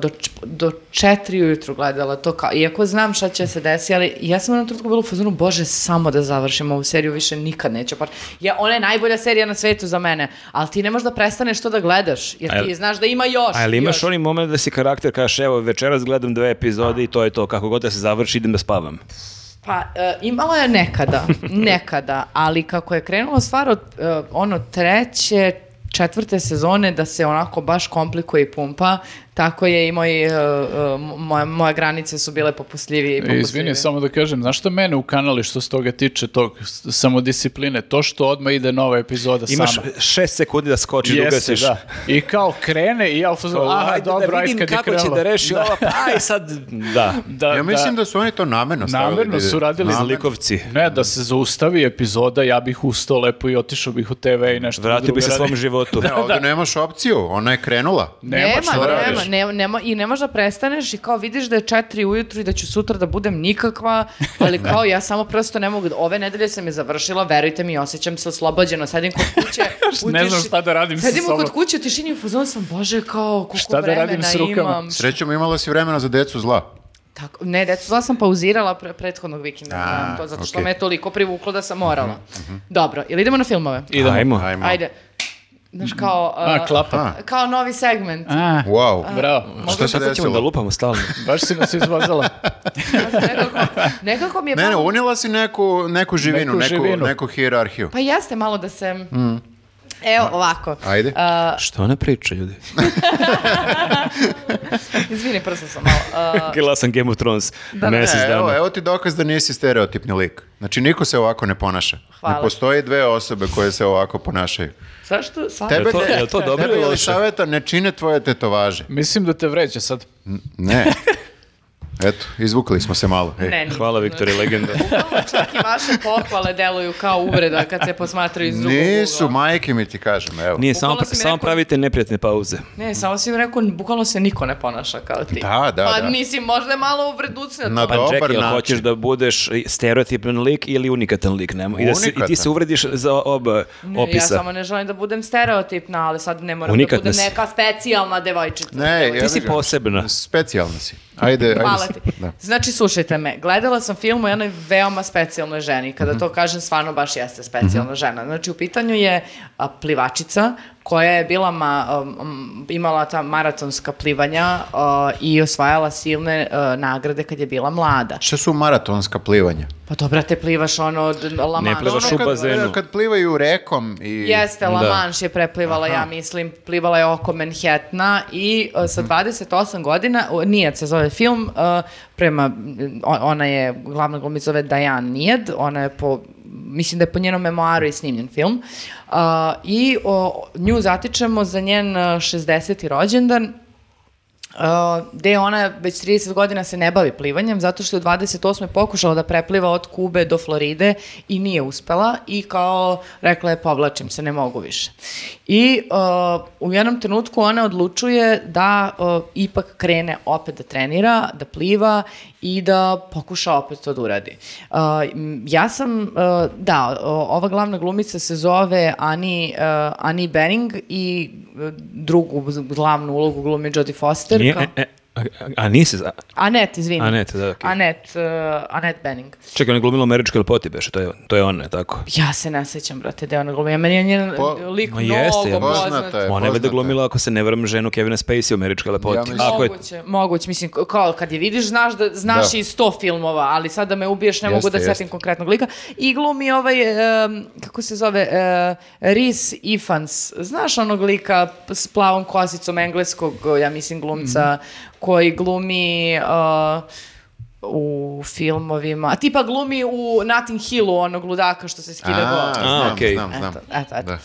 do, do četiri ujutru gledala to kao, iako znam šta će se desiti, ali ja sam na trenutku bila u fazonu, bože, samo da završim ovu seriju, više nikad neću. Pa, ja, ona je najbolja serija na svetu za mene, ali ti ne možeš da prestaneš to da gledaš, jer A ti znaš da ima još. A jel imaš još. onaj moment da si karakter kažeš evo večeras gledam dve epizode i to je to, kako god da se završi idem da spavam. Pa, e, imala je nekada, nekada, ali kako je krenula stvar od e, ono treće, četvrte sezone da se onako baš komplikuje i pumpa, tako je i moj, e, e, moje, moje granice su bile popustljivije i E, popustljivije. Izvini, samo da kažem, znaš što mene ukanali što se toga tiče tog s- samodiscipline? To što odmah ide nova epizoda Imaš sama. šest sekundi da skočiš, da Jeste, ugasiš. da. I kao krene i ja u fazonu, aha, Ajde dobro, da ajde vidim kad je kako će da reši ovo, pa aj sad, da. Da, Ja mislim da su oni to namerno stavili. Namerno da su radili. Zlikovci. Ne, da se zaustavi epizoda, ja bih ustao lepo i otišao bih u TV i nešto Vratio drugo bi se svom životu. Ne, ovdje nemaš opciju, ona je krenula. Nema, što nema, radiš. nema, nema, i ne možeš da prestaneš i kao vidiš da je četiri ujutru i da ću sutra da budem nikakva, ali kao ja samo prosto ne mogu, da- ove nedelje sam je završila, verujte mi, osjećam se oslobođeno, sedim kod kuće, u Ne znam šta da radim sa Sedim sobom. kod kuće u tišini fazonu sam, bože, kao, koliko Šta da vremena radim s rukama? imam. Srećom imala si vremena za decu zla. Tako, ne, decu zla sam pauzirala pre, prethodnog vikenda, A, to, zato što okej. me je toliko privuklo da sam morala. Dobro, ili idemo na filmove? Idemo. Ajmo. Ajmo. Ajde. Znaš, kao... A, uh, klapa. A, kao novi segment. A, wow. bravo. Šta se Sad ćemo desilo? da lupamo stalno. Baš si nas izvozala. nekako, nekako mi je Ne, ne, unijela si neku, neku živinu, Neku neku, živinu. neku hijerarhiju. Pa jeste malo da se... Evo, ovako. Ajde. A, Što ona priča, ljudi? izvini, prsa sam malo. A, Gledala sam Game of Thrones mesec Ne, evo, dana. evo ti dokaz da nisi stereotipni lik. Znači, niko se ovako ne ponaša. Hvala. Ne postoji dve osobe koje se ovako ponašaju. zašto? Sad? Tebe, to- te- jel to dobro tebe ili loše? saveta ne čine tvoje tetovaže. Mislim da te vređa sad. Ne. Eto, izvukli smo se malo. Ej. Ne, nisam. Hvala Viktori, legenda. Čak i vaše pohvale deluju kao uvreda kad se posmatraju iz drugog Nisu, ugla. majke mi ti kažem, evo. Nije, samo, si mi samo rekao- pravite neprijatne pauze. Ne, samo si mi rekao, bukvalno se niko ne ponaša kao ti. Da, da, Pa da. nisi možda je malo uvreducna Na to. Pa Dobar čekaj, način. hoćeš da budeš stereotipan lik ili unikatan lik? Nemo. I, da se, I ti se uvrediš za oba Ne, opisa. ja samo ne želim da budem stereotipna, ali sad ne moram Unikatna da budem si. neka specijalna devojčica. Ne, Devojčica. ja si bih ga- posebna. Specijalna si. Ajde, ajde. Hvala ti. Da. Znači, slušajte me, gledala sam film o jednoj veoma specijalnoj ženi. Kada to kažem, stvarno baš jeste specijalna žena. Znači, u pitanju je a, plivačica koja je bila ma, um, imala ta maratonska plivanja a, i osvajala silne a, nagrade kad je bila mlada. Šta su maratonska plivanja? Pa dobro, te plivaš ono od La Ne Manche. plivaš Ono u kad- bazenu. Kad plivaju rekom i... Jeste, La Da. Manche je preplivala, ja mislim, plivala je oko Manhattana i uh, Mhm. sa 28 godina, uh, Nijed se zove film, uh, prema, ona je, glavna glumica zove Diane Nijed, ona je po, mislim da je po njenom memoaru i snimljen film, uh, i o, nju zatičemo za njen uh, 60. rođendan, Uh, gde ona već 30 godina se ne bavi plivanjem zato što je u 28. pokušala da prepliva od Kube do Floride i nije uspela i kao rekla je povlačim se, ne mogu više. I uh, u jednom trenutku ona odlučuje da uh, ipak krene opet da trenira, da pliva i da pokuša opet to da uradi. Uh, ja sam, uh, da, ova glavna glumica se zove Annie, uh, Annie Bening i uh, drugu glavnu ulogu glumi Jodie Foster. Nije, kao- e, e, a, a nisi... A, Anet, izvini. Anet, da, okej. Anet, uh, Anet Bening. čekaj, ona je glumila u američkoj lepoti, beše, to je, to je ona, tako? Ja se ne sećam, brate, da je ona glumi. Meni je njen Po- lik Ma mnogo jeste, ja poznat. Poznata je, Ona je poznata glumila, ako se ne varam, ženu Kevina Spacey u američkoj lepoti. Ja mislim- Ako je, Moguće, moguće, mislim, kao kad je vidiš, znaš da znaš Da. i sto filmova, ali sad da me ubiješ, ne mogu Jeste, da setim jeste. konkretnog lika. I glumi ovaj, em, kako se zove, uh, Rhys Ifans, znaš onog lika s plavom kosicom engleskog, ja mislim, glumca, Mhm. Koji glumi... uh, u filmovima, a tipa glumi u Notting Hillu onog ludaka što se skida A, znam, okej. znam, znam. Eto, eto, eto. Da.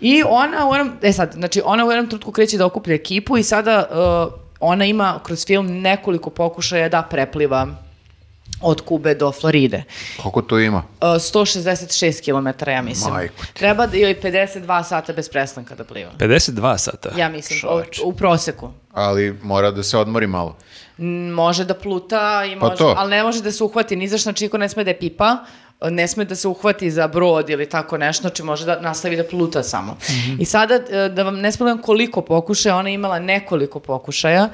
I ona u jednom, e sad, znači ona u jednom trenutku kreće da okuplja ekipu i sada uh, ona ima kroz film nekoliko pokušaja da prepliva od Kube do Floride. Koliko tu ima? Uh, 166 km, ja mislim. Majku ti. Treba da joj 52 sata bez prestanka da pliva. 52 sata. Ja mislim, Čoveče. u proseku. Ali mora da se odmori malo. Može da pluta, i Pa može, to. ali ne može da se uhvati, ni za što, znači niko ne sme da je pipa, ne sme da se uhvati za brod ili tako nešto, znači može da nastavi da pluta samo. I sada, e, da vam ne spomenu koliko pokušaja, ona je imala nekoliko pokušaja e,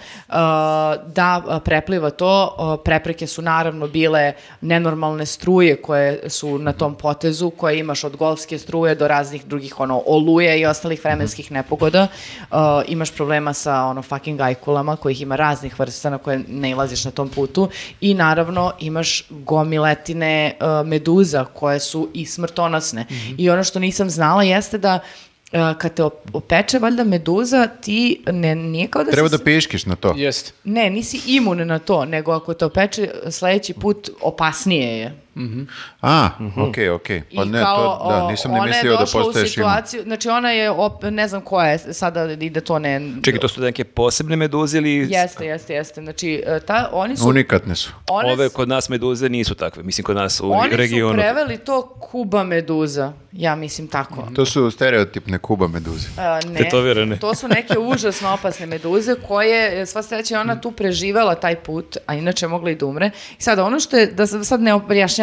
da e, prepliva to. Prepreke su naravno bile nenormalne struje koje su na tom potezu, koje imaš od golfske struje do raznih drugih ono, oluje i ostalih vremenskih nepogoda. Imaš problema sa ono fucking ajkulama kojih ima raznih vrsta na koje ne ilaziš na tom putu i naravno imaš gomiletine uh, meduza koje su i smrtonosne. I ono što nisam znala jeste da uh, kad te op- opeče valjda meduza, ti ne, nije kao da Treba si... da piškiš na to. Jeste. Ne, nisi imun na to, nego ako te opeče sledeći put opasnije je. A, okej, okej. Pa I ne, kao, to, da, nisam ni ona mislio je da došla u postaješ situaciju, znači ona je, op, ne znam koja je, sada ide to ne... Čekaj, to su neke posebne meduze ili... Jeste, jeste, jeste. Znači, e, ta, oni su... Unikatne su. one Ove kod nas meduze nisu takve, mislim kod nas u Oni regionu. su preveli to Kuba meduza, ja mislim tako. To su stereotipne kuba meduze. Uh, ne, Tetovirane. to su neke užasno opasne meduze koje, sva sreća, je ona tu preživela taj put, a inače mogla i da umre. I sada, ono što je, da sad sad ne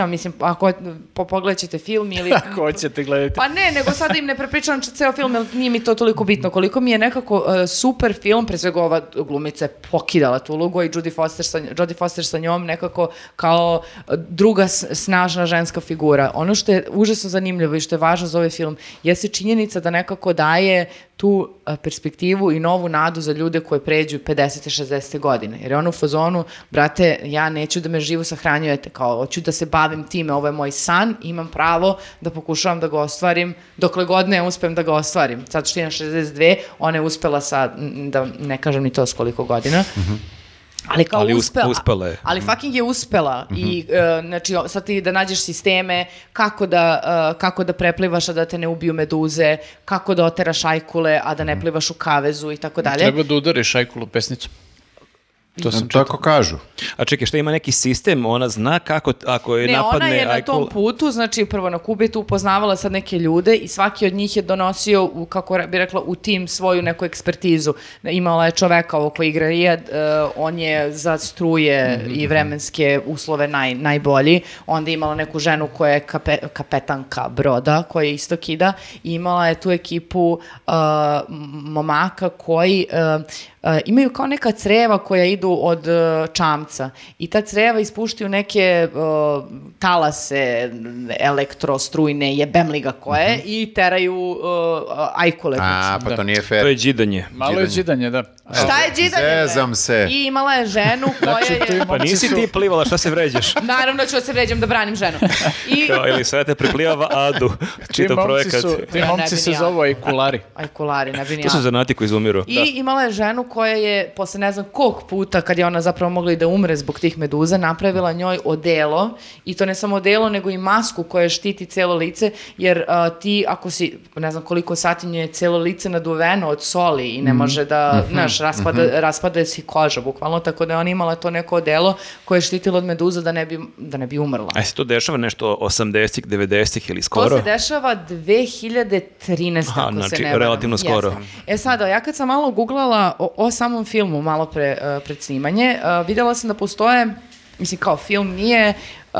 objašnjavam, mislim, ako po, pogledat ćete film ili... Ako hoćete gledati. Pa ne, nego sada im ne prepričavam ceo film, jer nije mi to toliko bitno. Koliko mi je nekako uh, super film, pre svega ova glumica je pokidala tu ulogu i Jodie Foster sa, Jodie Foster sa njom nekako kao uh, druga snažna ženska figura. Ono što je užasno zanimljivo i što je važno za ovaj film jeste činjenica da nekako daje tu uh, perspektivu i novu nadu za ljude koji pređu 50. 60. godine. Jer je ono u fazonu, brate, ja neću da me živo sahranjujete, kao, hoću da se bavim time, ovo je moj san, imam pravo da pokušavam da ga ostvarim, dokle god ne uspem da ga ostvarim. Sad što je na 62, ona je uspela sa, da ne kažem ni to s koliko godina, Ali kao Ali us- uspela. uspela je. Ali fucking je uspela. I e, znači sad ti da nađeš sisteme kako da, e, kako da preplivaš a da te ne ubiju meduze, kako da oteraš ajkule a da ne plivaš u kavezu i tako dalje. Treba da udariš ajkulu pesnicu. To sam Tako kažu. A čekaj, šta ima neki sistem? Ona zna kako, ako je Ne, napadne... ona je na tom putu, znači prvo na Kubi je tu upoznavala sad neke ljude i svaki od njih je donosio, u, kako bi rekla, u tim svoju neku ekspertizu. Imala je čoveka ovo koji igra Rijad, e, on je za struje i vremenske uslove naj, najbolji. Onda je imala neku ženu koja je kape- kapetanka broda, koja isto kida i imala je tu ekipu e, momaka koji e, imaju kao neka creva koja idu od e, čamca i ta creva ispuštaju neke e, talase elektrostrujne jebemliga koje i teraju e, ajkule. A, pa to nije To fair. je đidanje. Malo je đidanje, da. Šta je đidanje? Zezam se. I imala je ženu koja Znači, to je... Pa nisi su- ti plivala, šta se vređaš? Naravno ću da se vređam da branim ženu. I... Kao, ili sve te priplivava Adu, Ti čitav momci, projekat. su, ti momci se zovu i kulari. Ajkulari, ne bi To su zanati koji izumiru. I imala je ženu koja je, posle ne znam kog puta, kad je ona zapravo mogla i da umre zbog tih meduza, napravila njoj odelo, i to ne samo odelo, nego i masku koja štiti celo lice, jer a, ti, ako si, ne znam koliko sati njoj je celo lice naduveno od soli i ne može da, znaš, raspada, raspada si koža, bukvalno, tako da je ona imala to neko odelo koje je štitilo od meduza da ne bi, da ne bi umrla. A se to dešava nešto 80-ih, 90-ih ili To skoro? se dešava 2013. Aha, ako se znači, ne varam. relativno skoro. Jeste. E sada, ja kad sam malo googlala o, o samom filmu malo pre, e, pred snimanje, uh, vidjela sam da postoje, mislim kao film nije uh,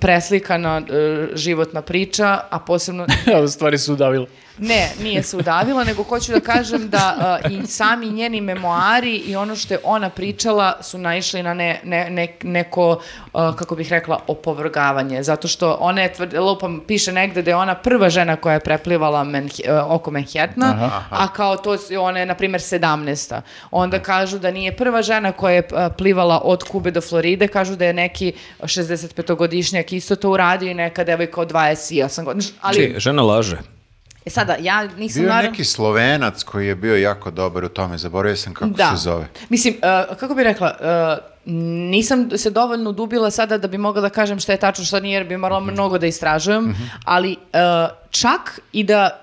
preslikana e, životna priča, a posebno U stvari su udavili. Ne, nije se udavila, nego hoću da kažem da uh, i sami njeni memoari i ono što je ona pričala su naišli na ne, ne, ne- neko, uh, kako bih rekla, opovrgavanje. Zato što ona je tvrd, lupam, piše negde da je ona prva žena koja je preplivala Manha- uh, oko Manhattana, a kao to ona je, na primjer, 17. Onda kažu da nije prva žena koja je uh, plivala od Kube do Floride, kažu da je neki 65-godišnjak isto to uradio i neka devojka od 28 godina. Ali, Či, žena laže. E sada, ja nisam Bio je naravno... neki slovenac koji je bio jako dobar u tome, zaboravio sam kako Da. se zove. Mislim, uh, kako bi rekla, uh, nisam se dovoljno udubila sada da bi mogla da kažem šta je tačno, šta nije, jer bi morala mnogo da istražujem, ali uh, čak i da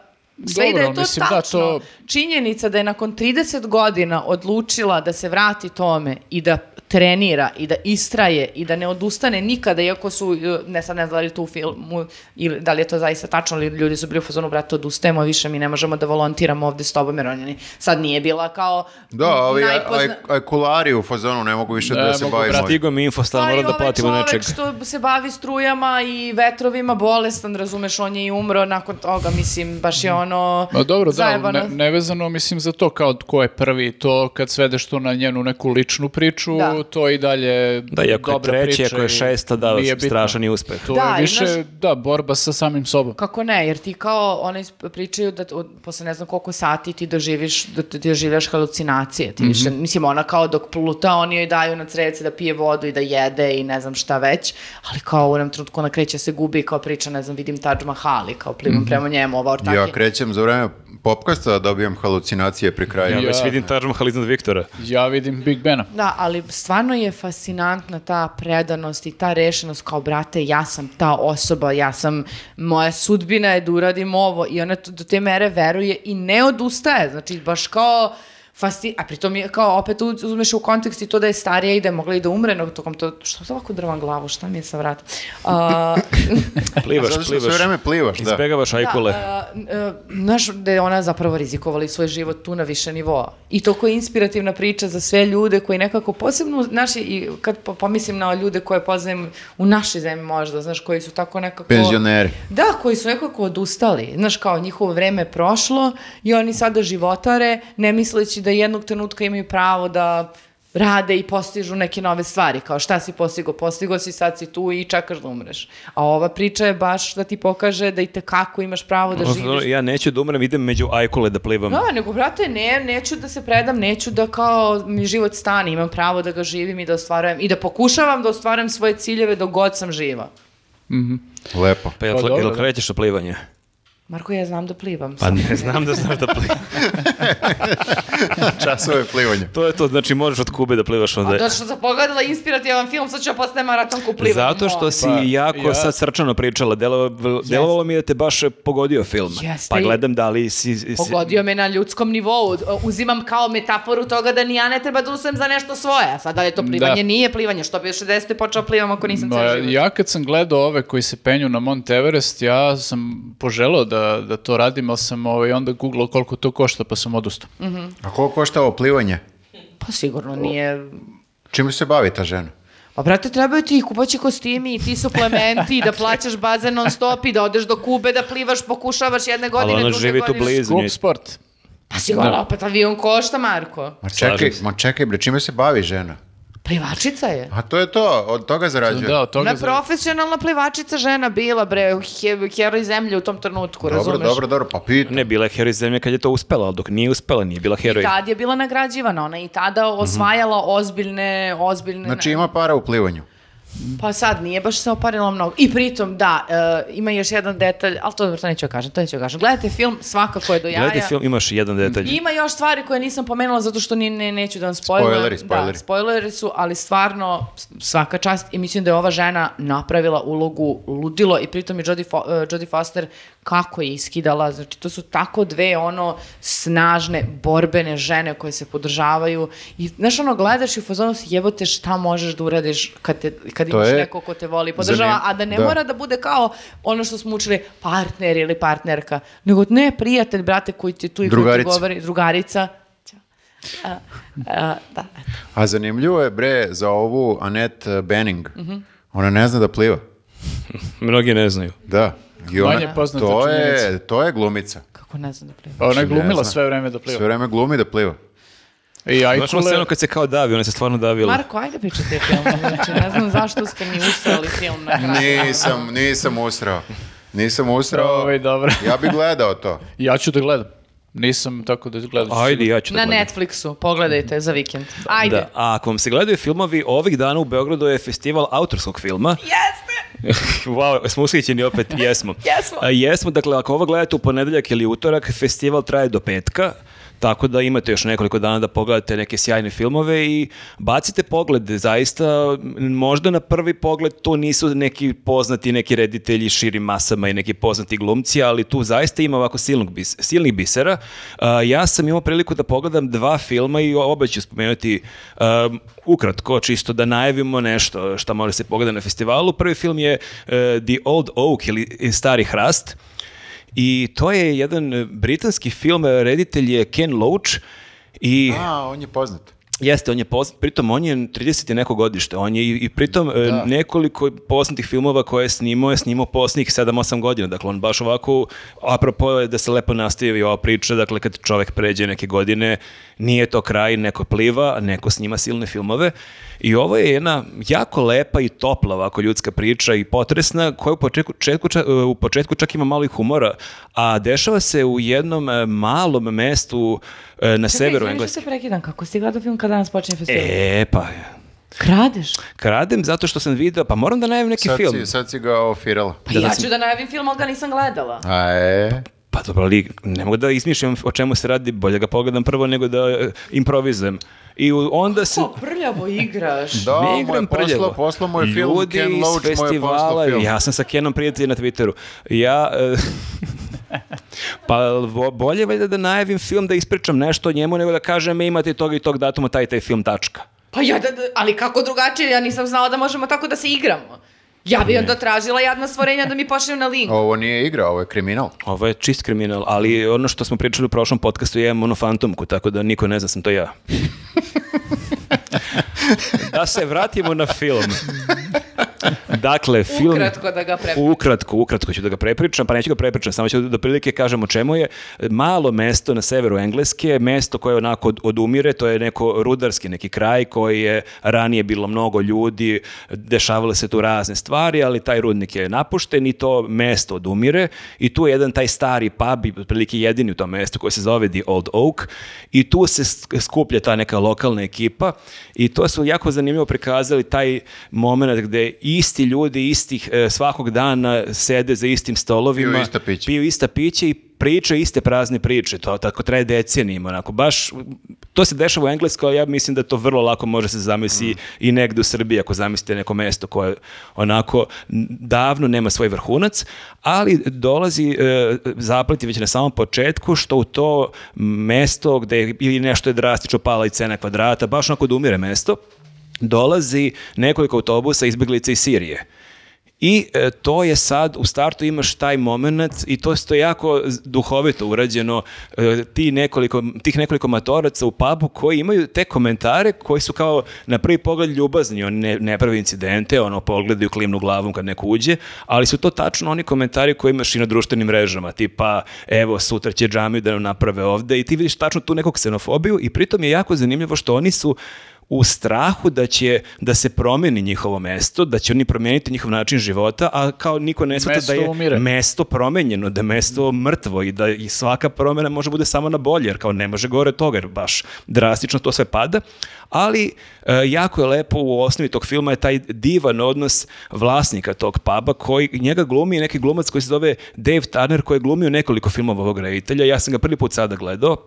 sve i da Dobro, je to mislim, da, tačno, to- činjenica da je nakon 30 godina odlučila da se vrati tome i da trenira i da istraje i da ne odustane nikada, iako su, uh, ne sad ne znam da li je to u filmu ili da li je to zaista tačno, ali ljudi su bili u fazonu, brate, odustajemo više, mi ne možemo da volontiramo ovde s tobom, jer on je sad nije bila kao Da, ovi aj, najpozna- aj, aj kulari u fazonu ne mogu više Ne da se mogu, bavimo. brate. Stigo mi info, i moram da ovaj platimo čovek nečeg. što se bavi strujama i vetrovima, bolestan, razumeš, on je i umro nakon toga, mislim, baš je ono Ma dobro, da, zajebano. ne, nevezano mislim za to kao ko je prvi, to kad svedeš to na njenu neku ličnu priču, Da. To i dalje Da, i ako je dobra treći, priča ako je šesta, da, strašan je uspeh. To Da, je više, znaš- da, borba sa samim sobom. Kako ne, jer ti kao, one pričaju da od, posle ne znam koliko sati ti doživiš, da ti doživljaš halucinacije. Ti više, mislim, ona kao dok pluta, oni joj daju na crevce da pije vodu i da jede i ne znam šta već, ali kao u onom trenutku ona kreće se gubi, kao priča, ne znam, vidim Taj Mahal i kao plivam prema njemu, ova ortaki. Ja krećem za vreme popkasta da dobijam halucinacije pri kraju. Ja Ja. već vidim Taj Mahal iznad Viktora. Ja vidim Big Bena. Da, ali stvarno je fascinantna ta predanost i ta rešenost kao, brate, ja sam ta osoba, ja sam, moja sudbina je da uradim ovo i ona do te mere veruje i ne odustaje, znači baš kao Fasci... A pritom je kao opet uz- uzmeš u kontekst i to da je starija i da je mogla i da umre no, tokom to... Što se ovako drvam glavu? Šta mi je sa vrata? A, Plivaš, Zato što sve plivaš. vreme plivaš, da. Izbegavaš ajkule. Da, a, a, znaš da je ona zapravo rizikovala i svoj život tu na više nivoa. I to koja je inspirativna priča za sve ljude koji nekako posebno, naši, i kad po- pomislim na ljude koje poznajem u našoj zemlji možda, znaš, koji su tako nekako... Penzioneri. Da, koji su nekako odustali. Znaš, kao njihovo vreme je prošlo i oni sada životare, ne misleći da jednog trenutka imaju pravo da rade i postižu neke nove stvari, kao šta si postigo, postigo si, sad si tu i čekaš da umreš. A ova priča je baš da ti pokaže da i tekako imaš pravo da živiš. Ja neću da umrem, idem među ajkule da plivam. Da, nego, brate, ne, neću da se predam, neću da kao mi život stane, imam pravo da ga živim i da ostvarujem, i da pokušavam da ostvarujem svoje ciljeve dok god sam živa. Lepo. Pa jel, Pa dobro, jel da. krećeš na plivanje? Marko, ja znam da plivam. Pa ne znam da znaš da plivam. Časove plivanja. To je to, znači možeš od Kube da plivaš onda. Zato što sam pogledala inspirativan film, sad ću ja postajem maratonku plivanju. Zato što si Pa, jako ja- sad srčano pričala, delovalo, delovalo mi je da te baš pogodio film. Jeste Pa gledam da li si... si- Pogodio me na ljudskom nivou. Uzimam kao metaforu toga da ni ja ne treba da usem za nešto svoje. A sad da li je to plivanje? Da. Nije plivanje. Što bi u 60. počeo plivam ako nisam ceo život? ja kad sam gledao ove koji se penju na Mount Everest, ja sam poželao da, da to radim, ali sam ovaj, onda googlao koliko to košta, pa sam odustao. A koliko košta ovo plivanje? Pa sigurno nije... Čime se bavi ta žena? Pa brate, trebaju ti i kupaći kostimi i ti suplementi i da plaćaš bazen non stop i da odeš do Kube, da plivaš, pokušavaš jedne godine, ona druge živi tu godine. blizu. Skup sport. Pa sigurno, opet avion košta, Marko. Ma čekaj, ma čekaj bre, čime se bavi žena? Plivačica je. A to je to, od toga zarađuje. Da, od toga za- profesionalna plivačica žena bila, bre, he, heroj zemlje u tom trenutku, dobro, razumeš? dobro, dobro, pa pita. Ne, bila je heroj zemlje kad je to uspela, ali dok nije uspela, nije bila heroj. Tad je bila nagrađivana, ona je i tada osvajala ozbiljne, ozbiljne... Znači ima para u plivanju. Pa sad nije baš se oparila mnogo. I pritom, da, e, ima još jedan detalj, ali to, to neću da kažem, to neću da kažem. Gledajte film, svakako je do jaja. Gledajte film, imaš jedan detalj. Ima još stvari koje nisam pomenula zato što ni, ne, neću da vam spojlujem. Spoileri, spoileri. Da, spoileri su, ali stvarno svaka čast i mislim da je ova žena napravila ulogu ludilo i pritom je Jodie, Fo- eh, Jodie Foster kako je iskidala. Znači to su tako dve ono snažne, borbene žene koje se podržavaju i znaš ono gledaš i u fazonu si jebote šta možeš da uradiš kad, te, kad To imaš je neko ko te voli i podržava, zanim- a da ne da. mora da bude kao ono što smo učili partner ili partnerka, nego ne prijatelj, brate, koji ti tu i koji govori, drugarica. Ćao. A, a, da. A zanimljivo je bre za ovu Annette Bening. Mhm. Ona ne zna da pliva. Mnogi ne znaju. Da. I ona, Manje poznata to činjenica. je, to je glumica. Kako ne znam da plivam. Pa ona je Znači, glumila zna. sve vreme da Sve pliva. vreme glumi da pliva. I Znaš ono Ajkule, scenu kad se kao davi, ona se stvarno davila. Marko, ajde pričate filmu. Znači, ne znam zašto ste mi usrali film na kraju. Nisam, nisam usrao. Nisam usrao. Ovaj, dobro. Ja bih gledao to. ja ću da gledam. Nisam tako da gledam. Ajde, ja ću da Na gledam. Netflixu, pogledajte za vikend. Ajde. Da, a ako vam se gledaju filmovi, ovih dana u Beogradu je festival autorskog filma. Jeste! wow, smo ushićeni opet, jesmo. Jesmo. A, jesmo, dakle, ako ovo gledate u ponedeljak ili utorak, festival traje do petka, tako da imate još nekoliko dana da pogledate neke sjajne filmove i bacite pogled, zaista, možda na prvi pogled to nisu neki poznati, neki reditelji širim masama i neki poznati glumci, ali tu zaista ima ovako silnog bis, silnih bisera. A, ja sam imao priliku da pogledam dva filma i oba ću spomenuti um, ukratko, čisto da najavimo nešto što može se pogledati na festivalu. Prvi film je uh, The Old Oak ili Stari hrast. I to je jedan e, britanski film, e, reditelj je Ken Loach i A, on je poznat. jeste, on je poznat, pritom on je 30 i neko godište, on je i, i pritom e, nekoliko poznatih filmova koje je snimao, je snimao posljednjih 7-8 godina, dakle on baš ovako, apropo je da se lepo nastavi ova priča, dakle kad čovek pređe neke godine, nije to kraj, neko pliva, neko snima silne filmove i ovo je jedna jako lepa i topla ovako ljudska priča i potresna koja u početku, četku, ča- u početku čak ima malo i humora, a dešava se u jednom e, malom mestu e, na severu Čekaj, Engleske. se prekidam, kako si gledao film kada danas počne festival? E, pa, Kradeš? kradem zato što sam video, pa moram da najavim neki Sad film. si, sad si ga ofirala. Pa Da, ja da sam- ću da najavim film, ali ga nisam gledala. A e, Pa dobro, ali ne mogu da izmišljam o čemu se radi, bolje ga pogledam prvo nego da e, improvizujem. I onda se... Kako prljavo igraš? da, ne igram prljavo. poslao mu je film, Ljudi Ken Loach poslao festivala, film. ja sam sa Kenom prijatelji na Twitteru. Ja... e, pa bolje valjda da najavim film, da ispričam nešto o njemu, nego da kažem "E, imate tog i tog datuma, taj taj film, tačka. Pa ja, da, da- ali kako drugačije, ja nisam znala da možemo tako da se igramo. Ja bi onda tražila jadna stvorenja da mi pošalju na link. Ovo nije igra, ovo je kriminal. Ovo je čist kriminal, ali ono što smo pričali u prošlom podcastu je monofantomku, tako da niko ne zna sam to ja. da se vratimo na film. Dakle, film... Ukratko da ga prepričam. Ukratko, ukratko ću da ga prepričam, pa neću ga prepričam, samo ću da prilike kažem o čemu je. Malo mesto na severu Engleske, mesto koje onako od, odumire, to je neko rudarski neki kraj koji je ranije bilo mnogo ljudi, dešavale se tu razne stvari, ali taj rudnik je napušten i to mesto odumire i tu je jedan taj stari pub, i otprilike jedini u tom mestu koji se zove The Old Oak i tu se sk- skuplja ta neka lokalna ekipa i to su jako zanimljivo prikazali taj moment gde isti ljudi istih e, svakog dana sede za istim stolovima, Piju ista pića. piju ista pića i priča iste prazne priče, to tako traje decenijima, onako, baš, to se dešava u Engleskoj, ali ja mislim da to vrlo lako može se zamisli i negde u Srbiji, ako zamislite neko mesto koje onako davno nema svoj vrhunac, ali dolazi e, zapleti već na samom početku, što u to mesto gde ili nešto je drastično pala i cena kvadrata, baš onako da umire mesto, dolazi nekoliko autobusa izbjeglica iz Sirije. I e, to je sad, u startu imaš taj moment i to je to jako duhovito urađeno, e, ti nekoliko, tih nekoliko matoraca u pubu koji imaju te komentare koji su kao na prvi pogled ljubazni, on ne, ne pravi incidente, ono pogledaju klimnu glavom kad neko uđe, ali su to tačno oni komentari koji imaš i na društvenim mrežama, tipa evo sutra će džamiju da nam naprave ovde i ti vidiš tačno tu neku ksenofobiju i pritom je jako zanimljivo što oni su u strahu da će da se promeni njihovo mesto, da će oni promijeniti njihov način života, a kao niko ne Mesto da je umire. mesto promenjeno, da je mesto mrtvo i da i svaka promjena može bude samo na bolje, jer kao ne može gore toga, jer baš drastično to sve pada. Ali e, jako je lepo u osnovi tog filma je taj divan odnos vlasnika tog puba koji njega glumi neki glumac koji se zove Dave Turner koji je glumio nekoliko filmova ovog reditelja. Ja sam ga prvi put sada gledao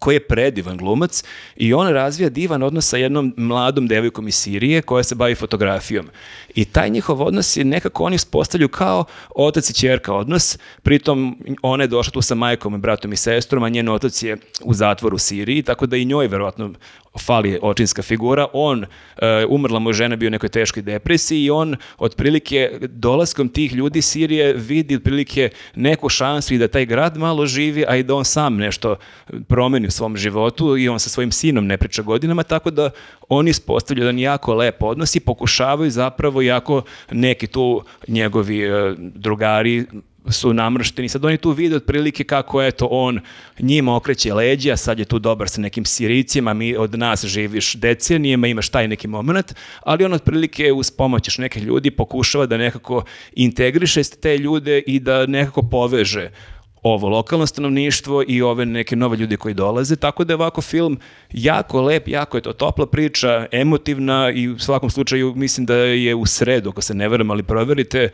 koji je predivan glumac i on razvija divan odnos sa jednom mladom devojkom iz Sirije koja se bavi fotografijom. I taj njihov odnos je nekako oni uspostavljaju kao otac i ćerka odnos, pritom ona je došla tu sa majkom i bratom i sestrom, a njen otac je u zatvoru u Siriji, tako da i njoj verovatno fali očinska figura. On, e, umrla mu žena, bio u nekoj teškoj depresiji i on otprilike dolaskom tih ljudi Sirije vidi otprilike neku šansu i da taj grad malo živi, a i da on sam nešto promeni u svom životu i on sa svojim sinom ne priča godinama, tako da oni ispostavljaju jedan jako lep odnos i pokušavaju zapravo jako neki tu njegovi e, drugari su namršteni. Sad oni tu vide otprilike kako eto on njima okreće leđa, sad je tu dobar sa nekim siricima, mi od nas živiš decenijema, imaš taj neki moment, ali on otprilike uz pomoć nekih ljudi pokušava da nekako integriše te ljude i da nekako poveže ovo lokalno stanovništvo i ove neke nove ljude koji dolaze, tako da je ovako film jako lep, jako je to topla priča, emotivna i u svakom slučaju mislim da je u sredu, ako se ne veram, ali proverite,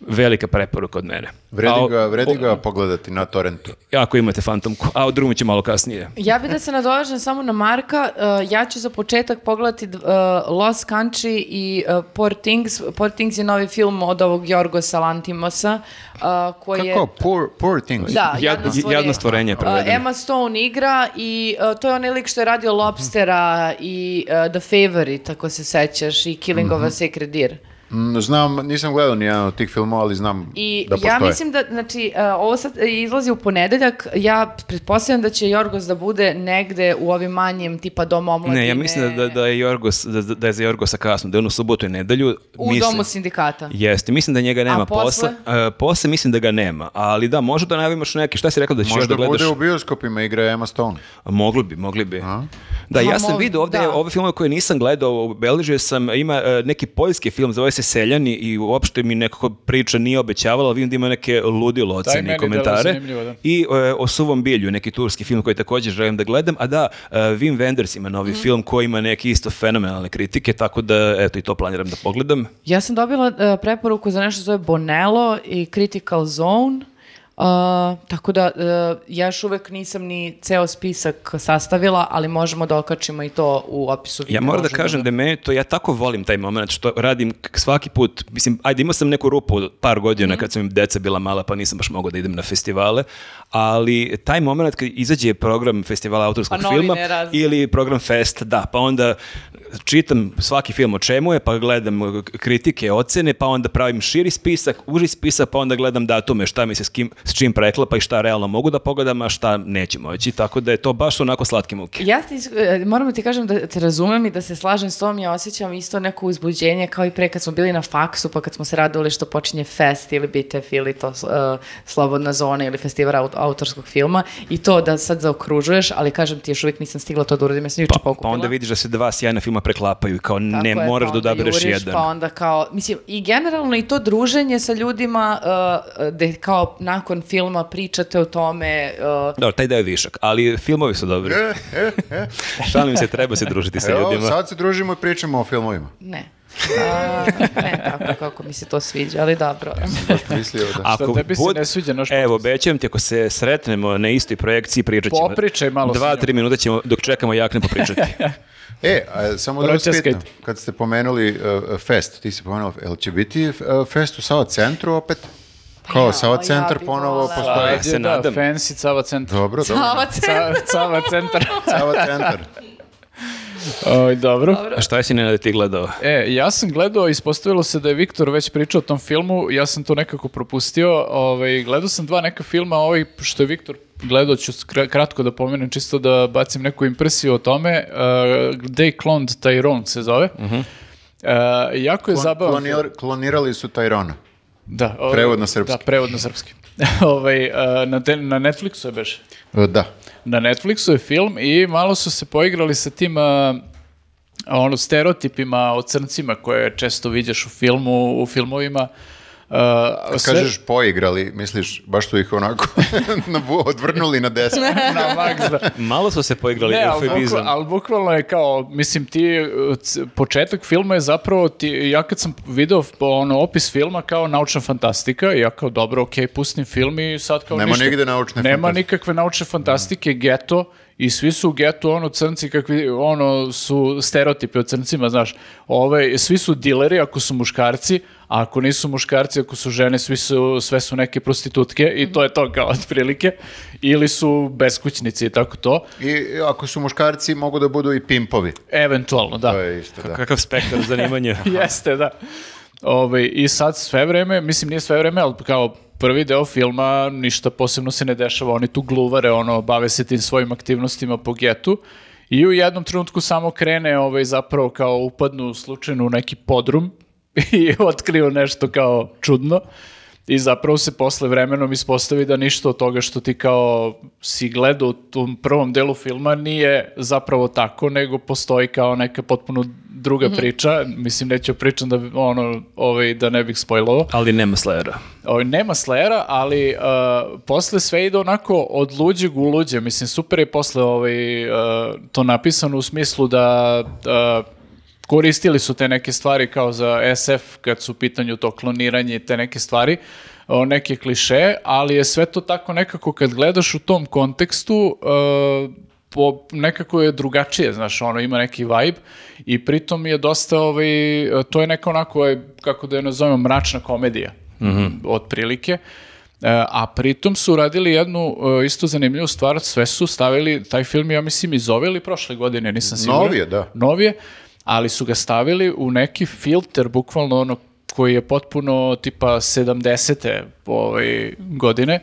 velika preporuka od mene. Vredi A o- ga, vredi o- ga pogledati na torrentu. Ako imate fantomku, a o drugom će malo kasnije. Ja bih da se nadovežem samo na Marka. Uh, ja ću za početak pogledati uh, Lost Country i uh, Poor Things. Poor Things je novi film od ovog Jorgosa Lantimosa. Uh, koji je... Kako? Poor, poor things. Da, Jad- jadno stvorenje. jadno stvorenje je Uh. Emma Stone igra i uh, to je onaj lik što je radio Lobstera i uh, The Favorite, ako se sećaš, i Killing of a Sacred Deer. Mm, Znam, nisam gledao ni jedan od tih filmova, ali znam I da postoje. ja mislim da, znači, uh, ovo sad izlazi u ponedeljak, ja pretpostavljam da će Jorgos da bude negde u ovim manjim, tipa Dom omladine. Ne, ja mislim da, da, da je Jorgos, da, da je za Jorgosa kasno, da je on u subotu i nedelju. U Mislim- Domu sindikata. Jeste, mislim da njega nema posle? posle. E, posle mislim da ga nema, ali da, možda da najaviš neki, šta si rekao da ćeš još Možda da gledaš? bude u bioskopima igra Emma Stone. A Mogli bi, mogli bi. Da, Pa ja sam vidio ovde da. ove filmove koje nisam gledao, obeležio sam, ima e, neki poljski film, zove se Seljani i uopšte mi nekako priča nije obećavala, ali vidim da ima neke ludilo ocene i komentare. da. I e, o Suvom bilju, neki turski film koji također želim da gledam, a da, e, Wim Wenders ima novi film koji ima neke isto fenomenalne kritike, tako da, eto, i to planiram da pogledam. Ja sam dobila uh, preporuku za nešto zove Bonello i Critical Zone. Uh, tako da uh, ja još uvek nisam ni ceo spisak sastavila, ali možemo da okačimo i to u opisu videa. Ja moram da kažem da meni to, ja tako volim taj moment što radim svaki put, mislim, ajde imao sam neku rupu par godina kad su mi deca bila mala pa nisam baš mogao da idem na festivale, ali taj moment kad izađe program festivala autorskog Pa filma ili program fest, da, pa onda čitam svaki film o čemu je, pa gledam kritike, ocene, pa onda pravim širi spisak, uži spisak, pa onda gledam datume, šta mi se s, kim, s čim preklapa i šta realno mogu da pogledam, a šta neću moći, tako da je to baš onako slatke muke. Ja ti, e, moram ti kažem da te razumem i da se slažem s tom, ja osjećam isto neko uzbuđenje kao i pre kad smo bili na faksu, pa kad smo se radovali što počinje fest ili BTF ili to uh, slobodna zona ili festival autorskog filma i to da sad zaokružuješ, ali kažem ti još uvijek nisam stigla to da uradim, ja sam juče Pa, pa pokupila. onda vidiš da se dva sjajna filma preklapaju i kao Tako ne je, moraš pa da odabereš juriš, jedan. Pa onda kao, mislim, i generalno i to druženje sa ljudima, uh, gde kao nakon filma pričate o tome, uh, Dobro, taj deo je višak, ali filmovi su dobri. E, e, e. Šalim se, treba se družiti sa Evo, ljudima. sad se družimo i pričamo o filmovima. ne. A, ne tako kako mi se to sviđa, ali dobro. Mislio da... Ako tebi se bud- ne sviđa naš Evo, podcast? obećavam ti ako se sretnemo na istoj projekciji, pričat ćemo. Popričaj malo Dva, tri minuta ćemo, dok čekamo jakne popričati. E, a, samo da vas pitam, kad ste pomenuli uh, fest, ti si pomenuo, jel će biti uh, fest u Sava centru opet? Kao ja, Sava ja centar bi ponovo volela. postoji. Ja se da, nadam. fancy Cava centar. Dobro, dobro. Sava centar. Cava centar. Sava centar. Oj, dobro. A šta si Nenade ti gledao? E, ja sam gledao, ispostavilo se da je Viktor već pričao o tom filmu, ja sam to nekako propustio, ovaj, gledao sam dva neka filma, ovaj što je Viktor gledao ću kratko da pomenem, čisto da bacim neku impresiju o tome, uh, They Cloned Tyrone se zove. Uh, jako je Klon- zabavan klonir- klonirali su Tyrona. Da, o- Prevod na srpski. Da, prevod na srpski. ovaj, uh, na, na Netflixu je beše. Uh, Da. Na Netflixu je film i malo su se poigrali sa tim uh, ono stereotipima o crncima koje često viđaš u filmu, u filmovima. Sve- Kažeš poigrali, misliš, baš su ih onako na bu- odvrnuli na deset. na maks, da. Malo su se poigrali Ne, ali, eufemizam. bukva- ali bukvalno je kao, mislim ti, uh, c- početak filma je zapravo, ti, ja kad sam video ono, opis filma kao naučna fantastika, ja kao dobro, ok, pustim film i sad kao Nema ništa. nigde naučne Nema fantastike. nikakve naučne fantastike, geto, i svi su u getu, ono, crnci kakvi, ono, su stereotipi o crncima, znaš. Ove, svi su dileri ako su muškarci, a ako nisu muškarci, ako su žene, svi su, sve su neke prostitutke i to je to kao otprilike. Ili su beskućnici i tako to. I ako su muškarci, mogu da budu i pimpovi. Eventualno, da. To je isto, da. Kakav spektar zanimanja. Jeste, da. Ove, I sad sve vreme, mislim nije sve vreme, ali kao prvi deo filma ništa posebno se ne dešava, oni tu gluvare, ono, bave se tim svojim aktivnostima po getu i u jednom trenutku samo krene ovaj, zapravo kao upadnu slučajno u neki podrum i otkriju nešto kao čudno i zapravo se posle vremenom ispostavi da ništa od toga što ti kao si gledao u tom prvom delu filma nije zapravo tako, nego postoji kao neka potpuno druga priča. Mislim, neću pričam da, ono, ovaj, da ne bih spojlovao. Ali nema slajera. Ovaj, nema slajera, ali uh, posle sve ide onako od luđeg u luđe. Mislim, super je posle ovaj, uh, to napisano u smislu da uh, koristili su te neke stvari kao za SF kad su u pitanju to kloniranje i te neke stvari, o, neke kliše, ali je sve to tako nekako kad gledaš u tom kontekstu uh, po, nekako je drugačije, znaš, ono ima neki vibe i pritom je dosta, ovaj, to je neka onako, ovaj, kako da je nazovemo, mračna komedija, otprilike. E, a pritom su radili jednu e, isto zanimljivu stvar, sve su stavili, taj film ja mislim, iz ove ili prošle godine, nisam siguran. Novije, da. Novije, ali su ga stavili u neki filter, bukvalno ono koji je potpuno tipa 70. ovaj, godine,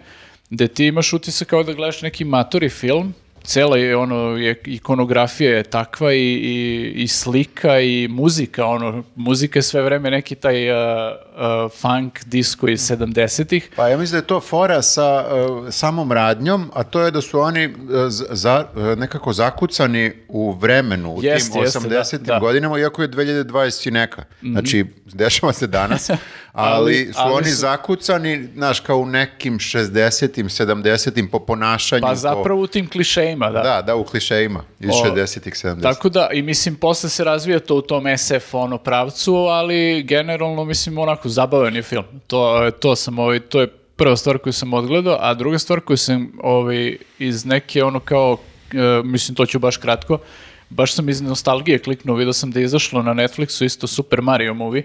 gde ti imaš utisak kao da gledaš neki matori film, cela je ono je ikonografija je takva i, i, i slika i muzika ono muzika je sve vreme neki taj uh, uh, funk disco iz 70-ih Pa ja mislim da je to fora sa uh, samom radnjom, a to je da su oni uh, za, uh, nekako zakucani u vremenu, u Jeste, tim jeste, 80. da, da. godinama, iako je 2020 i neka. Znači, dešava se danas, ali, Ali- su ali oni su- zakucani, znaš, kao u nekim 60-im, 70-im po ponašanju. pa po- zapravo u tim klišejima da Da, da, u klišejima iz O, 60-ih, 70-ih. Tako da, i mislim, posle se razvija to u tom SF ono pravcu, ali generalno, mislim, onako, zabavan je film. To, to sam, ovaj, to je prva stvar koju sam odgledao, a druga stvar koju sam ovaj, iz neke, ono kao, e, mislim, to ću baš kratko, baš sam iz nostalgije kliknuo, vidio sam da je izašlo na Netflixu isto Super Mario movie.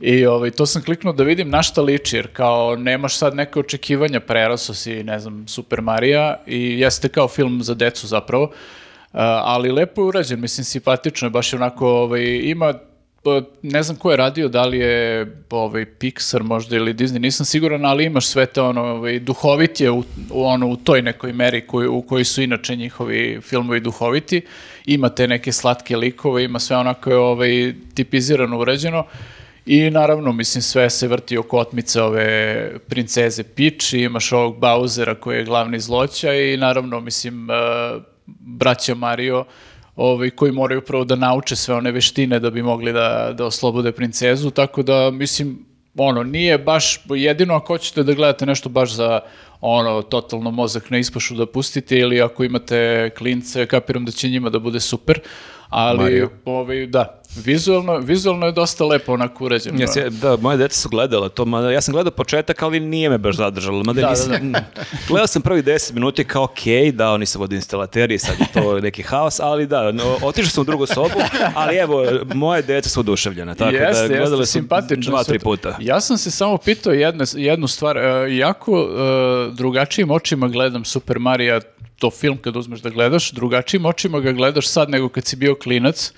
I ovaj, to sam kliknuo da vidim na šta liči, jer kao nemaš sad neke očekivanja, preraso si, ne znam, Super Marija i jeste kao film za decu zapravo, Uh, ali lepo je urađen, mislim, simpatično je, baš je onako, ovaj, ima, pa, ne znam ko je radio, da li je ovaj, Pixar možda ili Disney, nisam siguran, ali imaš sve te ono, ovaj, duhovit je u, u, ono, u toj nekoj meri koju, u kojoj su inače njihovi filmovi duhoviti, ima te neke slatke likove, ima sve onako je ovaj, tipizirano urađeno, I naravno, mislim, sve se vrti oko otmice ove princeze Peach i imaš ovog Bowsera koji je glavni zloća i naravno, mislim, uh, braća Mario ovaj, koji moraju prvo da nauče sve one veštine da bi mogli da, da oslobode princezu, tako da, mislim, ono, nije baš, jedino ako hoćete da gledate nešto baš za ono, totalno mozak na ispašu da pustite ili ako imate klince, kapiram da će njima da bude super, ali Mario. ovaj, da, vizualno, vizualno je dosta lepo onako urađeno. Ja se, da, moje dete su gledala to, mada ja sam gledao početak, ali nije me baš zadržalo. Mada Da, nisam, da, gledao sam prvi 10 minuta i kao okej, da, oni su vodoinstalateri, sad je to neki haos, ali da, no, otišao sam u drugu sobu, ali evo, moje dete su oduševljene, tako da Jeste, gledale jeste, su simpatično dva, tri puta. Ja sam se samo pitao jedne, jednu stvar, e, jako e, drugačijim očima gledam Super Mario, to film kad uzmeš da gledaš, drugačijim očima ga gledaš sad nego kad si bio klinac.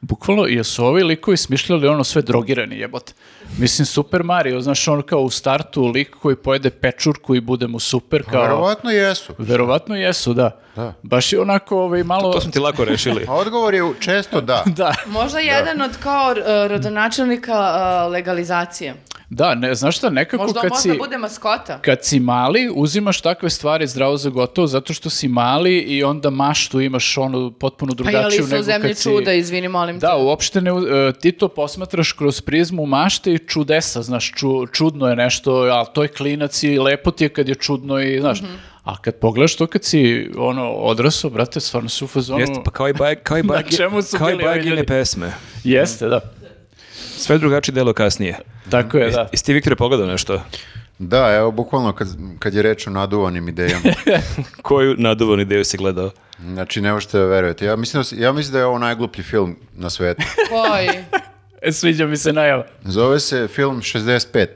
Bukvalno, jesu ovi likovi smišljali ono sve drogirani jebote. Mislim, Super Mario, znaš, on kao u startu lik koji pojede pečurku i bude mu super, kao... Verovatno jesu. Verovatno jesu, da. Baš je onako ovaj, malo... To smo ti lako rešili. A Odgovor je često da. Da, Možda jedan od kao uh, rodonačelnika uh, legalizacije. da, ne, znaš šta, nekako Možda kad možda si... bude maskota. Kad si mali, uzimaš takve stvari zdravo za gotovo zato što si mali i onda maštu imaš ono potpuno Pa drugačiju je li su nego zemlji kad si... čuda, izvini, molim te. Da, uopšte ne, u- e, ti to posmatraš kroz prizmu mašte i čudesa, znaš, ču- čudno je nešto, ali to je klinac i lepo ti je kad je čudno i, znaš, Mhm. a kad pogledaš to kad si, ono, odrasao, brate, stvarno si u fazonu... Jeste, pa kao i, baj, kao i, Na bajgi- čemu su kao bili bajgine pesme. Jeste, da. Sve drugačije delo kasnije. Tako je, da. Jesi ti, Viktore, pogledao nešto? Da, evo, bukvalno kad, kad je reč o naduvanim idejama. Koju naduvanu ideju si gledao? Znači, ne možete da verujete. Ja mislim da, ja mislim da je ovo najgluplji film na svetu. Koji? E, sviđa mi se najava. Zove se film 65.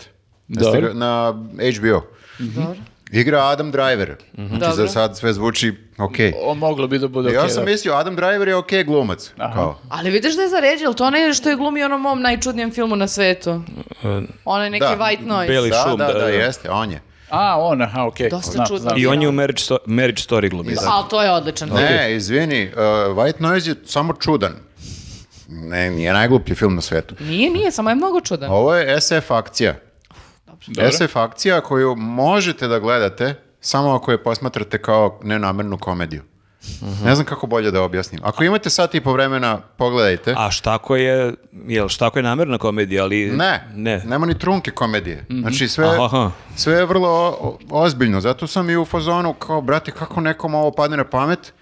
Jeste Dobro. Na HBO. Dobro. Igra Adam Driver. Znači, Dobro. za sad sve zvuči okej. O, moglo bi da bude Ja okej, sam da. mislio, Adam Driver je okej glumac. Kao. Ali vidiš da je za ređe, jel to onaj što je glumio onom mom najčudnijem filmu na svetu? Onaj neki Da. white noise. Beli Da, šum. da, da, jeste, on je. A, on, aha, okej. Dosta Znam, čudno. I on je u Marriage, Sto- Marriage Story glumi. da. Ali to je odličan. Ne, izvini, uh, White Noise je samo čudan. Ne, nije najgluplji film na svetu. Nije, nije, samo je mnogo čudan. Ovo je SF akcija. Dobro. SF akcija koju možete da gledate samo ako je posmatrate kao nenamernu komediju. Ne znam kako bolje da objasnim. Ako imate sat i po vremena, pogledajte. A šta ako je, jel, šta ako je namjerna komedija, ali... Ne, Ne. nema ni trunke komedije. Znači sve, Aha, aha. sve je vrlo ozbiljno. Zato sam i u fazonu kao, brate, kako nekom ovo padne na pamet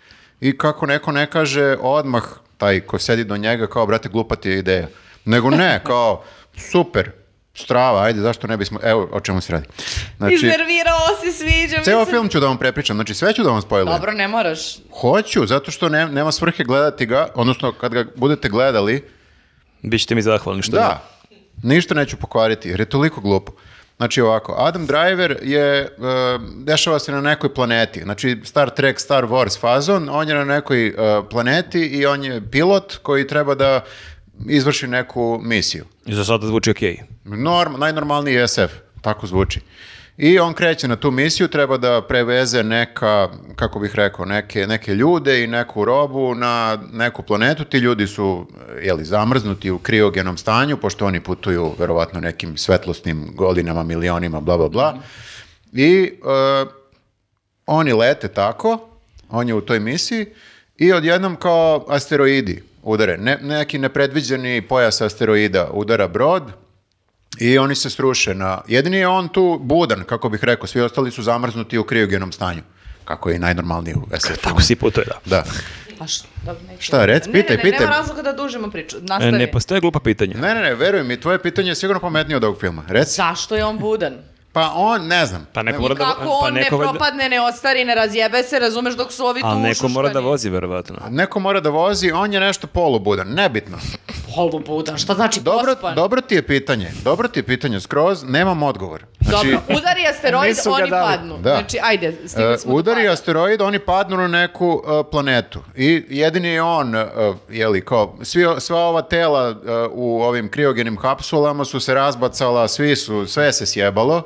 i kako neko ne kaže odmah taj ko sedi do njega kao, brate, glupa ti je ideja. Nego ne, kao, super, strava, ajde, zašto ne bismo, evo o čemu se radi. Znači, Iznervirao si, sviđa mi ceo se. film ću da vam prepričam, znači sve ću da vam spojlujem. Dobro, ne moraš. Hoću, zato što ne- nema svrhe gledati ga, odnosno kad ga budete gledali, Bićete mi zahvalni što da, ništa neću pokvariti, jer je toliko glupo. Znači ovako, Adam Driver je, e, dešava se na nekoj planeti, znači Star Trek, Star Wars fazon, on je na nekoj e, planeti i on je pilot koji treba da izvrši neku misiju. I za sada zvuči okej. Norm, najnormalniji SF, tako zvuči. I on kreće na tu misiju, treba da preveze neka, kako bih rekao, neke, neke ljude i neku robu na neku planetu. Ti ljudi su jeli, zamrznuti u kriogenom stanju, pošto oni putuju verovatno nekim svetlosnim godinama, milionima, bla, bla, bla. I e, oni lete tako, on je u toj misiji i odjednom kao asteroidi udare. Ne, neki nepredviđeni pojas asteroida udara brod i oni se sruše na... Jedini je on tu budan, kako bih rekao, svi ostali su zamrznuti u kriogenom stanju. Kako je i najnormalnije u SF. Tako si putuje, da. Da. Pa što? Dobro, neću. Šta, rec, Ne, pitaj, ne, ne, pitaj. nema razloga da dužimo priču. E, Nastavi. Ne postoje glupa pitanja. Ne, ne, ne, veruj mi, tvoje pitanje je sigurno pametnije od ovog filma. Reci. Zašto je on budan? Pa on, ne znam. Pa neko Ne- mora da... Kako pa on ne neko valjda- propadne, ne ostari, ne razjebe se, razumeš dok su ovi tu Ali neko mora da vozi, verovatno. Neko mora da vozi, on je nešto polubudan, nebitno. Polubudan, šta znači Dobro, pospan? dobro ti je pitanje, dobro ti je pitanje, skroz, nemam odgovor. Znači, Dobro, udari asteroid, oni dali. padnu. Da. Znači, ajde, stigli e, smo do udari asteroid, oni padnu na neku e, planetu. I jedini je on, e, jeli, kao, svi, sva ova tela e, u ovim kriogenim kapsulama su se razbacala, svi su, sve se sjebalo.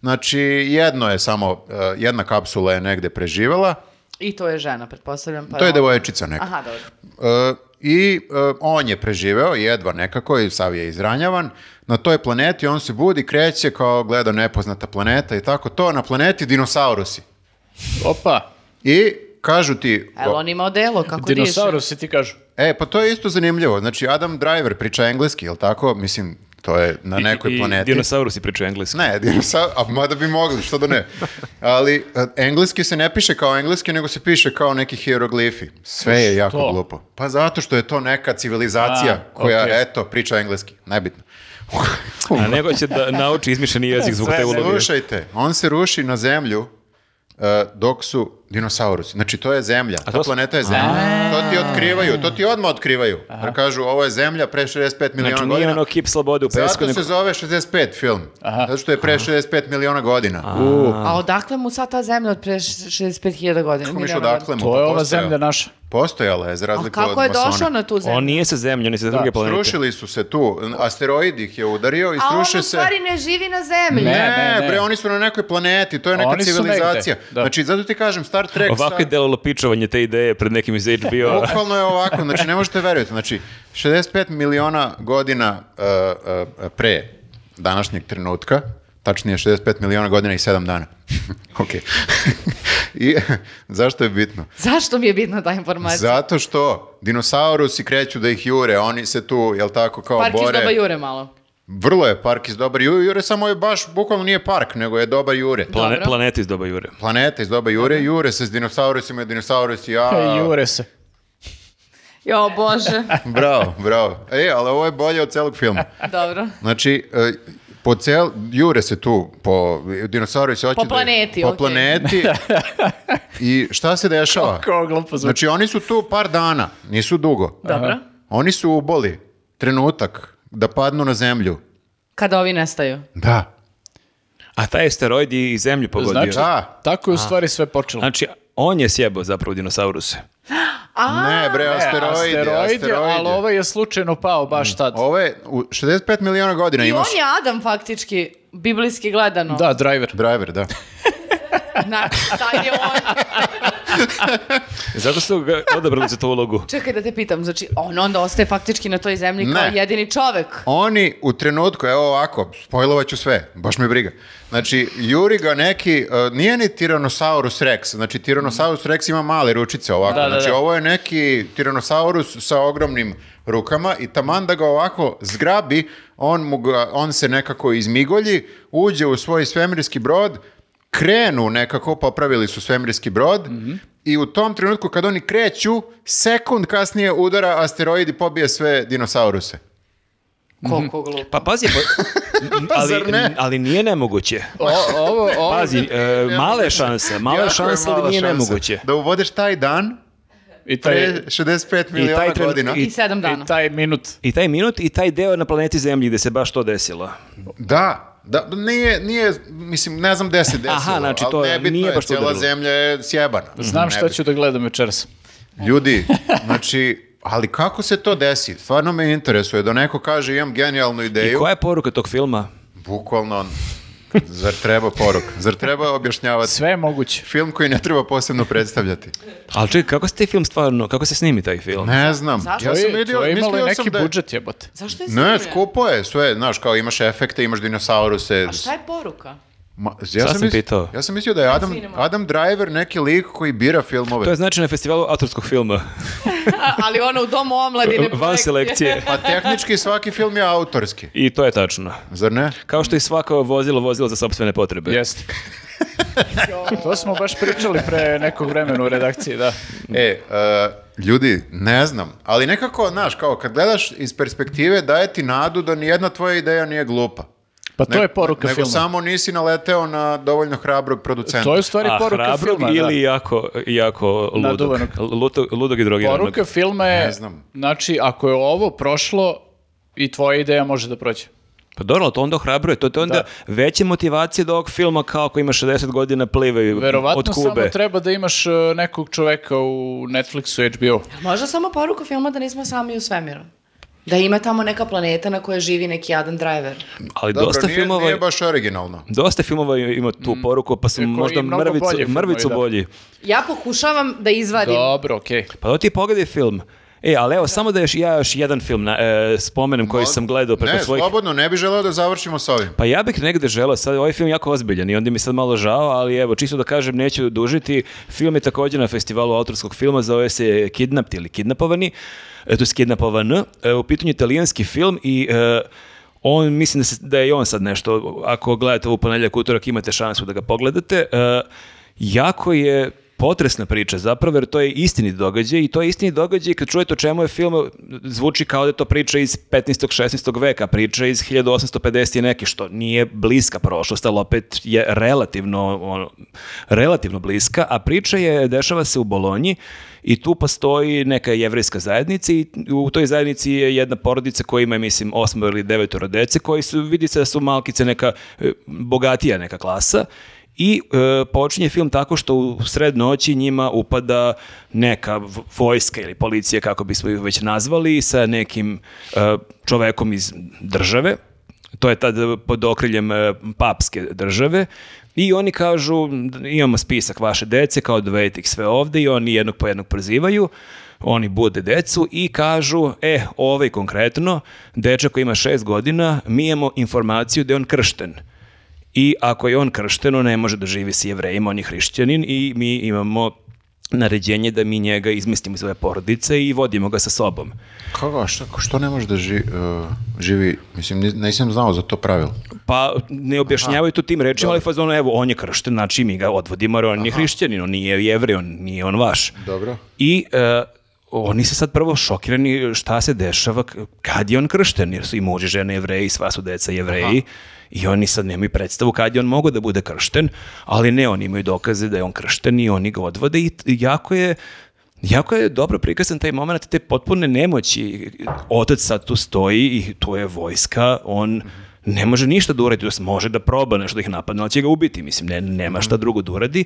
Znači, jedno je samo, jedna kapsula je negde preživela, I to je žena, pretpostavljam. Pa to je on- devojčica neka. Aha, dobro. I on je preživeo, jedva nekako, i sav je izranjavan. Na toj planeti on se budi, kreće kao gleda nepoznata planeta i tako to. Na planeti dinosaurusi. Opa, I kažu ti... Evo, on ima odelo, kako diše. dinosaurusi ti kažu. E, pa to je isto zanimljivo. Znači, Adam Driver priča engleski, jel tako? Mislim, To je na I- nekoj i, planeti. Dinosaurusi pričaju engleski. Ne, dinosaur, a mada bi mogli, što da ne. Ali a, engleski se ne piše kao engleski, nego se piše kao neki hieroglifi. Sve je jako Što? glupo. Pa zato što je to neka civilizacija A, koja, okej. eto, priča engleski. Nebitno. A nego će da nauči izmišljeni jezik zbog te uloge. Slušajte, on se ruši na zemlju e, dok su dinosaurusi. Znači, to je zemlja. Ta to su- planeta je zemlja. To ti otkrivaju, to ti odmah otkrivaju. Jer kažu, ovo je zemlja pre 65 miliona Znači nije godina. ono kip slobode u pesku, Zato se zove 65 film. Zato što je pre 65 miliona godina. A odakle mu sad ta zemlja od pre 65.000 godina? Kako miš odakle mu? To je Pa ova zemlja naša. Postojala je, za? A razliku od kako je masona. došao na tu zemlju? On nije sa zemlje, on je sa druge planete. Srušili su se tu, asteroid ih je udario i A on u se... stvari ne živi na zemlji. Ne, Ne, ne, ne. bre, oni su na nekoj planeti, to je neka Oni civilizacija. da. Znači, zato ti kažem, Star Trek... Ovako je sa- delalo pičovanje te ideje pred nekim iz HBO. Bukvalno je ovako, znači ne možete verujeti. Znači, 65 miliona godina uh, uh, pre današnjeg trenutka, tačnije 65 miliona godina i 7 dana. ok. I zašto je bitno? Zašto mi je bitna ta informacija? Zato što dinosaurusi kreću da ih jure, oni se tu, jel tako, kao Park iz bore. doba Jure malo. Vrlo je park iz dobar Ju- Jure, samo je baš, bukvalno nije park, nego je dobar Jure. Plane, Dobro. planeta iz doba Jure. Planeta iz doba Jure, Jure se s dinosaurusima i dinosaurusi, ja... E, Jure se. Jo, bože. Bravo, bravo. E, ali ovo je bolje od celog filma. Dobro. Znači, e, po cel, jure se tu, po dinosauri se hoće Po da- planeti, po okej. planeti. I šta se dešava? Kao glupo zvuči. Znači, oni su tu par dana, nisu dugo. Dobro. Oni su uboli trenutak da padnu na zemlju. Kada ovi nestaju. Da. A taj asteroid je i zemlju pogodio. Znači, Da. tako je u stvari sve počelo. Znači, on je sjebao zapravo dinosauruse. A, ne, bre, Ne, asteroidi, asteroidi, asteroidi. ali ovaj je slučajno pao baš tad. Ovo je, u 65 miliona godina I imaš... on je Adam faktički, biblijski gledano. Da, driver. Driver, da. Na, sad je on. Zato su ga odabrali za tu ulogu. Čekaj da te pitam, znači on onda ostaje faktički na toj zemlji kao Ne. jedini čovek. Oni u trenutku, evo ovako, spojlovat ću sve, baš me briga. Znači, juri ga neki, uh, nije ni Tyrannosaurus rex, znači Tyrannosaurus rex ima male ručice ovako, Da, da, znači da. ovo je neki Tyrannosaurus sa ogromnim rukama i taman da ga ovako zgrabi, on, mu ga, on se nekako izmigolji, uđe u svoj svemirski brod, krenu nekako, popravili su svemirski brod i u tom trenutku kad oni kreću, sekund kasnije udara asteroid i pobije sve dinosauruse. Koliko glupo. Pa pazi, pa, ali, ne? ali nije nemoguće. O, ovo, ovo, Pazi, e, šansa, mala je Jako šansa, mala ali nije šansa nemoguće. Da uvodeš taj dan i taj, pre 65 miliona taj tren- godina. i- I sedam dana. i taj minut. I taj minut i taj deo na planeti Zemlji gde se baš to desilo. Da, da, nije, nije, mislim, ne znam gde se desilo, Aha, znači ali to je- nebitno nije je, baš to cijela zemlja je sjebana. Znam šta Nebitno. ću da gledam večeras. Ljudi, znači, ali kako se to desi? Stvarno me interesuje da neko kaže imam genijalnu I ideju, koja je poruka tog filma? bukvalno, zar treba poruk? Zar treba objašnjavati? Sve je moguće. Film koji ne treba posebno predstavljati. Ali čekaj, kako se taj film stvarno, kako se snimi taj film? Ne znam. Zašto? Ja sam vidio, to je imalo neki sam da je- budžet jebote. Zašto je Ne, skupo je, sve, znaš, kao imaš efekte, imaš dinosauruse. A šta je poruka? Ma, ja, sam mislio- pitao. ja sam mislio da je Adam. Adam Driver neki lik koji bira filmove. To je znači na festivalu autorskog filma. Ali ono u domu omladine. Van selekcije. Pa tehnički svaki film je autorski, I to je tačno. zar ne? Kao što i svako vozilo vozilo za sopstvene potrebe. Jeste. to smo baš pričali pre nekog vremena u redakciji, da. E, e, ljudi, ne znam, ali nekako, znaš, kao kad gledaš iz perspektive, daje ti nadu da nijedna tvoja ideja nije glupa. Pa to Ne- je poruka nego filma. samo nisi naleteo na dovoljno hrabrog producenta. To je u stvari A poruka hrabrog filma. ili da. jako, jako ludog. Luto, ludog i drogiranog. Poruka filma je, Ne znam. znači, ako je ovo prošlo, i tvoja ideja može da prođe. Pa dobro, ali to onda ohrabruje. To je onda Da. veće motivacije do ovog filma kao ako ima 60 godina plive od Verovatno samo Kube. treba da imaš e, nekog čoveka u Netflixu, HBO. Možda samo poruka filma da nismo sami u svemiru. Da ima tamo neka planeta na kojoj živi neki Adam Driver. Ali Dobro, dosta nije, filmova... nije baš originalno. Dosta filmova ima tu poruku, pa su Iako možda i mnogo mrvicu, bolji filmovi, mrvicu da. bolji. Ja pokušavam da izvadim. Dobro, okej. Pa da ti pogledaj film. E, ali evo, samo da još ja još jedan film na, e, spomenem koji sam gledao preko Ne, svojih... slobodno, ne bi želeo da završimo s ovim. Pa ja bih negde želeo, sad ovaj film je jako ozbiljan i onda mi sad malo žao, ali evo, čisto da kažem, neću dužiti. Film je također na festivalu autorskog filma, zove se Kidnapped ili Kidnapovani, e, to je Kidnapovan, e, u pitanju italijanski film i e, On, mislim da, se, da je i on sad nešto, ako gledate ovu ponedjeljak utorak imate šansu da ga pogledate. E, jako je potresna priča zapravo, jer to je istini događaj i to je istini događaj kad čujete o čemu je film, zvuči kao da je to priča iz 15. 16. veka, priča iz 1850 i neki, što nije bliska prošlost, ali opet je relativno, ono, relativno bliska, a priča je, dešava se u Bolonji i tu postoji neka jevrejska zajednica i u toj zajednici je jedna porodica koja ima, mislim, osmo ili devetoro dece, koji su, vidi se da su malkice neka e, bogatija neka klasa i e, počinje film tako što u sred noći njima upada neka vojska ili policija, kako bismo ih već nazvali, sa nekim e, čovekom iz države. To je tad pod okriljem e, papske države. I oni kažu, imamo spisak vaše dece, kao dovedite ih sve ovde i oni jednog po jednog prozivaju. Oni bude decu i kažu, e, ovaj konkretno, dečak koji ima šest godina, mi imamo informaciju da je on kršten. I ako je on kršten, on ne može da živi sa jevrejima, on je hrišćanin i mi imamo naređenje da mi njega izmestimo iz ove porodice i vodimo ga sa sobom. Kako, što, što ne može da ži- uh, živi, mislim, nis- nisam znao za to pravilo. Pa ne objašnjavaju to tim rečima, ali fazonu, evo, on je kršten, znači mi ga odvodimo, jer on je hrišćanin, on nije jevrej, on nije on vaš. Dobro. I e, oni se sad prvo šokirani šta se dešava, kad je on kršten, jer su i muži, žene jevreji, sva su deca jevreji. I oni sad nemaju predstavu kad je on mogao da bude kršten, ali ne, oni imaju dokaze da je on kršten i oni ga odvode i jako je Jako je dobro prikazan taj moment te potpune nemoći. Otac sad tu stoji i tu je vojska, on ne može ništa da uradi, to može da proba nešto da ih napadne, ali će ga ubiti, mislim, ne, nema šta drugo da uradi.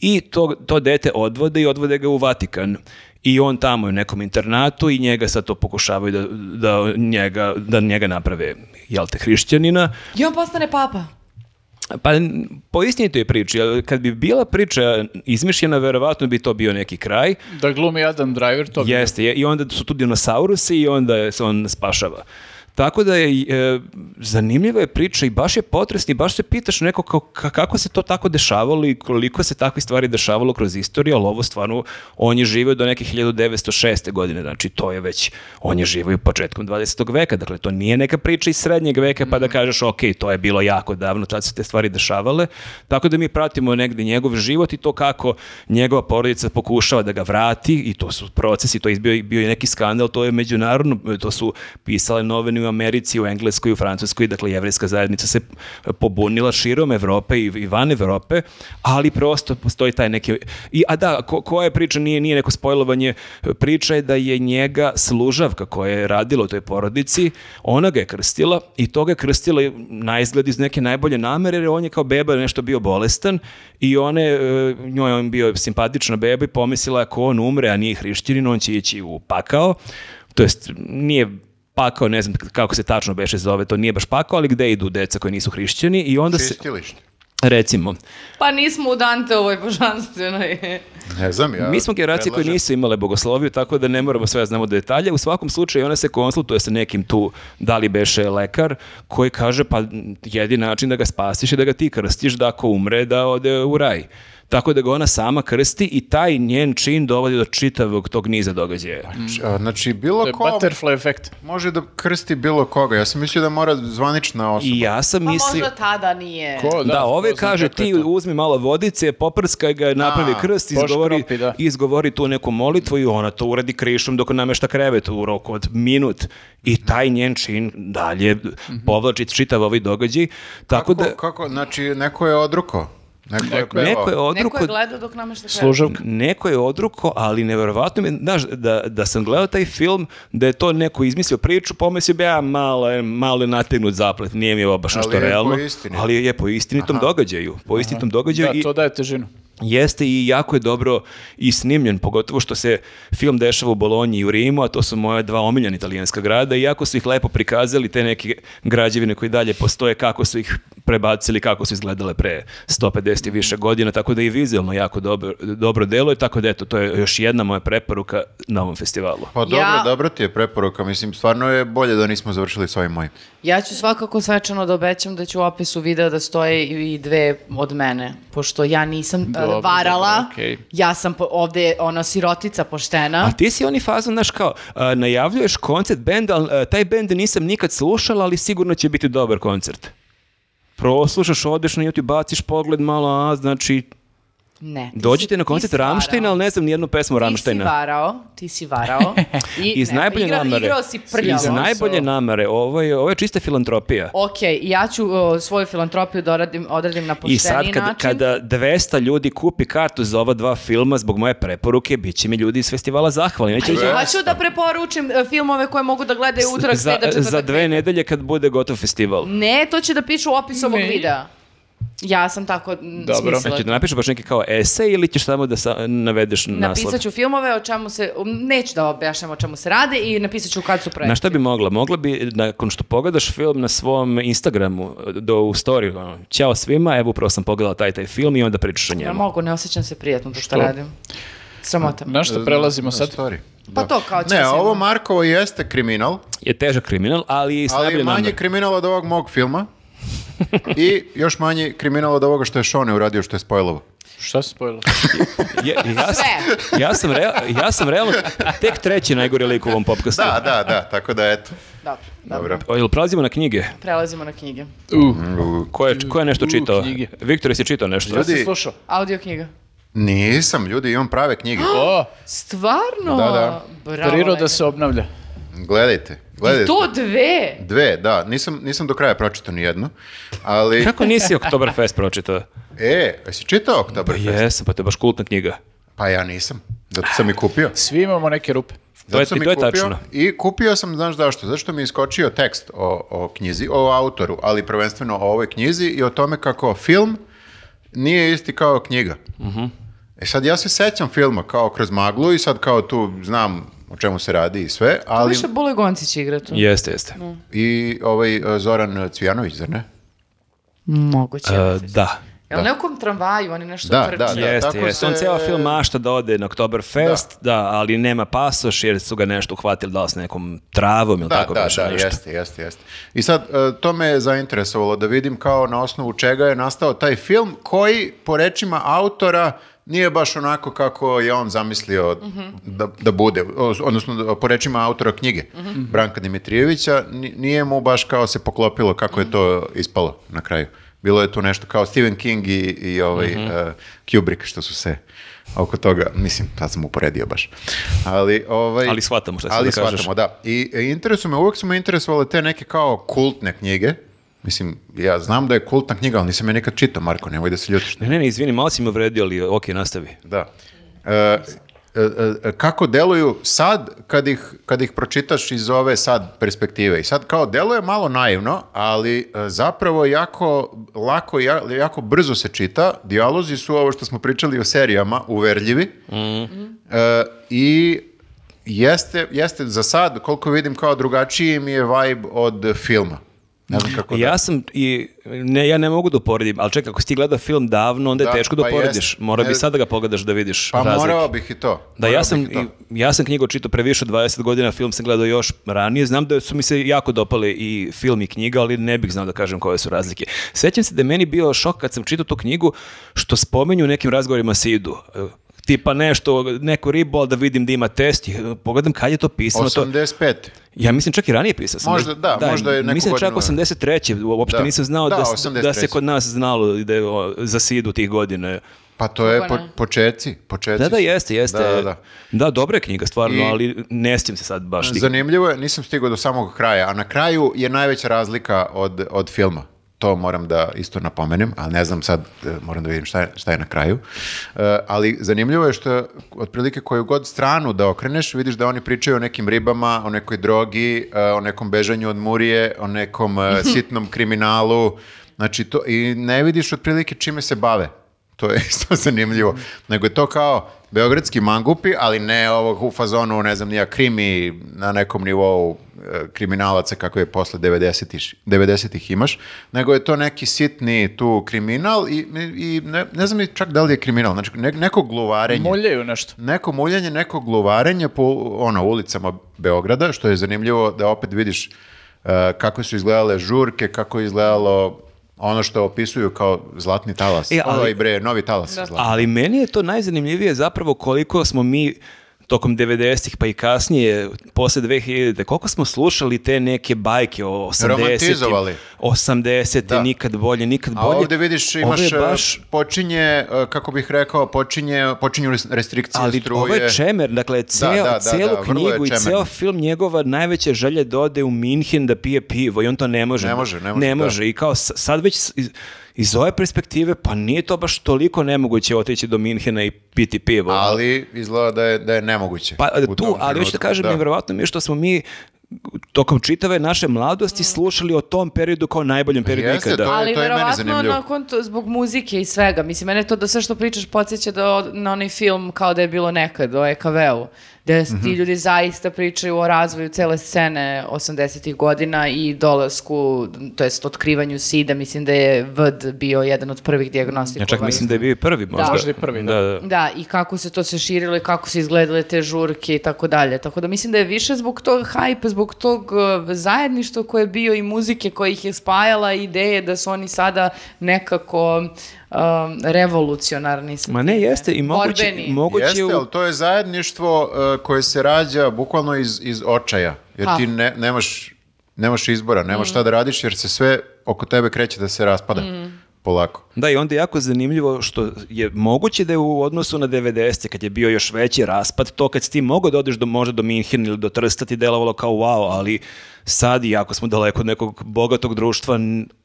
I to, to dete odvode i odvode ga u Vatikan. I on tamo je u nekom internatu i njega sad to pokušavaju da, da, njega, da njega naprave, jel te, hrišćanina. I on postane papa. Pa po istinitoj priči, ali kad bi bila priča izmišljena, verovatno bi to bio neki kraj. Da glumi Adam Driver, to bi- Jeste, je, i onda su tu dinosaurusi i onda se on spašava. Tako da je e, zanimljiva je priča i baš je potresni, baš se pitaš neko kao, ka- kako se to tako dešavalo i koliko se takve stvari dešavalo kroz istoriju, ali ovo stvarno, on je živio do neke 1906. godine, znači to je već, on je živio početkom 20. veka, dakle to nije neka priča iz srednjeg veka pa da kažeš ok, to je bilo jako davno, tad su te stvari dešavale, tako da mi pratimo negde njegov život i to kako njegova porodica pokušava da ga vrati i to su procesi, to je bio, bio je neki skandal, to je međunarodno, to su pisale novine u Americi, u Engleskoj, u Francuskoj, dakle jevrejska zajednica se pobunila širom Evrope i, i van Evrope, ali prosto postoji taj neki... I, a da, ko, koja je priča, nije, nije neko spojlovanje, priča je da je njega služavka koja je radila u toj porodici, ona ga je krstila i to ga je krstila na izgled iz neke najbolje namere, jer on je kao beba nešto bio bolestan i one, e, njoj on bio simpatična beba i pomislila ako on umre, a nije hrišćanin, on će ići u pakao, to jest nije pakao, ne znam kako se tačno beše zove, to nije baš pakao, ali gde idu deca koji nisu hrišćani i onda se, Čistilište. recimo, Pa nismo u Danteovoj božanstvenoj. Ne znam, ja Mi smo generacije koje nisu imale bogosloviju, tako da ne moramo sve da znamo detalje. U svakom slučaju ona se konsultuje sa nekim tu, da li beše lekar, koji kaže pa jedini način da ga spasiš je da ga ti krstiš, da ako umre da ode u raj. Tako da ga ona sama krsti i taj njen čin dovodi do čitavog tog niza događaja. A, Znači, bilo To je ko butterfly efekt. može da krsti bilo koga. Ja sam mislio da mora zvanična osoba. I ja sam Pa mislio... možda tada nije. Ko, Da, ove ko zna kaže ti to. uzmi malo vodice, poprskaj ga, napravi A, krst, izgovori, poškropi, da. izgovori tu neku molitvu i ona to uradi krišom dok namešta krevet u roku od minut. I taj njen čin dalje povlači čitav ovaj događaj. Tako kako, da kako, znači, neko je odruko. Neko, je Neko je- neko je Neko odruko... je gledao dok nama što Služavka. Neko je odruko, ali neverovatno mi znaš, da, da sam gledao taj film, da je to neko izmislio priču, pomislio bi ja malo, malo je nategnut zaplet, nije mi ovo baš Ali nešto je po realno, istini. ali je po istinitom događaju, po istinitom događaju Da, i to daje težinu. Jeste i jako je dobro i snimljen, pogotovo što se film dešava u Bolonji i u Rimu, a to su moja dva omiljena italijanska grada i jako su ih lepo prikazali, te neke građevine koje dalje postoje, kako su ih prebacili, kako su izgledale pre 150 i više godina, tako da i vizualno jako dobro, dobro deluje, tako da eto, to je još jedna moja preporuka na ovom festivalu. Pa dobro, Ja- dobro ti je preporuka. Mislim, stvarno je bolje da nismo završili s ovim mojim. Ja ću svakako svečano da obećam da ću u opisu videa da stoje i dve od mene, pošto ja nisam uh, Dobro, varala. dobro, okej. Ja sam po, ovde ona sirotica poštena. A ti si oni fazon, znaš kao, a, najavljuješ koncert benda, ali a, taj bend nisam nikad slušala, ali sigurno će biti dobar koncert. Proslušaš, odeš na YouTube, baciš pogled malo, a znači, Ne. dođite si- na koncert. Ramštajna, ali ne znam nijednu pesmu Ti si Ramštajna. varao, ti si varao. I, Iz ne, najbolje igrao, namere. Igrao si prljavo. Iz najbolje namere, ovo je, ovo je čista filantropija. Ok, ja ću o, svoju filantropiju da odradim, odradim na pošteniji I sad kad, način. kada 200 ljudi kupi kartu za ova dva filma zbog moje preporuke, bit će mi ljudi iz festivala zahvalni. Neće Ja ću da preporučim e, filmove koje mogu da gledaju utorak, za, sreda, četvrtak, za dve nedelje kad bude gotov festival. Ne, to će da pišu u opisu ovog videa. Ja sam tako m, Dobro. smislila. Znači da napišu baš neki kao esej ili ćeš samo da sa, navedeš naslov? Napisat ću filmove o čemu se, neću da objašnjam o čemu se rade i napisat ću kad su projekti. Na šta bi mogla? Mogla bi, nakon što pogledaš film na svom Instagramu, do u story, ono, ćao svima, evo upravo sam pogledala taj taj film i onda pričaš o Ja njemu. mogu, ne osjećam se prijatno to Što? radim. Sramota. Na što prelazimo sad? Sorry. Pa Da. to kao Ne, ovo. Markovo jeste kriminal, Je težak kriminal, ali ali manje kriminal od ovog mog filma. I još manje kriminal od ovoga što je Šone uradio, što je spojlovo. Šta se spojilo? Je- ja, sam, ja, sam rea- ja sam realno tek treći najgori lik u ovom popkastu. Da, da, da, tako da eto. Dobro, dobro. O, jel prelazimo na knjige? Prelazimo na knjige. Uh, Ko je, ko je nešto čitao? knjige. Viktor, jesi čitao nešto? Ljudi- si slušao? Audio knjiga. Nisam, ljudi, imam prave knjige. O, Stvarno? Da, da. Bravo, priroda se obnavlja. Gledajte, I gledajte. to dve? Dve, da, nisam, nisam do kraja pročitao ni jednu, ali... Kako nisi Oktoberfest pročitao? E, jesi čitao Oktoberfest? Jesam, pa to je baš kultna knjiga. Pa ja nisam, zato sam i kupio. Svi imamo neke rupe. Zato je- sam to i je kupio tačno. I kupio sam, znaš zašto? Zašto mi je iskočio tekst o, o knjizi, o autoru, ali prvenstveno o ovoj knjizi i o tome kako film nije isti kao knjiga. Mhm. E sad ja se sećam filma kao kroz maglu i sad kao tu znam o čemu se radi i sve, ali Više Bule Goncić igra tu. Jeste, jeste. i ovaj Zoran Cvijanović, zar ne? Moguće. E, da. Jel u nekom tramvaju, oni nešto Da, trče? da, da. Jeste, tako jeste. On se- cijela film mašta da ode na Oktoberfest, da. ali nema pasoš jer su ga nešto uhvatili da li s nekom travom ili Da, tako da, da, nešto. jeste, jeste, jeste. I sad, e, to me je zainteresovalo da vidim kao na osnovu čega je nastao taj film koji, po rečima autora, nije baš onako kako je on zamislio da, da bude, odnosno da- po rečima autora knjige, Branka Dimitrijevića, ni- nije mu baš kao se poklopilo kako je to ispalo na kraju. Bilo je tu nešto kao Stephen King i, i ovaj e, Kubrick što su se oko toga, mislim, sad sam uporedio baš. Ali, ovaj, Ali shvatamo si ali da kažeš. shvatamo, da. I interesu me, uvijek su me interesovale te neke kao kultne knjige. Mislim, ja znam da je kultna knjiga, ali nisam je nikad čitao, Marko, nemoj da se ljutiš. Ne, ne, ne, izvini, malo si me uvredio, ali ok, nastavi. Da. E, e, e, kako deluju sad kad ih, kad ih pročitaš iz ove sad perspektive. I sad kao deluje malo naivno, ali e, zapravo jako lako ja- jako brzo se čita. Dijalozi su ovo što smo pričali o serijama, uverljivi. E, I jeste, jeste za sad, koliko vidim kao drugačiji mi je vibe od filma. Ne znam kako da... Ja sam i ne ja ne mogu da uporedim, ali čekaj, ako si ti gledao film davno, onda je Da, teško da pa uporediš. Mora bi sad da ga pogledaš da vidiš Pa razlike. morao bih i to. Da, Morao ja sam, i to. ja sam knjigu čitao pre više od 20 godina, film sam gledao još ranije. Znam da su mi se jako dopale i film i knjiga, ali ne bih znao da kažem koje su razlike. Sećam se da je meni bio šok kad sam čitao tu knjigu, što spomenju u nekim razgovorima se idu. E, Tipa nešto, neku ribu, ali da vidim da ima test. E, Pogledam kad je to pisano. To, 85. ja mislim čak i ranije pisao. sam. Možda, da, možda je neku Mislim čak godinu- 83. Uopšte Da. nisam znao da, Da, da se 83.. kod nas znalo da je o, za sidu tih godina. Pa to je po, počeci, počeci. Da, da, jeste, jeste. Da, da, da. Da, dobra je knjiga, stvarno, I- ali ne sjećam se sad baš. Zanimljivo je, nisam stigao do samog kraja, a na kraju je najveća razlika od, od filma. To moram da isto napomenem, ali ne znam sad, e, moram da vidim šta je, šta je na kraju. E, ali zanimljivo je što otprilike koju god stranu da okreneš, vidiš da oni pričaju o nekim ribama, o nekoj drogi, e, o nekom bežanju od murije, o nekom sitnom kriminalu, znači to, i ne vidiš otprilike čime se bave. To je isto zanimljivo. Nego je to kao beogradski mangupi, ali ne ovog u fazonu, ne znam, nija krimi na nekom nivou e, kriminalaca kako je posle 90-ih 90-ih imaš, nego je to neki sitni tu kriminal i, i ne, ne znam čak da li je kriminal, znači ne- neko gluvarenje. Muljaju nešto. Neko muljanje, neko gluvarenje po ono, ulicama Beograda, što je zanimljivo da opet vidiš e, kako su izgledale žurke, kako je izgledalo ono što opisuju kao zlatni talas. E, ali- Ovaj bre, novi talas. Da. Ali meni je to najzanimljivije zapravo koliko smo mi tokom 90-ih pa i kasnije, posle 2000 koliko smo slušali te neke bajke o 80 Romantizovali. 80 Da. nikad bolje, nikad A bolje. ovdje vidiš Ovo imaš, e, baš počinje, e, kako bih rekao, počinje, počinju res- restrikcije Ali struje. ovo je čemer, dakle, ceo, da, da, celu da, je knjigu i ceo film njegova najveća želja da ode u Minhen da pije pivo i on to ne može. Ne može, ne može, da. I kao sad već iz, ove perspektive, pa nije to baš toliko nemoguće otići do Minhena i piti pivo. Ali izgleda da je, da je nemoguće. Pa tu, ali hoću da kažem, nevjerovatno mi je što smo mi tokom čitave naše mladosti slušali o tom periodu kao najboljem periodu Jeste, ikada. to je- Ali meni verovatno zanimljivo. nakon to, zbog muzike i svega. Mislim, mene to da sve što pričaš podsjeća da, na onaj film kao da je bilo nekad o EKV-u. Gde Mhm. ti ljudi zaista pričaju o razvoju cele scene 80-ih godina i dolasku, to jest otkrivanju SIDA. Mislim da je VD bio jedan od prvih Ja dijagnostikova. čak mislim da je bio i prvi možda. Možda i prvi, da. da. da. Da, i kako se to se širilo i kako su izgledale te žurke i tako dalje. Tako da mislim da je više zbog tog hajpa, zbog tog uh, zajedništva koje je bio i muzike koja ih je spajala i ideje da su oni sada nekako um, revolucionarni. Ma ne, jeste i moguće, Borbeni. moguće Jeste, u- ali to je zajedništvo e, koje se rađa bukvalno iz, iz očaja. Jer Ha. ti ne, nemaš, nemaš izbora, nemaš šta da radiš jer se sve oko tebe kreće da se raspada. Polako. Da, i onda je jako zanimljivo što je moguće da je u odnosu na 90. kad je bio još veći raspad, to kad si ti mogao da odeš do, možda do Minhen ili do Trsta ti delovalo kao wow, ali sad, iako smo daleko od nekog bogatog društva,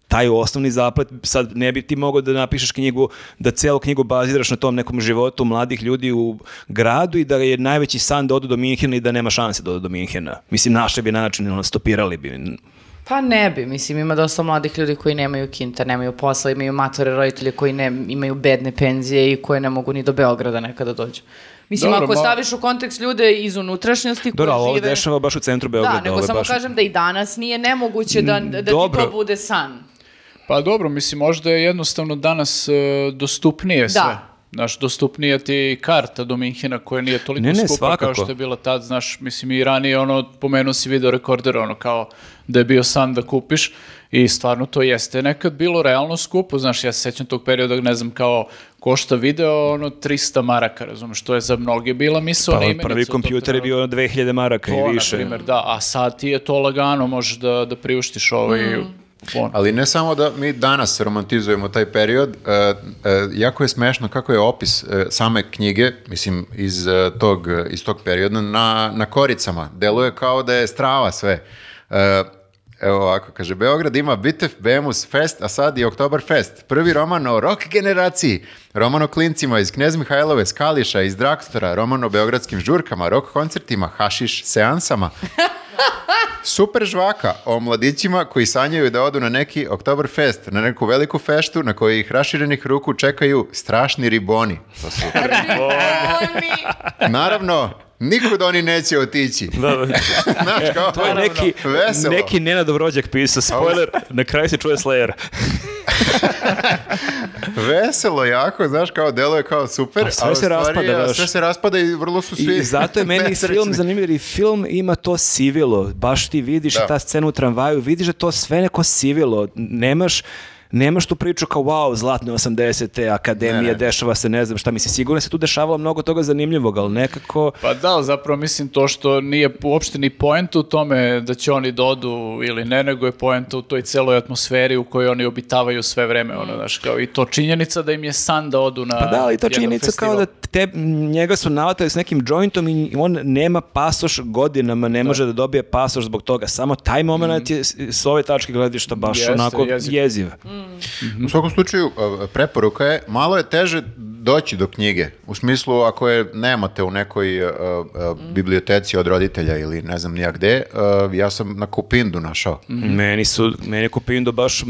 taj osnovni zaplet, sad ne bi ti mogao da napišeš knjigu, da celu knjigu baziraš na tom nekom životu mladih ljudi u gradu i da je najveći san da odu do Minhena i da nema šanse da odu do Minhena. Mislim, našli bi način, ono, stopirali bi. Pa ne bi, mislim, ima dosta mladih ljudi koji nemaju kinta, nemaju posla, imaju matore roditelje koji ne, imaju bedne penzije i koje ne mogu ni do Beograda nekada dođu. Mislim, Dobro, ako ma- staviš u kontekst ljude iz unutrašnjosti koji Dobro, ali ovo žive... dešava baš u centru Beograda. Da, nego ovo samo baš- kažem da i danas nije nemoguće da, da ti dobro. to bude san. Pa dobro, mislim, možda je jednostavno danas e, dostupnije sve. Da. Znaš, dostupnija ti je i karta do Minhena koja nije toliko Ne, ne, skupa kao svakako. što je bila tad, znaš, mislim i ranije ono, pomenuo si video rekorder, ono kao da je bio san da kupiš i stvarno to jeste nekad bilo realno skupo, znaš, ja se sećam tog perioda, ne znam, kao košta video, ono, 300 maraka, razumeš, to je za mnoge bila misaona Pa, imenica prvi kompjuter je trenutku. bio 2000 maraka To, i na više. primjer, da, a sad ti je to lagano, možeš da, da priuštiš ovaj fon. Ali ne samo da mi danas romantizujemo taj period, e, e, jako je smešno kako je opis e, same knjige, mislim iz, tog, iz tog perioda na, na koricama. Deluje kao da je strava sve. Evo ovako, kaže, Beograd ima Bitev, Bemus, Fest, a sad i Oktoberfest. Prvi roman o rock generaciji, roman o klincima iz Knjez Mihajlove, Skališa, iz Drakstora, roman o beogradskim žurkama, rock koncertima, hašiš seansama. Super žvaka o mladićima koji sanjaju da odu na neki Oktoberfest, na neku veliku feštu na kojoj ih raširenih ruku čekaju strašni riboni. To su. Naravno, nikud oni neće otići. Znaš, kao, To je neki, veselo. neki Nenad Vrođak pisao, spoiler, na kraju se čuje Slayer. Veselo jako, znaš, kao deluje kao super, A sve u se stvari, raspada, a znaš. Sve se raspada i vrlo su svi I zato je meni film zanimljiv, jer i film ima to sivilo. Baš ti vidiš Da. ta scena u tramvaju, vidiš da to sve neko sivilo. Nemaš Nemaš tu priču kao wow, zlatne 80. akademije, Ne, ne. dešava se ne znam šta, mislim, sigurno se tu dešavalo mnogo toga zanimljivog, ali nekako... Pa da, zapravo mislim to što nije uopšte ni poenta u tome da će oni dodu ili ne, nego je poenta u toj celoj atmosferi u kojoj oni obitavaju sve vreme, ono, znaš, kao i to činjenica da im je san da odu na Pa da, ali jedan činjenica festival. kao da te, njega su navatali s nekim jointom i on nema pasoš godinama, ne može da dobije pasoš zbog toga. Samo taj moment je s- ove tačke gledišta baš Jeste, onako jeziv. jeziv. U svakom slučaju, preporuka je, malo je teže doći do knjige. U smislu, ako je nemate u nekoj e, e, biblioteci od roditelja ili ne znam nija gde, e, ja sam na Kupindu našao. Meni su, meni je Kupindo baš,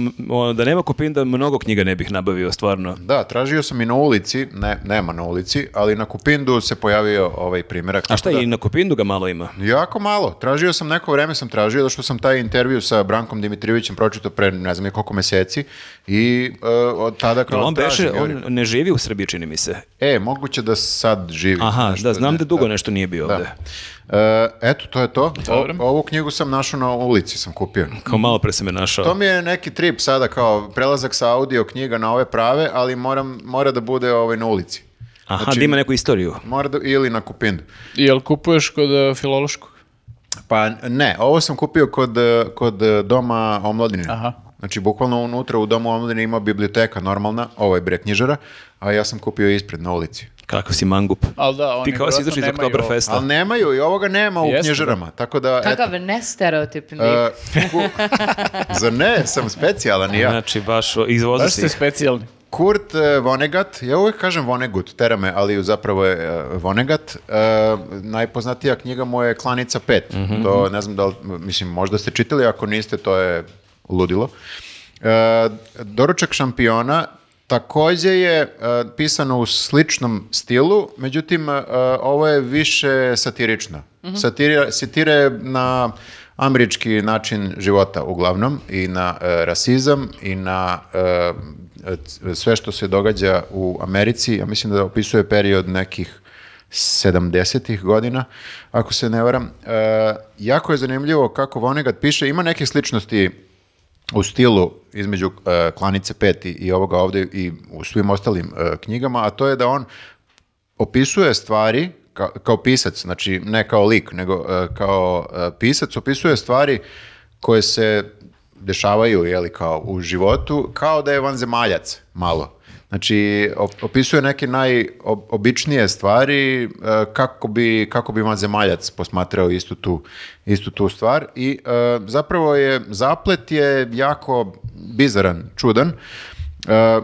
da nema Kupinda, mnogo knjiga ne bih nabavio, stvarno. Da, tražio sam i na ulici, ne, nema na ulici, ali na Kupindu se pojavio ovaj primjerak. A šta, da- i na Kupindu ga malo ima? Jako malo. Tražio sam neko vreme sam tražio, da što sam taj intervju sa Brankom Dimitrijevićem pročitao pre ne znam koliko meseci i od tada kao on tražim, beše, on ne živi u Srbiji, čini mi se. E, moguće da sad živi. Aha, nešto, da, znam ne, da dugo nešto nije bio Da. ovde. E, eto, to je to. Dobro. O- ovu knjigu sam našao na ulici, sam kupio. Kao malo pre sam je našao. To mi je neki trip sada kao prelazak sa audio knjiga na ove prave, ali moram, mora da bude ovaj na ulici. Aha, Znači- da ima neku istoriju. Mora da, ili na kupindu. Jel kupuješ kod e, filološkog? Pa ne, ovo sam kupio kod, eh, kod eh, doma omladine. Aha. Znači, bukvalno unutra u domu omladine ima biblioteka normalna, ovo je bre knjižara, a ja sam kupio ispred na ulici. Kako si mangup. Ali da, oni Ti kao si izašli iz Oktoberfesta. Ali nemaju i ovoga nema u Jeste, knjižarama, tako da... eto, Kakav nestereotipni. eh, ku- za ne, sam specijalan i ja. Znači, baš Baš si. ste specijalni. Kurt eh, Vonnegut, ja uvijek kažem Vonnegut, tera me, ali zapravo je eh, Vonnegut. Eh, najpoznatija knjiga mu je Klanica 5. To ne znam da li, mislim, možda ste čitali, ako niste, to je ludilo. Eh, Doručak šampiona takođe je eh, pisano u sličnom stilu, međutim, eh, ovo je više satirično. Satira, satira je na američki način života uglavnom i na eh, rasizam i na eh, c- sve što se događa u Americi. Ja mislim da opisuje period nekih 70-ih godina, ako se ne varam. Eh, jako je zanimljivo kako Vonnegut piše, ima neke sličnosti u stilu između eh, Klanice 5 i, i ovoga ovde i u svim ostalim eh, knjigama, a to je da on opisuje stvari kao, kao pisac, znači ne kao lik, nego eh, kao pisac opisuje stvari koje se dešavaju jeli, kao u životu, kao da je vanzemaljac malo. Znači, op- opisuje neke najobičnije stvari eh, kako bi, kako bi vanzemaljac posmatrao istu tu, istu tu stvar i eh, zapravo je zaplet je jako bizaran, čudan. Eh,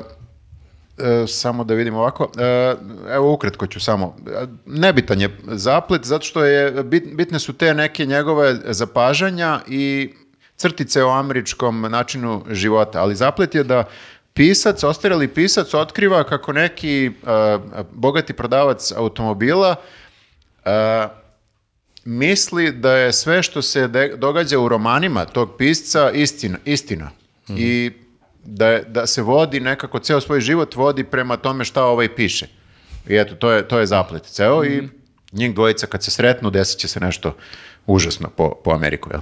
E, samo da vidim ovako. E, evo ukratko ću samo. E, Nebitan je zaplet zato što je bit- bitne su te neke njegove zapažanja i crtice o američkom načinu života, ali zaplet je da pisac, ostareli pisac otkriva kako neki e, bogati prodavac automobila e, misli da je sve što se događa u romanima tog pisca istina. istina. I da, je- da se vodi nekako, ceo svoj život vodi prema tome šta ovaj piše. I eto, to je, to je zaplet ceo i njih dvojica kad se sretnu desit će se nešto užasno po, po Ameriku. Jel?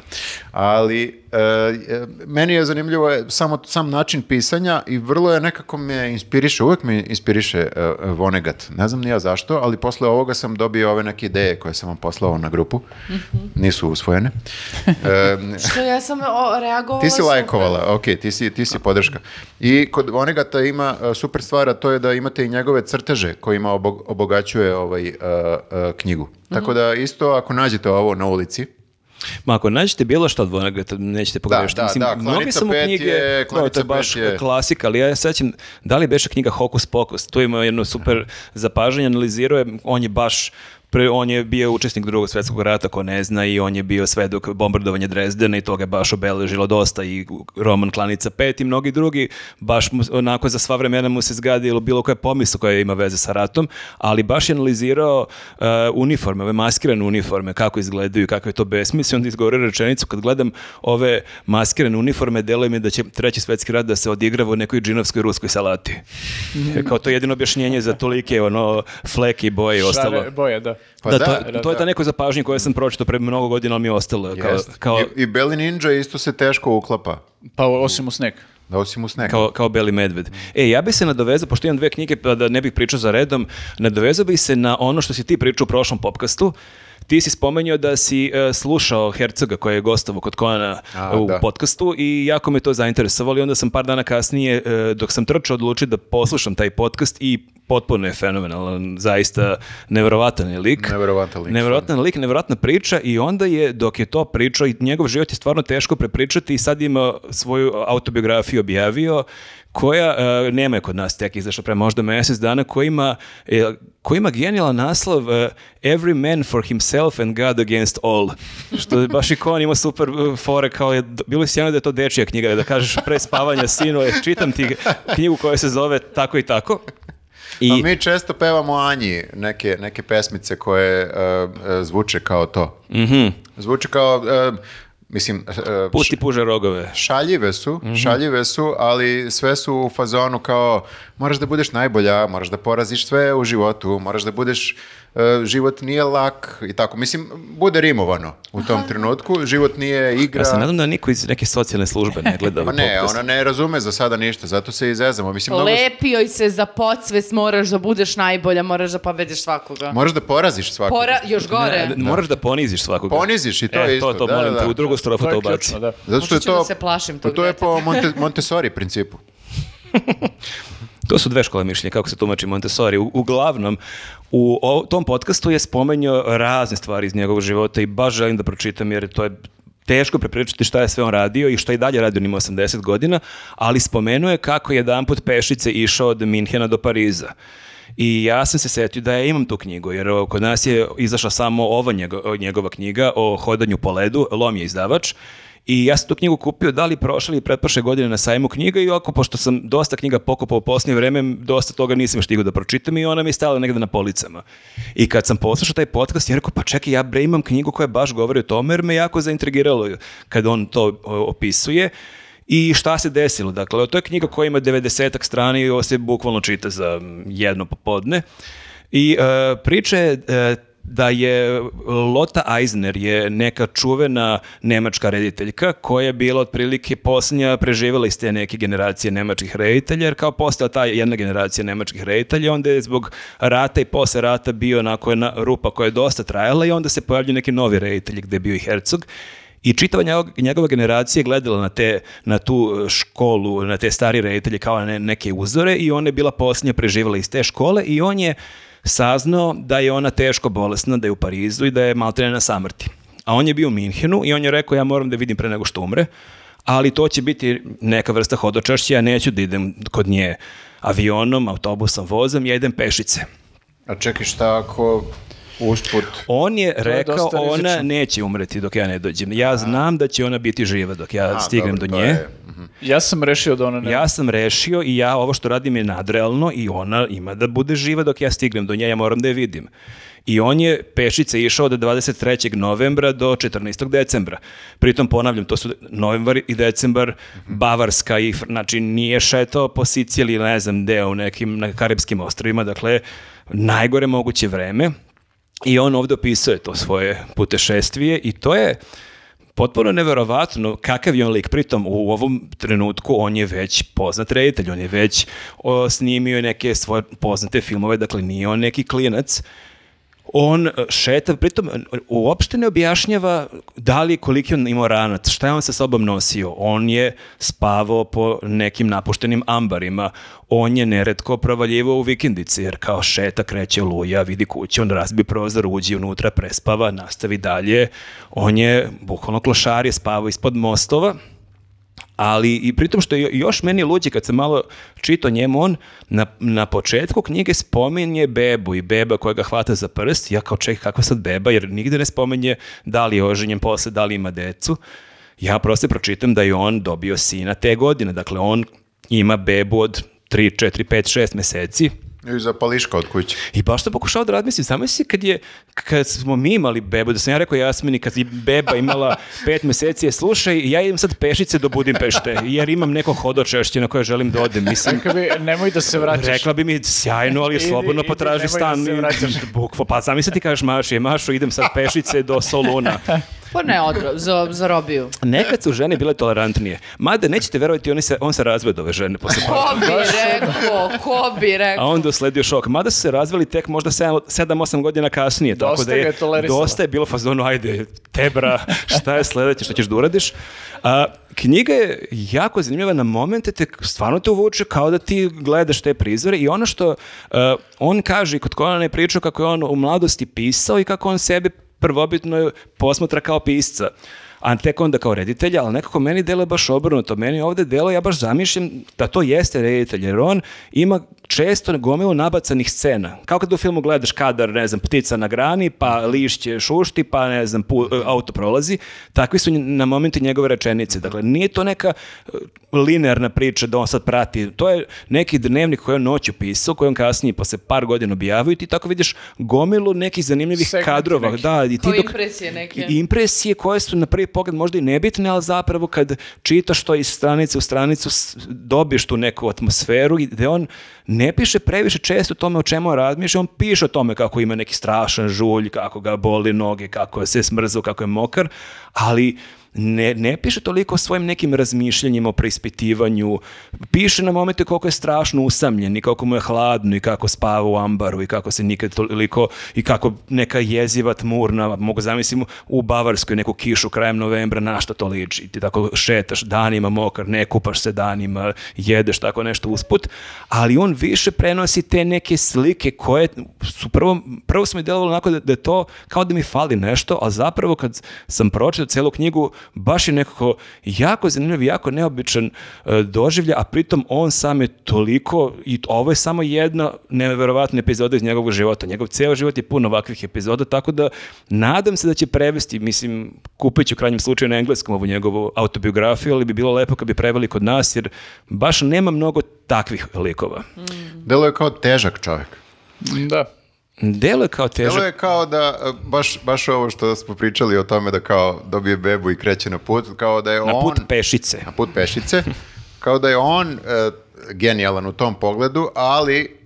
Ali e, e, meni je zanimljivo je samo sam način pisanja i vrlo je nekako me inspiriše, uvek me inspiriše e, Vonnegut. Ne znam ni ja zašto, ali posle ovoga sam dobio ove neke ideje koje sam vam poslao na grupu. Nisu usvojene. E, Što ja sam o, reagovala ti si lajkovala, ok, ti si, ti si podrška. I kod Vonegata ima uh, super stvar, a to je da imate i njegove crteže kojima obog- obogaćuje ovaj, uh, uh, knjigu. Tako da isto ako nađete ovo na ulici, Ma ako nađete bilo što od nećete pogrešiti. da, Mislim, da, mnoge pet knjige, je- to, to je baš je- klasika, ali ja se sećam, da li beše knjiga Hokus Pokus, tu ima jedno super zapažanje, analizirao je, on je baš Pre, on je bio učesnik drugog svjetskog rata, ko ne zna, i on je bio svedok bombardovanja Drezdena i toga je baš obeležilo dosta i roman Klanica 5 i mnogi drugi, baš mu, onako za sva vremena mu se zgadilo bilo koja pomisla koja ima veze sa ratom, ali baš je analizirao uh, uniforme, ove maskirane uniforme, kako izgledaju, kako je to besmisli, onda izgovorio rečenicu, kad gledam ove maskirane uniforme, deluje mi da će treći svetski rat da se odigrava u nekoj džinovskoj ruskoj salati. Jer Kao to je jedino objašnjenje za tolike ono, fleke i boje i ostalo. Šare, boje, da. Pa da, da, to, da, to je da. ta neko zapažnje koje sam pročitao pre mnogo godina, ali mi je ostalo. Kao, Jest. kao, I, i Beli Ninja isto se teško uklapa. Pa osim u sneg. Da osim u sneg. kao, kao beli medved. E, ja bih se nadovezao, pošto imam dve knjige, pa da ne bih pričao za redom, nadovezao bih se na ono što si ti pričao u prošlom popkastu. Ti si spomenuo da si e, slušao Hercega koji je gostovao kod Kojana A, u da. podcastu i jako me to zainteresovalo i onda sam par dana kasnije, e, dok sam trčao, odlučio da poslušam taj podcast i potpuno je fenomenalan, zaista neverovatan je lik. Neverovatan lik, Neverovatan lik, neverovatna priča i onda je, dok je to pričao, i njegov život je stvarno teško prepričati i sad ima svoju autobiografiju objavio koja e, nema je kod nas tek izašla pre možda mjesec dana, koja ima, e, koja ima genijalan naslov e, Every man for himself and God against all. Što je baš i Kon ima super fore, kao je, bilo je sjajno da je to dečija knjiga, da kažeš pre spavanja sinu, čitam ti knjigu koja se zove tako i tako. I, A mi često pevamo Anji neke, neke pesmice koje uh, uh, zvuče kao to. Mhm. Zvuče kao... uh, Mislim, e, Pusti puže rogove. šaljive su, Mhm. šaljive su, ali sve su u fazonu kao moraš da budeš najbolja, moraš da poraziš sve u životu, moraš da budeš, život nije lak i tako. Mislim, bude rimovano u tom trenutku, život nije igra. Ja se nadam da niko iz neke socijalne službe ne gleda Ma ne, podcast. ona ne razume za sada ništa, zato se izezamo. Mislim, mnogo- Lepi joj se za podsvest, moraš da budeš najbolja, moraš da pobediš svakoga. moraš da poraziš svakog. Pora, još gore. Ne, moraš da poniziš svakoga. Poniziš i to e, je isto. To, to, da, molim da, te, da. u drugu strofu To to ubaci. da. Zato što je ću to, da se plašim tog to je po Montessori principu. To su dve škole mišljenja, kako se tumači Montessori. U- uglavnom, u o- tom podcastu je spomenuo razne stvari iz njegovog života i baš želim da pročitam jer to je teško prepričati šta je sve on radio i šta i dalje radio, on ima 80 godina, ali spomenuo je kako je jedanput pešice išao od Minhena do Pariza. I ja sam se setio da ja imam tu knjigu, jer kod nas je izašla samo ova njego- njegova knjiga o hodanju po ledu, Lom je izdavač, i ja sam tu knjigu kupio da li prošle ili pretprošle godine na sajmu knjiga i oko, pošto sam dosta knjiga pokupao u posljednje vreme, dosta toga nisam stigao da pročitam i ona mi je stala negde na policama. I kad sam poslušao taj podcast, ja rekao, pa čekaj, ja bre imam knjigu koja baš govori o tome, jer me jako zaintrigiralo kad on to opisuje. I šta se desilo? Dakle, to je knjiga koja ima 90 strana i ovo se bukvalno čita za jedno popodne. I e, priča je e, da je Lota Eisner je neka čuvena nemačka rediteljka koja je bila otprilike posljednja preživjela iz te neke generacije nemačkih reditelja, jer kao postala ta jedna generacija nemačkih reditelja, onda je zbog rata i posle rata bio onako jedna rupa koja je dosta trajala i onda se pojavljaju neki novi reditelji gde je bio i Herzog. I čitava njegova, generacija gledala na, te, na tu školu, na te stari reditelje kao na ne- neke uzore i ona je bila posljednja preživjela iz te škole i on je saznao da je ona teško bolesna, da je u Parizu i da je maltrena na samrti. A on je bio u Minhenu i on je rekao ja moram da vidim pre nego što umre, ali to će biti neka vrsta hodočašća, ja neću da idem kod nje avionom, autobusom, vozom, ja idem pešice. A čekaj šta ako usput... On je rekao, dosta ona rizično. neće umreti dok ja ne dođem. Ja znam da će ona biti živa dok ja A, stignem dobro, do to nje. je- mhm. Ja sam rešio da ona ne... Ja sam rešio i ja ovo što radim je nadrealno i ona ima da bude živa dok ja stignem do nje, ja moram da je vidim. I on je pešice išao od 23. novembra do 14. decembra. Pritom ponavljam, to su novembar i decembar, Bavarska i, znači nije šetao po Siciliji ili ne znam gde u nekim na Karibskim ostrovima, dakle najgore moguće vreme. I on ovdje opisuje to svoje putešestvije i to je potpuno neverovatno kakav je on lik. Pritom u ovom trenutku on je već poznat reditelj, on je već o, snimio neke svoje poznate filmove, dakle nije on neki klinac. On e, šeta, pritom e, uopšte ne objašnjava da li koliki on imao ranac, šta je on sa sobom nosio. On je spavao po nekim napuštenim ambarima, on je neretko provaljivao u vikendici, jer kao šeta, kreće luja, vidi kuću, on razbi prozor, uđi unutra, prespava, nastavi dalje. On je, bukvalno klošar je spavao ispod mostova, ali i pritom što je još meni luđe kad sam malo čito njemu on na, na početku knjige spominje bebu i beba koja ga hvata za prst. Ja kao čekaj kakva sad beba jer nigde ne spominje da li je oženjen posle da li ima decu. Ja prosto pročitam da je on dobio sina te godine. Dakle on ima bebu od 3, 4, 5, 6 meseci I za pališka od kuće. i baš sam pokušao da razmislim, zamisli kad je, kad smo mi imali bebu, da sam ja rekao Jasmini, kad je beba imala pet meseci, je slušaj, ja idem sad pešice do Budimpešte, jer imam neko hodočešće na koje želim da odem, mislim. Bi, nemoj da se vraćaš. Rekla bi mi sjajno, ali Idi, slobodno idi, potraži nemoj stan. da se vraćaš. Bukvo, pa zamisli ti kažeš Maši, Mašo, idem sad pešice do Soluna. Pa ne, odro, za, za robiju. Nekad su žene bile tolerantnije. Mada, nećete verovati, oni se, on se razveo od ove žene posle Ko bi rekao, ko bi A rekao. onda usledio šok. Mada su se razveli tek možda 7-8 godina kasnije. tako Dosta da je, ga je tolerisala. dosta je bilo fazonu, ajde, tebra, šta je sledeće, što ćeš da uradiš. A, knjiga je jako zanimljiva na momente, te stvarno te uvuče kao da ti gledaš te prizore i ono što a, on kaže i kod Konana je pričao kako je on u mladosti pisao i kako on sebe prvobitno posmatra kao pisca a tek onda kao reditelja, ali nekako meni delo baš obrnuto. Meni ovde delo, ja baš zamišljam da to jeste reditelj, jer on ima često gomilu nabacanih scena. Kao kad u filmu gledaš kadar, ne znam, ptica na grani, pa lišće šušti, pa ne znam, pu- auto prolazi. Takvi su na momenti njegove rečenice. Dakle, nije to neka e, linearna priča da on sad prati. To je neki dnevnik koji je on noću pisao, koji on kasnije posle par godina objavio i ti tako vidiš gomilu nekih zanimljivih Segmenti kadrova. neki. Da, i ti Kao dok, impresije neke. impresije koje su na prvi pogled možda i nebitne, ali zapravo kad čitaš to iz stranice u stranicu dobiješ tu neku atmosferu i gde on ne piše previše često o tome o čemu razmišlja, on piše o tome kako ima neki strašan žulj, kako ga boli noge, kako se smrzao, kako je mokar, ali ne, ne piše toliko o svojim nekim razmišljanjima o preispitivanju. Piše na momente koliko je strašno usamljen i kako mu je hladno i kako spava u ambaru i kako se nikad toliko i kako neka jeziva tmurna, mogu zamislim u Bavarskoj neku kišu krajem novembra, na šta to liči. Ti tako šetaš danima mokar, ne kupaš se danima, jedeš tako nešto usput, ali on više prenosi te neke slike koje su prvo, prvo su mi delovalo onako da, da to kao da mi fali nešto, a zapravo kad sam pročitao celu knjigu, baš je nekako jako zanimljiv, jako neobičan e, doživlja, a pritom on sam je toliko, i ovo je samo jedna neverovatna epizoda iz njegovog života. Njegov ceo život je pun ovakvih epizoda, tako da nadam se da će prevesti, mislim, kupit ću u krajnjem slučaju na engleskom ovu njegovu autobiografiju, ali bi bilo lepo kad bi preveli kod nas, jer baš nema mnogo takvih likova. Delo je kao težak čovjek. Da. Delo je kao Delo težak. je kao da, baš, baš ovo što smo pričali o tome da kao dobije bebu i kreće na put, kao da je Na on... put pešice. na put pešice, kao da je on e, genijalan u tom pogledu, ali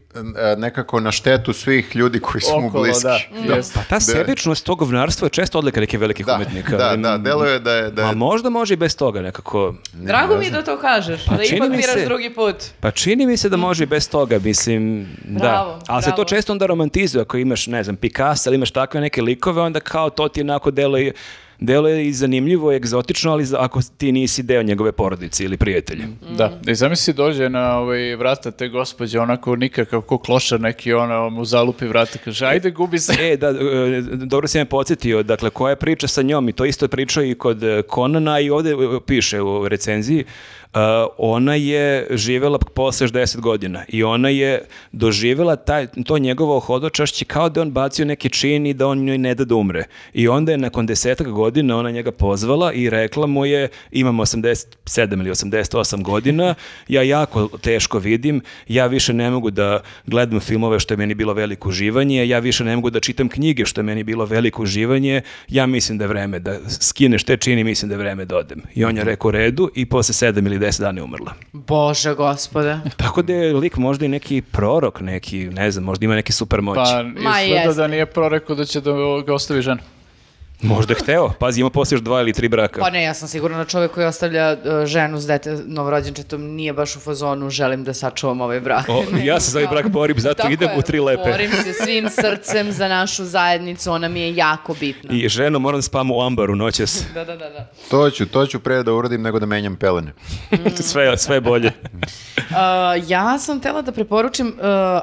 nekako na štetu svih ljudi koji su mu bliski. da. Jeste. Ta sebičnost tog govnarstva je često odlika nekih velikih Da, umetnika. da, da, deluje da je- da je- A možda može i bez toga nekako. Drago mi je da to kažeš, da čini ipak mi biraš se- drugi put. Pa čini mi se da može i bez toga, mislim, Bravo, da. Ali se to bravo. često onda romantizuje, ako imaš, ne znam, Picasso ili imaš takve neke likove, onda kao to ti onako deluje, deluje i zanimljivo, i egzotično, ali ako ti nisi deo njegove porodice ili prijatelja. Da, i zamisli dođe na ovaj, vrata te gospođe, onako nikakav ko klošar neki, ona mu zalupi vrata, kaže, ajde gubi se. E, da, e, dobro si me podsjetio, dakle, koja je priča sa njom i to isto je pričao i kod e, Conana i ovdje e, piše u recenziji, ona je živjela posle 60 godina i ona je doživjela taj, to njegovo hodočašće kao da on bacio neki čin i da on njoj ne da da umre. I onda je nakon desetak godina ona njega pozvala i rekla mu je imam 87 ili 88 godina, ja jako teško vidim, ja više ne mogu da gledam filmove što je meni bilo veliko uživanje, ja više ne mogu da čitam knjige što je meni bilo veliko uživanje, ja mislim da je vreme da skineš te čini, mislim da je vreme da odem. I on je rekao u redu i posle 7 ili 10 dana je umrla. Bože gospode. Tako da je lik možda i neki prorok, neki, ne znam, možda ima neki super moć. Pa Ma, izgleda jeste. da nije prorekao da će da ga ostavi žena. Možda je hteo. Pazi, ima posle još dva ili tri braka. Pa ne, ja sam sigurna da čovjek koji ostavlja uh, ženu s dete novorođenčetom nije baš u fazonu želim da sačuvam ovaj brak. O, ja se za ovaj brak borim, zato Tako idem je, u tri lepe. Borim se svim srcem za našu zajednicu, ona mi je jako bitna. I ženo moram da spavam u ambaru noćas. Da, da, da, da. To ću, to ću pre da uradim nego da menjam pelene. sve, sve bolje. Uh, ja sam tela da preporučim uh,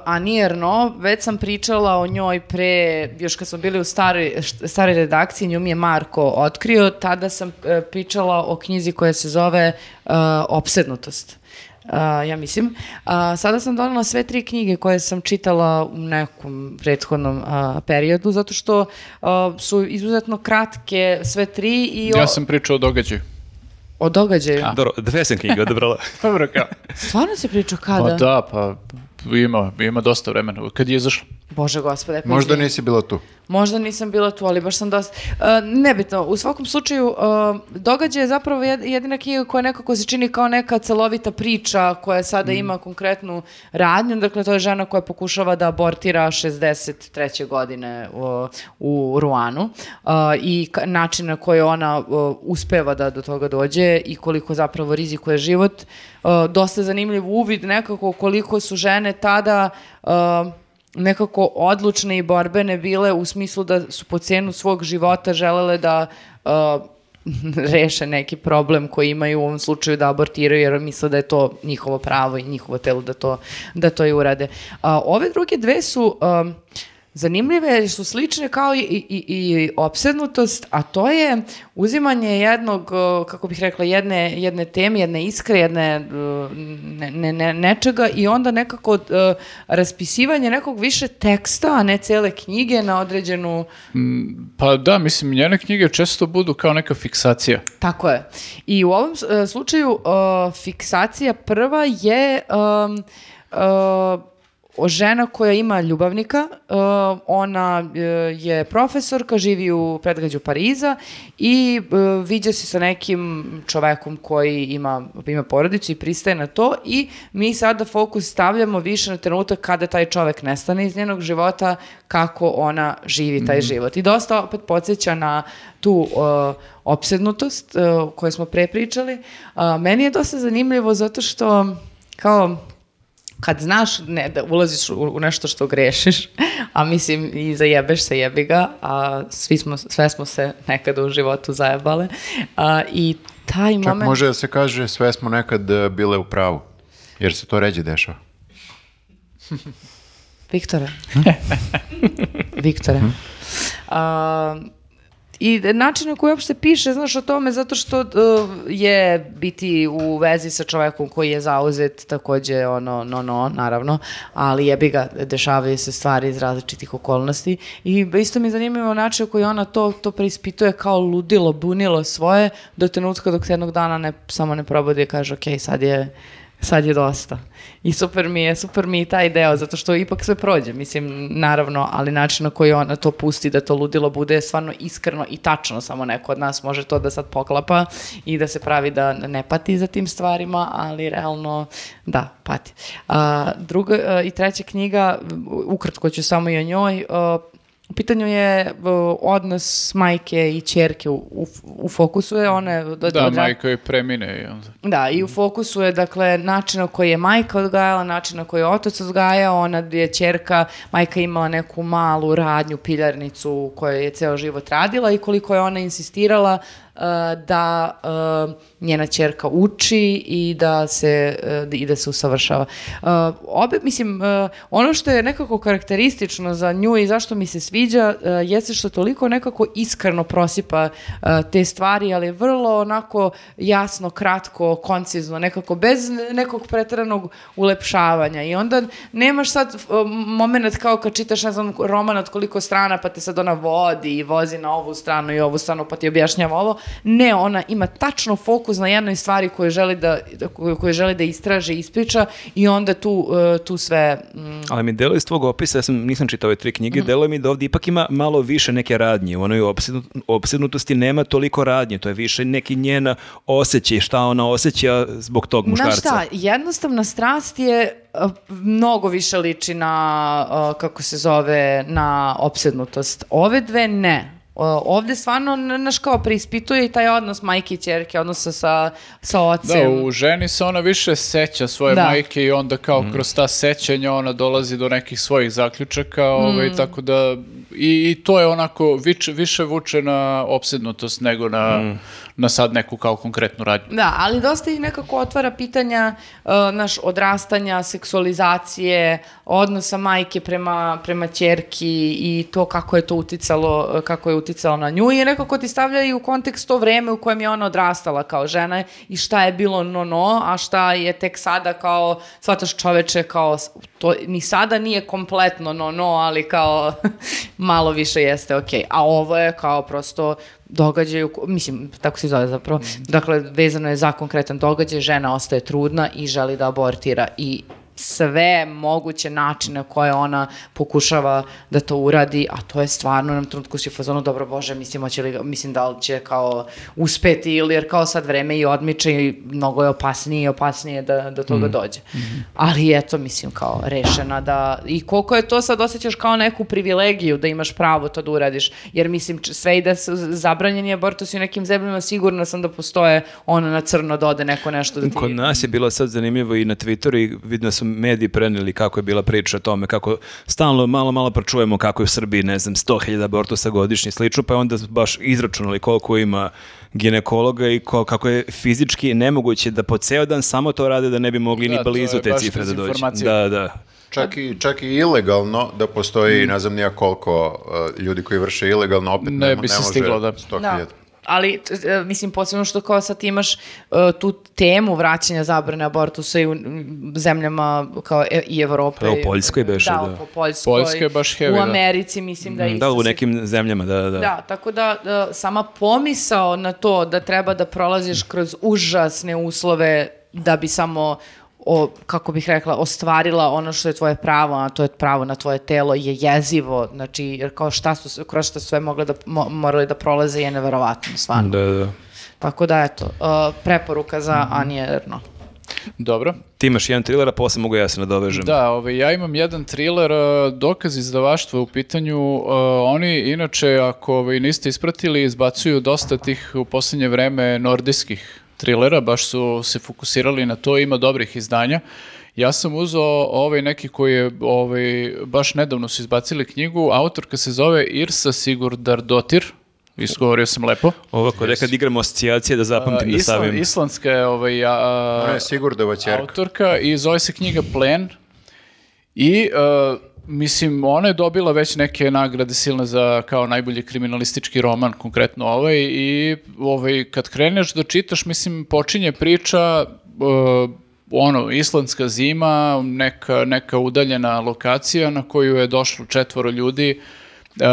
Ani Erno, već sam pričala o njoj pre, još kad smo bili u staroj, št- staroj redakciji, nju mi je Marko otkrio, tada sam uh, pričala o knjizi koja se zove uh, Opsednutost. Uh, ja mislim. A, sada sam donela sve tri knjige koje sam čitala u nekom prethodnom a, periodu, zato što a, su izuzetno kratke sve tri i o, Ja sam pričao o događaju. o događaju. Dobro, dve sam knjige odabrala. Dobro, kao. Stvarno se priča kada? Pa da, pa ima, ima dosta vremena. Kad je izašlo? Bože gospode. pa Možda izvini. nisi bila tu. Možda nisam bila tu, ali baš sam dosta... Uh, nebitno, u svakom slučaju, uh, događaj je zapravo jed- jedina knjiga koja nekako se čini kao neka celovita priča koja sada ima konkretnu radnju. Dakle, to je žena koja pokušava da abortira 63. godine u, u Ruanu uh, i način na koji ona uh, uspeva da do toga dođe i koliko zapravo rizikuje život. Uh, dosta zanimljiv uvid nekako koliko su žene tada... uh, nekako odlučne i borbene bile u smislu da su po cenu svog života želele da uh, reše neki problem koji imaju u ovom slučaju da abortiraju jer misle da je to njihovo pravo i njihovo telo da to, da to i urade. A, ove druge dve su um, zanimljive jer su slične kao i, i, i opsednutost, a to je uzimanje jednog, uh, kako bih rekla, jedne, jedne teme, jedne iskre, jedne uh, ne, ne, ne- nečega i onda nekako uh, raspisivanje nekog više teksta, a ne cele knjige na određenu Pa da, mislim, njene knjige često budu kao neka fiksacija. Tako je. I u ovom e, slučaju e, fiksacija prva je um, o žena koja ima ljubavnika, uh, ona uh, je profesorka, živi u predgrađu Pariza i uh, viđa se sa nekim čovekom koji ima, ima porodicu i pristaje na to i mi sada fokus stavljamo više na trenutak kada taj čovek nestane iz njenog života, kako ona živi taj život. I dosta opet podsjeća na tu uh, opsednutost uh, koju smo pre pričali. Uh, meni je dosta zanimljivo zato što kao kad znaš ne, da ulaziš u, u nešto što grešiš, a mislim i zajebeš se jebi ga, a svi smo, sve smo se nekada u životu zajebale. A, I taj Čak moment... može da se kaže sve smo nekad e, bile u pravu. Jer se to ređe dešava. Viktore. Viktore. A, I način na koji uopšte piše, znaš, o tome, zato što uh, je biti u vezi sa čovekom koji je zauzet takođe, ono, no, no, naravno, ali jebi ga, dešavaju se stvari iz različitih okolnosti. I isto mi je zanimljivo način koji ona to, to preispituje kao ludilo, bunilo svoje, do trenutka dok se jednog dana ne, samo ne probudi i kaže, ok, sad je, sad je dosta. I super mi je, super mi je taj deo, zato što ipak sve prođe, mislim, naravno, ali način na koji ona to pusti, da to ludilo bude stvarno iskreno i tačno, samo neko od nas može to da sad poklapa i da se pravi da ne pati za tim stvarima, ali realno, da, pati. A, druga a, i treća knjiga, ukratko ću samo i o njoj, a, U pitanju je uh, odnos majke i ćerke u, u, u fokusu je one... Do, Da, odra- majka je premine i onda. Da, i u fokusu je, dakle, način na koji je majka odgajala, način na koji je otac odgajao, ona je ćerka, majka je imala neku malu radnju, piljarnicu u kojoj je ceo život radila i koliko je ona insistirala da uh, njena ćerka uči i da se, uh, i da se usavršava. Obe, mislim, ono što je nekako karakteristično za nju i zašto mi se sviđa, jeste što toliko nekako iskreno prosipa te stvari, ali vrlo onako jasno, kratko, koncizno, nekako bez nekog preteranog ulepšavanja. I onda nemaš sad moment kao kad čitaš, ne znam, roman od koliko strana, pa te sad ona vodi i vozi na ovu stranu i ovu stranu, pa ti objašnjava ovo. Ne, ona ima tačno fokus na jednoj stvari koju želi da, koju, želi da istraže ispriča i onda tu, uh, tu sve... mm, Ali mi deluje iz tvog opisa, ja sam, nisam čitao ove tri knjige, Mhm. deluje mi da ovdje ipak ima malo više neke radnje. U onoj opsednut, opsednutosti nema toliko radnje, to je više neki njena osjećaj, šta ona osjeća zbog tog muškarca. Znaš šta, jednostavna strast je uh, mnogo više liči na, uh, kako se zove, na opsednutost. Ove dve ne. Ovde stvarno, n- naš kao, preispituje i taj odnos majke i ćerke, odnosa sa, sa Da, ocem. u ženi se ona više seća svoje Da. majke i onda kao kroz ta sećanja ona dolazi do nekih svojih zaključaka, ovaj, Mm. tako da i, i to je onako više, više vuče na opsednutost nego na, na sad neku kao konkretnu radnju. Da, ali dosta ih nekako otvara pitanja uh, naš odrastanja, seksualizacije, odnosa majke prema, prema ćerki i to kako je to uticalo, kako je uticalo na nju i nekako ti stavlja i u kontekst to vreme u kojem je ona odrastala kao žena i šta je bilo no-no, a šta je tek sada kao, shvataš čoveče kao, to ni sada nije kompletno no-no, ali kao malo više jeste okej. A ovo je kao prosto događaj, mislim, tako se zove zapravo, dakle, vezano je za konkretan događaj, žena ostaje trudna i želi da abortira i sve moguće načine koje ona pokušava da to uradi, a to je stvarno nam trenutku si u fazonu, dobro Bože, mislim, hoće li, mislim da li će kao uspeti ili jer kao sad vreme i odmiče i mnogo je opasnije i opasnije da do toga dođe. Ali eto, mislim, kao rešena da, i koliko je to sad osjećaš kao neku privilegiju da imaš pravo to da uradiš, jer mislim, sve i da su zabranjeni abortus i u nekim zemljama, sigurno sam da postoje ono na crno da ode neko nešto da ti... Kod nas je bilo sad zanimljivo i na Twitteru i vidim da su mediji preneli kako je bila priča o tome, kako stalno malo, malo pročujemo kako je u Srbiji, ne znam, 100.000 abortusa godišnje i slično, pa je onda baš izračunali koliko ima ginekologa i ko, kako je fizički nemoguće da po ceo dan samo to rade da ne bi mogli Da, ni blizu te cifre da dođe. Da, da. Čak i, čak i ilegalno da postoji, ne znam nija koliko uh, ljudi koji vrše ilegalno, opet Ne ne, bi se može stiglo, da. 100.000. Da. Ali, e, mislim, posebno što kao sad imaš e, tu temu vraćanja zabrane abortusa i u zemljama kao e, i Evrope. Pa u Poljskoj beše, da. da. po Poljskoj. Poljska je baš heavy, U da. Americi, mislim da je isto Da, u se- nekim zemljama, da, da. Da, tako da, da sama pomisao na to da treba da prolaziš kroz užasne uslove da bi samo o, kako bih rekla, ostvarila ono što je tvoje pravo, a to je pravo na tvoje telo, je jezivo, znači, jer kao šta su, kroz šta su sve mogle da, mo, morali da prolaze je neverovatno, stvarno. Da, da. Tako da, eto, uh, preporuka za Anje Erno. Dobro. Ti imaš jedan thriller, a posle mogu ja se nadovežem. Da, ovaj, ja imam jedan thriller, e, dokaz izdavaštva u pitanju. e, oni, inače, ako ovaj, niste ispratili, izbacuju dosta tih u posljednje vreme nordijskih trilera, baš su se fokusirali na to, ima dobrih izdanja. Ja sam uzeo ovaj neki koji je, ovaj, baš nedavno su izbacili knjigu, autorka se zove Irsa Sigurdardotir, izgovorio sam lepo. Ovako, nekad igramo asocijacije da zapamtim da Isla- stavim. islandska je ovaj, a, Ona je Sigurdova autorka i zove se knjiga Plen i uh, mislim ona je dobila već neke nagrade silne za kao najbolji kriminalistički roman konkretno ovaj i ovaj kad kreneš da čitaš mislim počinje priča uh, ono islandska zima neka, neka udaljena lokacija na koju je došlo četvoro ljudi uh,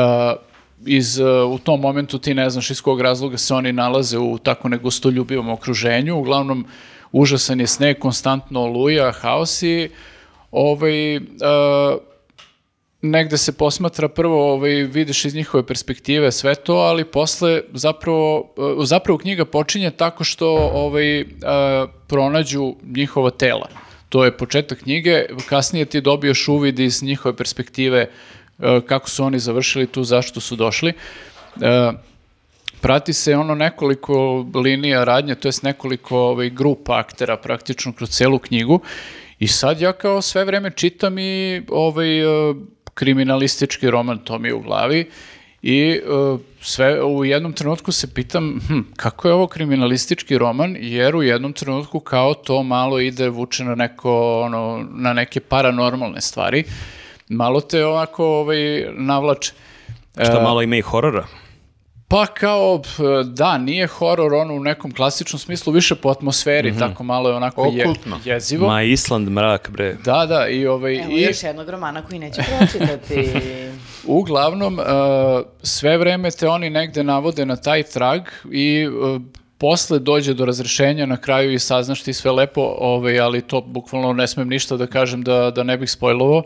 iz, uh, u tom momentu ti ne znaš iz kog razloga se oni nalaze u tako negostoljubivom okruženju. Uglavnom, užasan je sneg, konstantno oluja, haos i ovaj, uh, negde se posmatra prvo, ovaj, vidiš iz njihove perspektive sve to, ali posle zapravo, uh, zapravo knjiga počinje tako što ovaj, uh, pronađu njihova tela. To je početak knjige, kasnije ti dobiješ uvid iz njihove perspektive uh, kako su oni završili tu, zašto su došli. Prati se ono nekoliko linija radnje, to jest nekoliko ovaj, grupa aktera praktično kroz celu knjigu i sad ja kao sve vreme čitam i ovaj kriminalistički roman, to mi je u glavi. I e, sve u jednom trenutku se pitam hm, kako je ovo kriminalistički roman jer u jednom trenutku kao to malo ide vuče na neko ono na neke paranormalne stvari. Malo te ovako ovaj navlače. Što malo ima i horora. Pa kao, da, nije horor ono u nekom klasičnom smislu, više po atmosferi, tako malo je onako je, jezivo. Ma Island, mrak, bre. Da, da, i ovaj, Evo i još jednog romana koji neće pročitati. uglavnom, uh, sve vreme te oni negde navode na taj trag i uh, posle dođe do razrešenja na kraju i saznaš ti sve lepo, ovaj, ali to bukvalno ne smem ništa da kažem da, da ne bih spojlovao. Uh,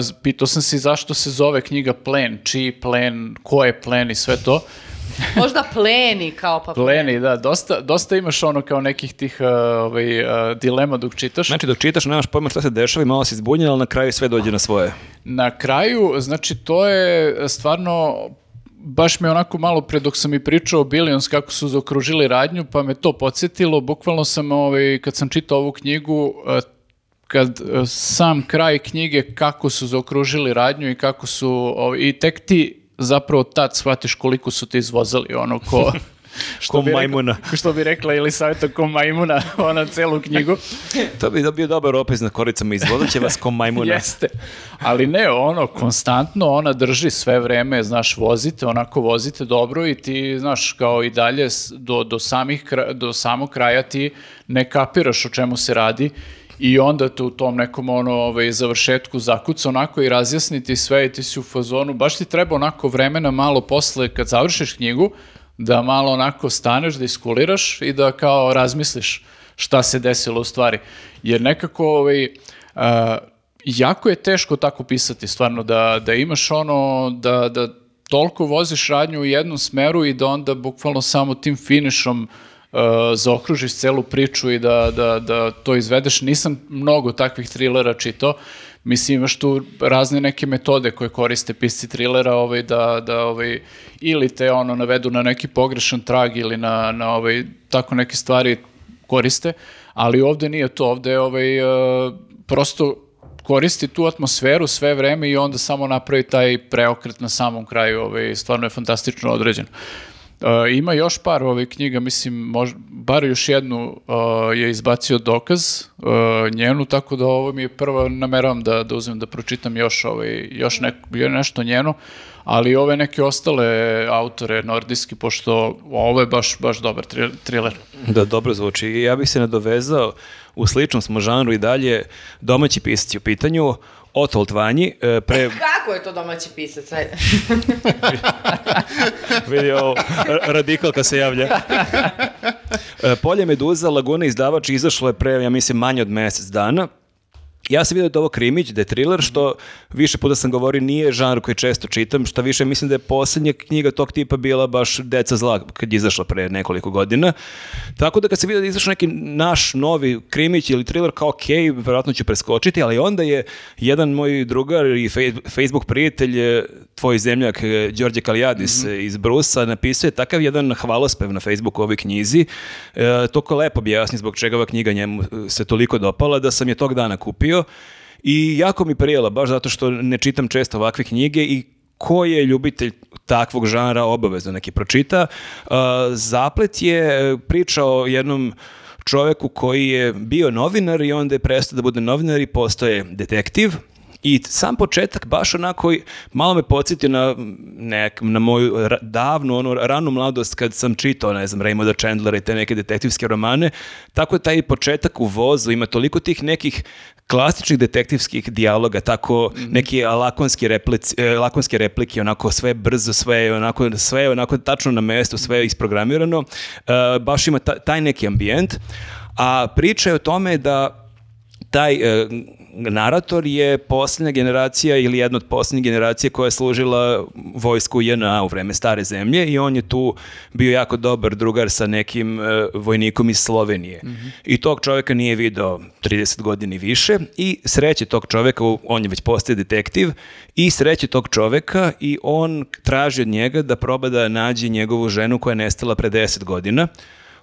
z- pitao sam si zašto se zove knjiga Plen, čiji plen, ko je plen i sve to. Možda pleni kao pa Pleni, da, dosta, dosta imaš ono kao nekih tih uh, ovaj, uh, dilema dok čitaš. Znači, dok čitaš, nemaš pojma šta se dešava i malo si zbunjen, ali na kraju sve dođe na svoje. Na kraju, znači to je stvarno baš me onako malo pre dok sam i pričao o Billions kako su zaokružili radnju, pa me to podsjetilo. Bukvalno sam, ovaj, kad sam čitao ovu knjigu, kad eh, sam kraj knjige kako su zaokružili radnju i kako su, ovaj, i tek ti zapravo tad shvatiš koliko su te izvozali, ono ko... Ko bi rekla- majmuna. što bi rekla ili savjeta ko majmuna, ona celu knjigu. To bi bio dobar opis na koricama, izvozat će vas ko majmuna. Jeste. Ali ne, ono, konstantno ona drži sve vreme, znaš, vozite, onako vozite dobro i ti, znaš, kao i dalje do, do, samih, do samog kraja ti ne kapiraš o čemu se radi i onda te u tom nekom ono, ovaj, završetku zakuca onako i razjasniti sve i ti si u fazonu, baš ti treba onako vremena malo posle kad završiš knjigu, da malo onako staneš, da iskuliraš i da kao razmisliš šta se desilo u stvari. Jer nekako ovaj, a, jako je teško tako pisati stvarno, da, da imaš ono, da, da toliko voziš radnju u jednom smeru i da onda bukvalno samo tim finišom uh, zaokružiš celu priču i da, da, da to izvedeš. Nisam mnogo takvih trilera čitao. Mislim, imaš tu razne neke metode koje koriste pisci trilera ovaj, da, da ovaj, ili te ono navedu na neki pogrešan trag ili na, na ovaj, tako neke stvari koriste, ali ovde nije to, ovde je ovaj, uh, prosto koristi tu atmosferu sve vreme i onda samo napravi taj preokret na samom kraju, ovaj, stvarno je fantastično određen. Uh, ima još par ovih knjiga, mislim, mož, bar još jednu uh, je izbacio dokaz, uh, njenu, tako da ovo mi je prva, nameravam da, da uzmem da pročitam još, ovaj, još nek, nešto njeno, ali ove neke ostale autore nordijski, pošto ovo je baš, baš dobar thriller. Da, dobro zvuči. Ja bih se nadovezao, u sličnom smo žanru i dalje, domaći pisaci u pitanju, Otvolt Vanji, e, pre Kako je to domaći pisac? Ajde. vidi ovo, ra- radikalka se javlja. E, Polje Meduza, Laguna izdavač izašlo je pre, ja mislim, manje od mjesec dana. Ja sam vidio da je ovo krimić, da je thriller, što više puta sam govorio nije žanr koji često čitam, što više mislim da je posljednja knjiga tog tipa bila baš Deca zla kad je izašla pre nekoliko godina. Tako da kad sam vidio da je izašao neki naš novi krimić ili thriller, kao ok, vjerojatno ću preskočiti, ali onda je jedan moj drugar i Facebook prijatelj, e, tvoj zemljak e, Đorđe Kalijadis e, iz Brusa, napisao je takav jedan hvalospev na Facebooku ovoj knjizi. E, toliko lepo objasni zbog čega ova knjiga njemu se toliko dopala da sam je tog dana kupio i jako mi prijela, baš zato što ne čitam često ovakve knjige i ko je ljubitelj takvog žanra obavezno neki pročita. E, Zaplet je e, priča o jednom čoveku koji je bio novinar i onda je prestao da bude novinar i postoje detektiv. I sam početak baš onako malo me podsjetio na, nek, na moju ra- davnu, ono, ranu mladost kad sam čitao, ne znam, Raymonda Chandlera i te neke detektivske romane. Tako taj početak u vozu ima toliko tih nekih klasičnih detektivskih dijaloga, tako neki lakonski, replici, e, lakonske replike, onako sve brzo, sve je onako, sve je onako tačno na mestu, sve je isprogramirano. E, baš ima ta- taj neki ambijent. A priča je o tome da taj e, narator je posljednja generacija ili jedna od posljednjih generacija koja je služila vojsku JNA u vreme stare zemlje i on je tu bio jako dobar drugar sa nekim e, vojnikom iz Slovenije. I tog čovjeka nije video 30 godina i više i sreće tog čovjeka, u- on je već postaje detektiv, i sreće tog čovjeka i on traži od njega da proba da nađe njegovu ženu koja je nestala pre 10 godina.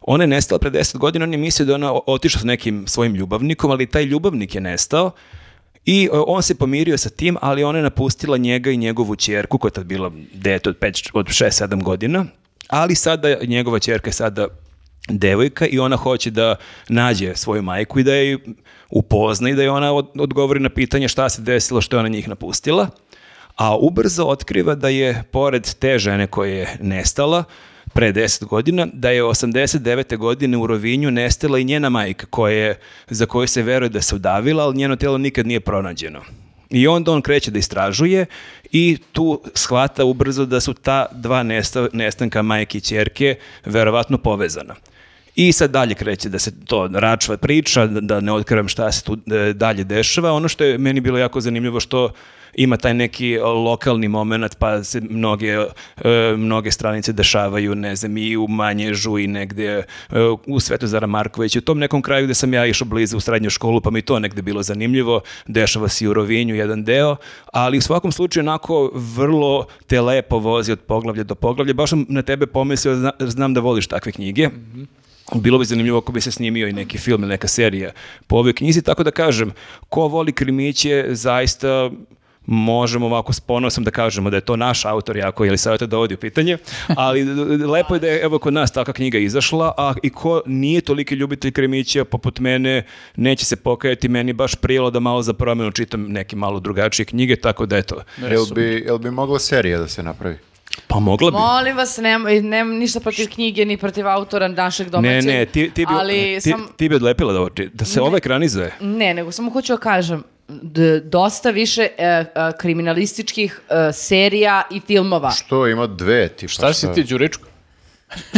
Ona je nestala pre 10 godina, on je mislio da ona otišla s nekim svojim ljubavnikom, ali taj ljubavnik je nestao i e, on se pomirio sa tim, ali ona je napustila njega i njegovu ćerku, koja je tad bila dete od, 5, od 6-7 godina, ali sada njegova ćerka je sada devojka i ona hoće da nađe svoju majku i da je upozna i da je ona od- odgovori na pitanje šta se desilo što je ona njih napustila. A ubrzo otkriva da je, pored te žene koja je nestala, pre 10 godina, da je 89. godine u Rovinju nestala i njena majka, koja je, za koju se veruje da se udavila, ali njeno telo nikad nije pronađeno. I onda on kreće da istražuje i tu shvata ubrzo da su ta dva nesta- nestanka majke i ćerke verovatno povezana. I sad dalje kreće da se to račva priča, da da ne otkrivam šta se tu e, dalje dešava. Ono što je meni bilo jako zanimljivo što ima taj neki lokalni moment, pa se mnoge, e, mnoge stranice dešavaju, ne znam, i u Manježu i negde e, u Svetozara Markovića, u tom nekom kraju gde sam ja išao blizu u srednju školu, pa mi to negde bilo zanimljivo, dešava se i u Rovinju jedan deo, ali u svakom slučaju onako vrlo te lepo vozi od poglavlja do poglavlja, baš sam na tebe pomislio, zna- znam da voliš takve knjige, bilo bi zanimljivo ako bi se snimio i neki film ili neka serija po ovoj knjizi, tako da kažem, ko voli krimiće, zaista možemo ovako s ponosom da kažemo da je to naš autor jako, ili savjeta dovodi u pitanje, ali lepo je da je evo kod nas takva knjiga izašla, a i ko nije toliki ljubitelj krimića poput mene, neće se pokajati, meni baš prijelo da malo za promjenu čitam neke malo drugačije knjige, tako da eto, Jel bi, jel bi mogla serija da se napravi? Pa mogla bi. Molim vas, nemam, nemam ništa protiv knjige ni protiv autora našeg Ne, domaćeg. ne, ti, ti, bi, ali ti, sam, ti bi odlepila da, ovo či- da se ovo ekranizuje. Ne, nego samo hoću da kažem, d- dosta više e, e, kriminalističkih e, serija i filmova. Što, ima dve, tipa Šta si ti, Đuričko?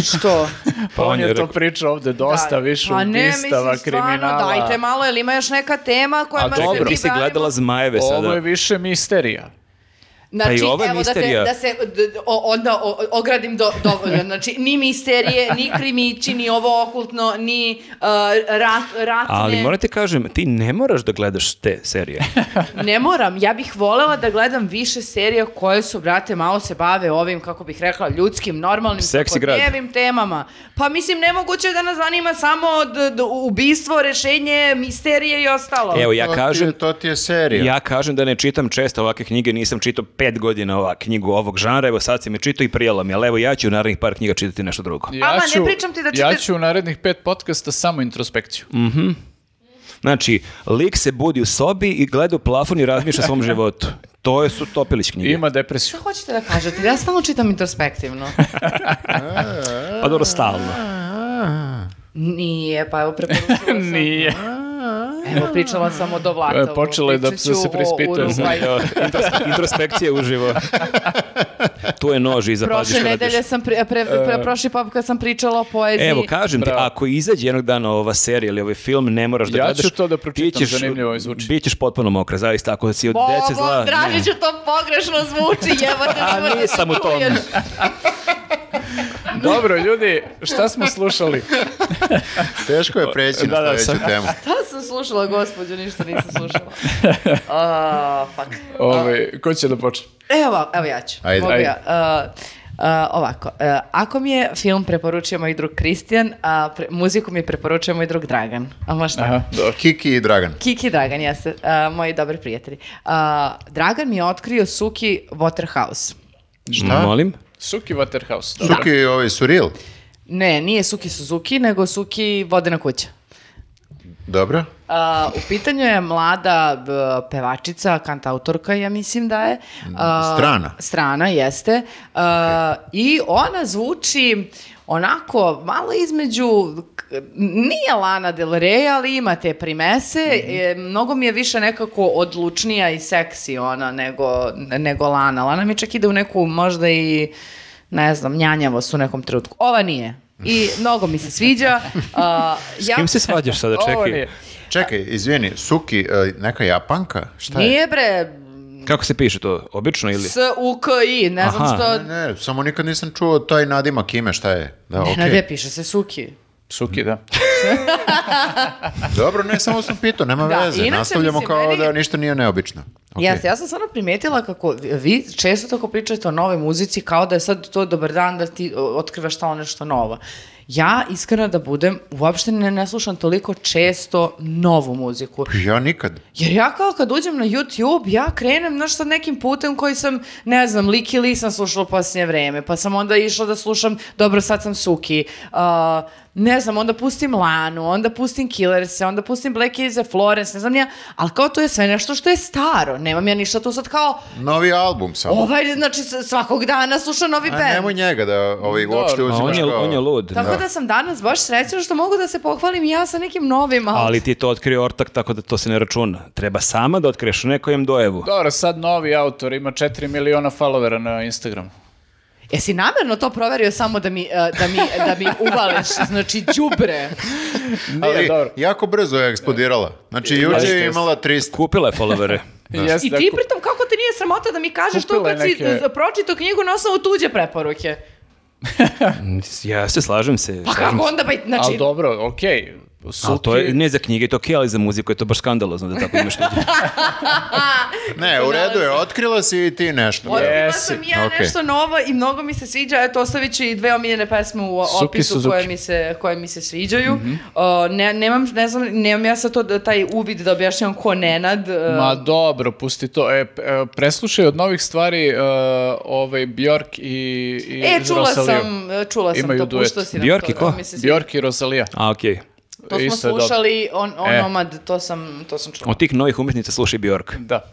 Što? Pa on je to rekao- pričao ovde dosta Da. više Pa ne, ubistava, mislim, stvarno. Dajte malo, jel ima još neka tema kojima A dobro. Ti si gledala zmajeve sada. Ovo je više misterija. Znači, Pa i ovo je evo misterija. da, te, da se d- o- onda o- ogradim do, dovoljno. Znači, ni misterije, ni krimići, ni ovo okultno, ni uh, rat, ratne. Ali morate kažem, ti ne moraš da gledaš te serije. Ne moram, ja bih voljela da gledam više serija koje su, brate, malo se bave ovim, kako bih rekla, ljudskim, normalnim, svakodnevnim temama. Pa mislim, nemoguće da nas zanima samo d- d- ubistvo, rešenje, misterije i ostalo. Evo, ja To ti kažem, je- To ti je serija. ja kažem da ne čitam često ovakve knjige, nisam čitao pet godina ova knjigu ovog žanra, evo sad si me čitao i prijela mi, ali evo ja ću u narednih par knjiga čitati nešto drugo. Ja Ama, ne ću, pričam ti da Ja čitaš- ću u narednih pet podcasta samo introspekciju. Znači, lik se budi u sobi i gleda u plafon i razmišlja o svom životu. To je su Topilić knjige. Ima depresiju. Šta hoćete da kažete? Ja stalno čitam introspektivno. Pa dobro, stalno. Nije, pa evo preporučila sam. Nije. Evo, pričala sam o Dovlatovu. E, počelo je da se intros- introspekcija uživo. tu je nož iza, pazi Prošle što radiš. nedelje sam, pre, pre, pre, prošli pop kad sam pričala o poeziji. Evo, kažem ti, ako izađe jednog dana ova serija ili ovaj film, ne moraš da Ja gledaš. ću to da pročitam, ćeš- zanimljivo zvuči. Bit ćeš potpuno mokra, zaista, ako si od dece zla. Bogo, ne. Dražiću, to pogrešno zvuči, jebote, A nisam u da čuješ. Dobro, ljudi, šta smo slušali? Teško je preći Da, na da, sledeću sad- temu. Šta sam slušala, gospođo, ništa nisam slušala. A, fuck. Ovaj, ko će da počne? Evo, evo ja ću. Ajde. Mogu Ajde. ja. A, a, ovako, a, ako mi je film preporučio moj drug Kristijan, a pre- muziku mi je preporučio moj drug Dragan. A možda? Aha, dobro. Kiki i Dragan. Kiki i Dragan, jeste, a, moji dobri prijatelji. A, Dragan mi je otkrio Suki Waterhouse. Šta? Molim? Suki Waterhouse. dobro. Suki ovaj surreal. Ne, nije Suki Suzuki, nego Suki Vodena kuća. Dobro. A, u pitanju je mlada b, pevačica, kantautorka, ja mislim da je. A, Strana. Strana, jeste. A, I ona zvuči onako malo između, nije Lana Del Rey, ali ima te primese. E, mnogo mi je više nekako odlučnija i seksi ona nego, nego Lana. Lana mi čak ide u neku možda i ne znam, njanjavost u nekom trenutku. Ova nije. I mnogo mi se sviđa. A, S kim se svađaš sada, čekaj? nije. Čekaj, izvini, Suki, e, neka japanka? Šta je? Nije bre, Kako se piše to? Obično ili? S U K I, ne znam Aha. što... Ne, ne, samo nikad nisam čuo taj nadimak ime, šta je? Da, Ne, okej. ne, piše se Suki. Suki, da. Dobro, ne, samo sam pitao, nema Da, veze. inače, Nastavljamo mislim, kao meni- da ništa nije neobično. Okej. Jeste, ja sam stvarno primetila kako vi često tako pričate o novoj muzici kao da je sad to dobar dan da ti otkrivaš tamo nešto novo. Ja, iskreno da budem, uopšte ne, ne slušam toliko često novu muziku. Ja nikad. Jer ja kao kad uđem na YouTube, ja krenem, znaš, sad nekim putem koji sam, ne znam, Liki Lee sam slušala u posljednje vreme, pa sam onda išla da slušam, dobro, sad sam Suki, uh, ne znam, onda pustim Lanu, onda pustim Killerse, onda pustim Black Keys the Florence, ne znam ja, ali kao to je sve nešto što je staro, nemam ja ništa tu sad kao, Novi album samo. ovaj, znači, svakog dana slušam novi A band. nemoj njega da ovaj, uopšte Dobro. A uzimaš on je, kao... on je lud. Tako da. sam danas baš srećna što mogu da se pohvalim i ja sa nekim novim, ali... Ali ti to otkrio ortak, tako da to se ne računa. Treba sama da otkriješ u nekojem dojevu. Dobro, sad novi autor ima 4 miliona followera na Instagramu. Jesi namjerno to proverio samo da mi, eh, da mi, da mi uvališ, znači, đubre? Nije Ali dobro. jako brzo je eksplodirala. Znači, juče je imala 300. Kupila je followere. Jeste, I ti ako- pritom kako ti nije sramota da mi kažeš to kad si neke- eh, pročitao knjigu na osnovu tuđe preporuke? ja se slažem se. Pa kako onda, ba, znači, Ali dobro, okej. Suki... Ali to je, ne za knjige, to okej, ali za muziku je to baš skandalozno da tako imaš tuđe. Ne, u redu je, otkrila si i ti nešto. Otkrila sam ja Okej. nešto novo i mnogo mi se sviđa, eto ostavit ću i dve omiljene pesme u Suki opisu Suzuki. koje mi se, koje mi se sviđaju. O, ne, nemam, ne znam, nemam ja sad to, da- taj uvid da objašnjam ko Nenad. e, Ma dobro, pusti to. E, e, preslušaj od novih stvari e, ovaj Bjork i, i E, čula Rosaliju. sam, čula sam Imaju to, duet. puštao si nam Bjork i ko? da. Bjork i Rosalija. A, okej. To smo Isto slušali, on, E. Onomad, to sam, to sam čula. Od tih novih umjetnica slušaj Bjork. Da,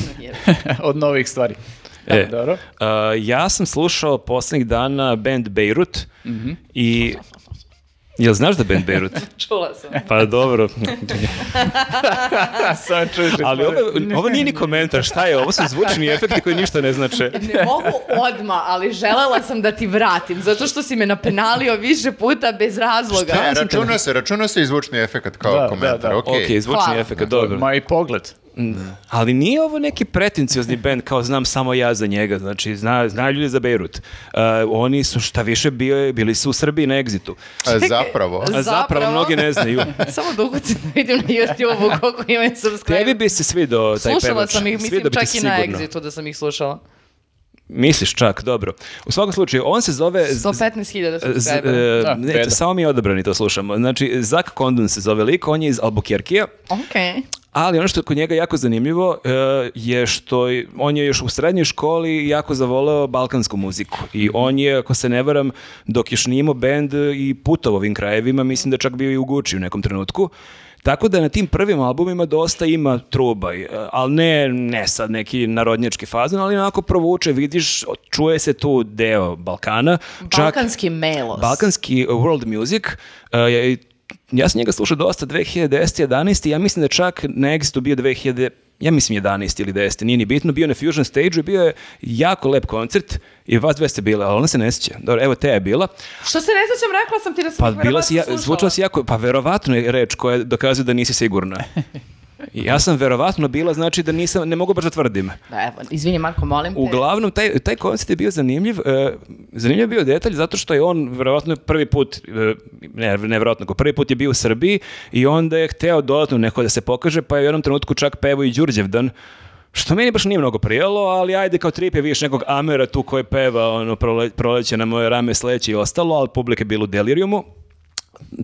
od novih stvari. Da, E, dobro. uh, ja sam slušao posljednjih dana band Beirut i... Jel znaš da band Beirut? čula sam. Pa dobro. Sad čuješ Ali ovo, ovo nije ni komentar, šta je? Ovo su zvučni efekti koji ništa ne znače. Ne mogu odma, ali želela sam da ti vratim, zato što si me napenalio više puta bez razloga. Ne, računa se, računa se i zvučni efekt kao Da, da, komentar, da. okej. Ok, zvučni Hvala. efekt, dobro. Ma i pogled. Ali nije ovo neki pretenciozni band kao znam samo ja za njega, znači zna, znaju ljudi za Beirut. Uh, oni su šta više bio, bili su u Srbiji na Exitu. A zapravo, A zapravo, Zapravo? mnogi ne znaju. Samo da ukucam da vidim na YouTube-u koliko imaju subscribe. Tebi bi se svidao taj Slušala pevač. sam ih, mislim, čak se i na sigurno. Exitu da sam ih slušala. Misliš čak, dobro. U svakom slučaju, on se zove... z- 115.000 z- subscribera. e, Da, ne, beda. samo mi odabrani to slušamo. Znači, Zak Kondon se zove lik, on je iz Albuquerquea, Okej. ali ono što je kod njega jako zanimljivo e, je što je- on je još u srednjoj školi jako zavoleo balkansku muziku. I on je, ako se ne varam, dok još nije imao bend i putovao ovim krajevima, mislim da je čak bio i u Guči u nekom trenutku. Tako da na tim prvim albumima dosta ima truba, e, ali ne, ne sad neki narodnjački fazon, ali onako provuče, vidiš, čuje se tu deo Balkana. Čak- Balkanski melos. Balkanski world music uh, ja sam njega slušao dosta 2010. 11. Ja mislim da čak na Exitu bio 2000, ja mislim 11 ili 10, nije ni bitno, bio na Fusion stage i bio je jako lep koncert i vas dve ste bile, ali ona se ne sjeća. Dobro, evo te je bila. Što se ne sjećam, rekla sam ti da sam Pa bila si, ja, zvučala si jako, pa verovatno je reč koja dokazuje da nisi sigurna. Ja sam verovatno bila, znači da nisam, ne mogu baš da tvrdim. Da, evo, izvini Marko, molim te. Uglavnom, taj, taj koncert je bio zanimljiv. e, zanimljiv je bio detalj zato što je on verovatno prvi put, e, ne, ne verovatno, nego prvi put je bio u Srbiji i onda je hteo dodatno neko da se pokaže, pa je u jednom trenutku čak pevao i Đurđevdan, što meni baš nije mnogo prijelo, ali ajde kao trip je vidiš nekog Amera tu koji peva ono, prole, proleće na moje rame, sleće i ostalo, ali publika je bila u delirijumu.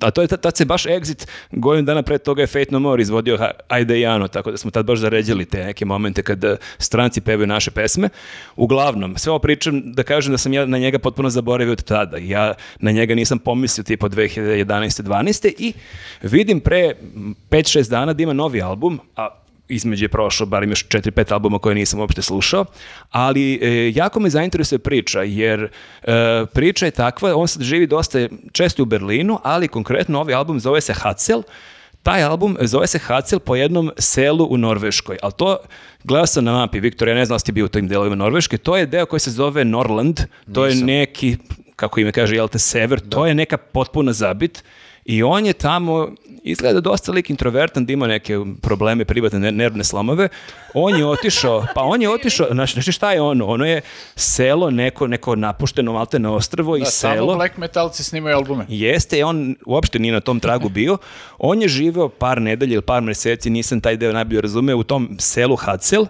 A to je, tad, se baš Exit, godinu dana pre toga je Fate No More izvodio Ajde Jano, tako da smo tad baš zaređali te neke momente kada stranci pevaju naše pesme. Uglavnom, sve ovo pričam da kažem da sam ja na njega potpuno zaboravio od tada. Ja na njega nisam pomislio tipa 2011. 12. i vidim pre 5-6 dana da ima novi album, a između je prošlo barem još 4-5 albuma koje nisam uopšte slušao, ali e, jako me zainteresuje priča, jer e, priča je takva, on sad živi dosta često u Berlinu, ali konkretno ovaj album zove se Hatzel, taj album zove se Hatzel po jednom selu u Norveškoj, ali to gledao sam na mapi, Viktor, ja ne znam da ste bio u tim delovima Norveške, to je deo koji se zove Norland, to je neki, kako ime kaže, jel te, sever, to je neka potpuna zabit i on je tamo, izgleda dosta lik introvertan, da ima neke probleme, privatne ne- nervne slomove. On je otišao, pa on je otišao, znaš, znaš šta je ono? Ono je selo, neko, neko napušteno malte na ostrvo i Da, samo selo. black metalci snimaju albume. Jeste, on uopšte nije na tom tragu bio. On je živeo par nedelja ili par meseci, nisam taj deo najbolje razumeo, u tom selu Hacel.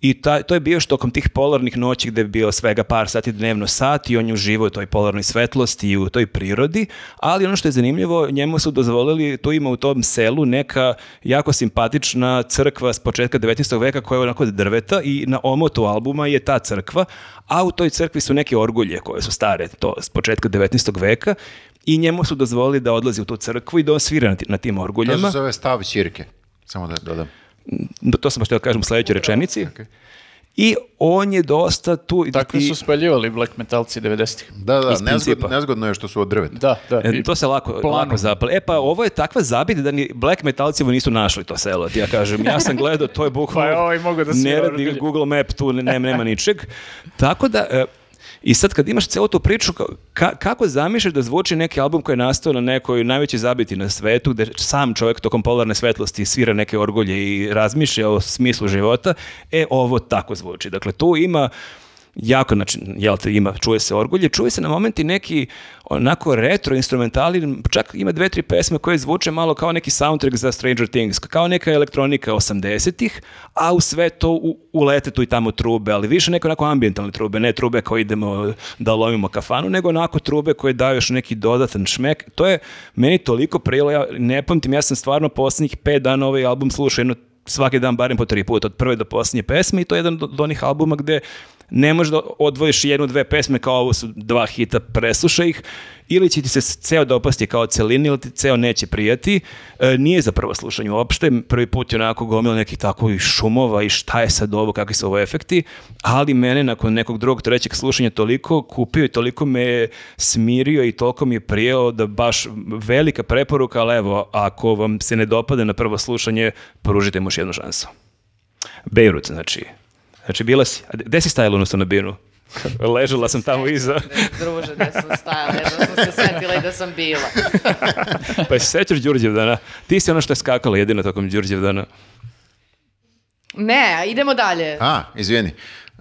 I ta, to je bio što tokom tih polarnih noći gde je bio svega par sati dnevno sat i on je uživao u toj polarnoj svetlosti i u toj prirodi, ali ono što je zanimljivo, njemu su dozvolili, tu ima u tom selu neka jako simpatična crkva s početka 19. veka koja je onako drveta i na omotu albuma je ta crkva, a u toj crkvi su neke orgulje koje su stare to s početka 19. veka i njemu su dozvolili da odlazi u tu crkvu i da on svira na ti- na tim To orguljama. se zove stav ćirke. Samo da dodam. To sam baš htio da kažem u sledećoj rečenici. I on je dosta tu... Tako i- su spaljivali black metalci 90-ih. Da, da, nezgodno, nezgodno je što su od drveta. Da, da. E, i- to se lako, planu. lako zapali. E pa ovo je takva zabit da ni black metalci ovo nisu našli to selo, ti ja kažem. Ja sam gledao, to je bukvalno... Pa je ovaj mogao da Ne radi. Google Map, tu ne- nema, nema ničeg. Tako da... e, I sad kad imaš celu tu priču, ka- ka- kako zamišljaš da zvuči neki album koji je nastao na nekoj najvećoj zabiti na svetu, gde sam čovjek tokom polarne svetlosti svira neke orgulje i razmišlja o smislu života, e, ovo tako zvuči. Dakle, tu ima jako, znači, jel te, ima, čuje se orgulje, čuje se na momenti neki onako retro instrumentali, čak ima dve, tri pesme koje zvuče malo kao neki soundtrack za Stranger Things, kao neka elektronika 80-ih, a u sve to u, ulete tu i tamo trube, ali više neke onako ambientalne trube, ne trube koje idemo da lovimo kafanu, nego onako trube koje daju još neki dodatan šmek. To je meni toliko prijelo, ja ne pamtim, ja sam stvarno posljednjih pet dana ovaj album slušao jedno svaki dan barem po tri puta, od prve do posljednje pesme i to je jedan od onih albuma gde ne možeš da odvojiš jednu, dve pesme kao ovo su dva hita, preslušaj ih, ili će ti se ceo dopasti kao celini, ili ti ceo neće prijati. E, nije za prvo slušanje uopšte, prvi put je onako gomila nekih takovih šumova i šta je sad ovo, kakvi su ovo efekti, ali mene nakon nekog drugog, trećeg slušanja toliko kupio i toliko me je smirio i toliko mi je prijelo da baš velika preporuka, ali evo, ako vam se ne dopade na prvo slušanje, pružite mu još jednu šansu. Beirut, znači. Znači, bila si. A gde si stajala ono na binu? Ležala sam tamo iza. Druže, gde sam stajala, jedno sam se setila i da sam bila. Pa se sećaš Đurđevdana? Ti si ono što je skakala jedino tokom Đurđevdana. Ne, idemo dalje. A, izvijeni.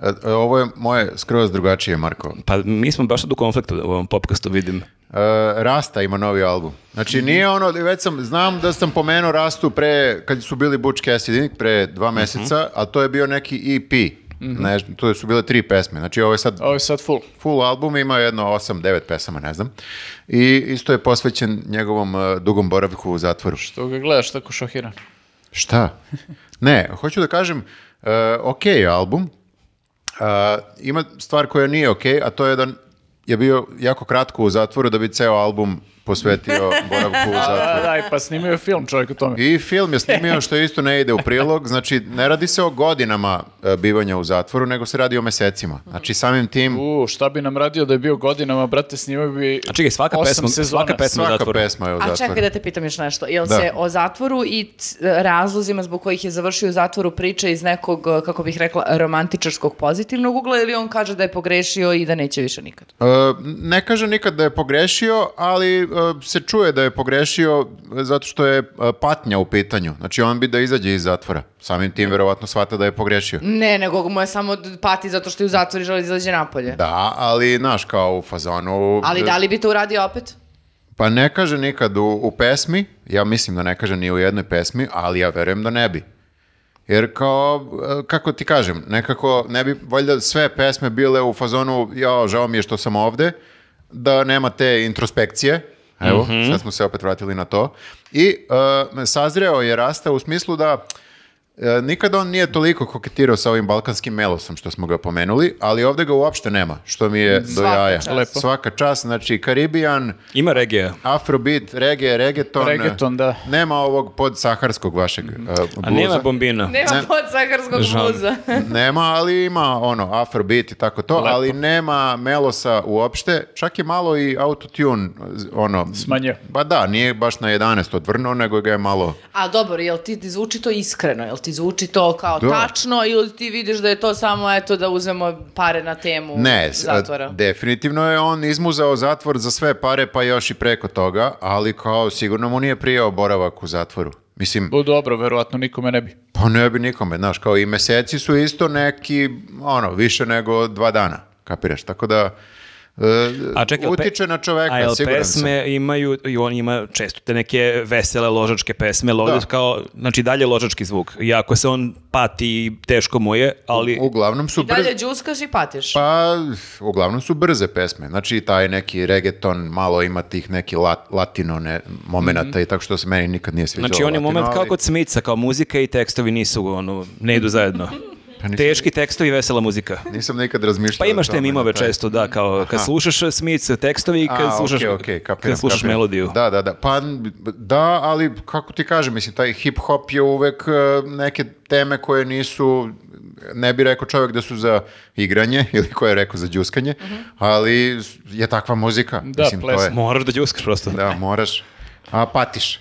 E, Ovo je moje skroz drugačije, Marko. Pa mi smo baš sad u konfliktu u ovom popkastu, vidim. E, Rasta ima novi album. Znači nije ono, već sam, znam da sam pomenuo Rastu pre, kad su bili Butch Cassidy, pre dva meseca, a to je bio neki EP. Ne, to su bile tri pesme. Znači ovo je sad Ovo je sad full. full album, ima jedno 8-9 pesama, ne znam. I isto je posvećen njegovom e, dugom boravku u zatvoru. To ga gledaš tako šokiran. Šta? Ne, hoću da kažem, uh, ok je album, Uh, ima stvar koja nije ok, a to je da je bio jako kratko u zatvoru da bi ceo album posvetio boravku u Da, zatvoru. da, i pa snimio je film čovjek o tome. I film je snimio što isto ne ide u prilog, znači ne radi se o godinama e, bivanja u zatvoru, nego se radi o mesecima. Znači samim tim U, šta bi nam radio da je bio godinama, brate, snimao bi A čekaj, svaka pesma, sezona. svaka pesma u svaka zatvoru. pesma je u A zatvoru. čekaj da te pitam još nešto. Jel Da. se o zatvoru i c- razlozima zbog kojih je završio u zatvoru priča iz nekog, eh, kako bih rekla, romantičarskog pozitivnog ugla ili on kaže da je pogrešio i da neće više nikad? E, ne kaže nikad da je pogrešio, ali e, se čuje da je pogrešio zato što je e, patnja u pitanju. Znači on bi da izađe iz zatvora. Samim tim verovatno shvata da je pogrešio. Ne, nego mu je samo pati zato što je u zatvoru i želi da izađe napolje. Da, ali znaš kao u fazonu... Ali da li bi to uradio opet? Pa ne kaže nikad u, u pesmi, ja mislim da ne kaže ni u jednoj pesmi, ali ja verujem da ne bi. Jer kao, e, kako ti kažem, nekako ne bi valjda sve pesme bile u fazonu, ja, žao mi je što sam ovde, da nema te introspekcije, evo, sad smo se opet vratili na to, i e, sazreo je rasta u smislu da e, nikad on nije toliko koketirao sa ovim balkanskim melosom što smo ga pomenuli, ali ovde ga uopšte nema, što mi je do Svaka jaja. Lepo. Svaka čast, znači Karibijan, Ima regija. Afrobeat, reggae, reggaeton. Reggaeton, da. Nema ovog podsaharskog vašeg uh, bluza. A nema bombina. Nema Ne. podsaharskog bluza. Nema, ali ima ono, afrobeat i tako to, Lepo. ali nema melosa uopšte. Čak je malo i autotune, ono... Smanjio. Ba da, nije baš na 11 odvrnuo, nego ga je malo... A dobro, jel ti, ti zvuči to iskreno? Jel ti zvuči to kao Da. tačno ili ti vidiš da je to samo eto da uzmemo pare na temu Ne, zatvora? definitivno je on izmuzao zatvor za sve pare, pa još i preko toga, ali kao sigurno mu nije prijao boravak u zatvoru. Mislim, Bu dobro, verovatno nikome ne bi. Pa ne bi nikome, znaš, kao i meseci su isto neki, ono, više nego dva dana, kapiraš, tako da A čekaj, jel pe- utiče na čoveka, A jel sam. pesme imaju, i on ima često te neke vesele ložačke pesme, Da. kao, znači dalje ložački zvuk. Iako se on pati i teško mu je, ali... Uglavnom su I dalje brze, džuskaš i patiš. pa uglavnom su brze pesme, znači taj neki reggaeton, malo ima tih neki lat, latino ne, momenata i tako što se meni nikad nije sviđalo Znači on je moment kao kod Smica, kao muzika i tekstovi nisu, ono, ne idu zajedno. Pa nisam- Teški tekstovi i vesela muzika. Nisam nikad razmišljao Pa imaš te mimove taj- često, da, kao kad Aha. slušaš Smic tekstovi i kad A, slušaš, okej, okej, kapiram, kad slušaš kapiram. melodiju. Da, da, da. Pa da, ali kako ti kažem, mislim, taj hip-hop je uvek e, neke teme koje nisu, ne bi rekao čovjek da su za igranje, ili ko je rekao za džuskanje, ali je takva muzika. Da, mislim, to je. Moraš da džuskaš prosto. da, moraš, a patiš.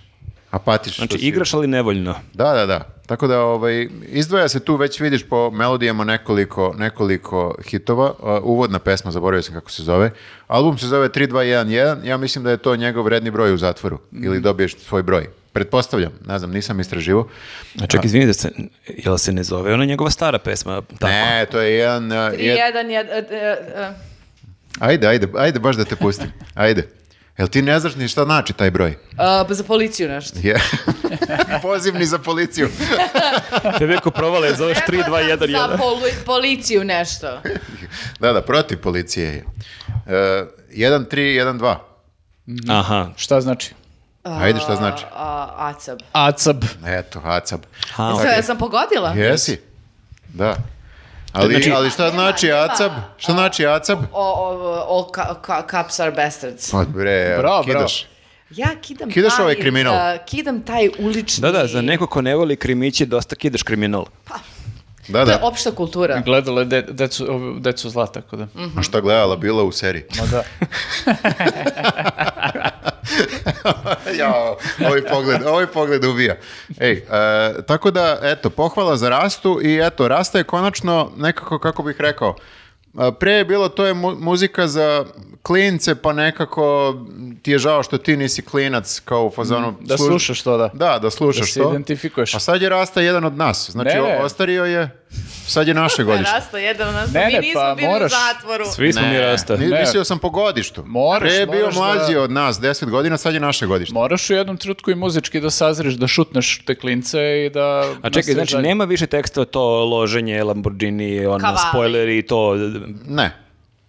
A patiš. Znači igraš ali nevoljno. Da, da, da. Tako da ovaj, izdvaja se tu, već vidiš po melodijama nekoliko, nekoliko hitova. Uh, uvodna pesma, zaboravio sam kako se zove. Album se zove 3211. Ja mislim da je to njegov redni broj u zatvoru. Ili dobiješ svoj broj. Pretpostavljam, ne znam, nisam istraživo. A ček, izvini, da se, jel se ne zove ona njegova stara pesma? Tako? Ne, to je jedan... uh, jed- jedan, jed, e, e, e. Ajde, ajde, ajde baš da te pustim. Ajde. Jel ti ne znaš ni šta znači taj broj? A, pa za policiju nešto. Je. Pozivni za policiju. Tebe ko provale, zoveš 3, 2, 1, Za 1. poli- policiju nešto. Da, da, protiv policije je. Uh, 1, 3, 1, 2. Aha. Šta znači? Ajde, šta znači? A, acab. Acab. Eto, acab. Ha, Sve, sam pogodila? Jesi? Da. Ali, Znači- ali šta Nema, znači nema. acab? Šta znači acab? O, o, all cups are bastards. Pa bre, Bravo, kidaš. Ja kidam Kidaš taj, ovaj kriminal. a, kidam taj ulični... Da, da, za neko ko ne voli krimići, dosta kidaš kriminal. Da, To je da. opšta kultura. Gledala je de, decu, decu zla, tako da. A šta gledala bila u seriji? Ma da. ja, ovaj pogled, ovaj pogled ubija. Ej, e, tako da, eto, pohvala za Rastu i eto, Rasta je konačno nekako, kako bih rekao, e, pre je bilo, to je mu- muzika za klince, pa nekako ti je žao što ti nisi klinac kao u fazonu... Da služ- slušaš to, da. Da, da slušaš Da se to. identifikuješ. A sad je Rasta jedan od nas. Znači, Ne, ne. ostario je, sad je naše godište. Rasta, jedan od nas, Ne, mi ne, nismo pa bili moraš. u zatvoru. Svi smo mi rasta. Ne. Mislio sam po godištu. Moraš, Pre je bio da- mlađi od nas, 10 godina, sad je naše godište. Moraš u jednom trenutku i muzički da sazriš, da šutneš te klince i da... A čekaj, nastaviš znači dalje. nema više teksta to loženje, Lamborghini, ono, Kavali. spoileri i to. Ne,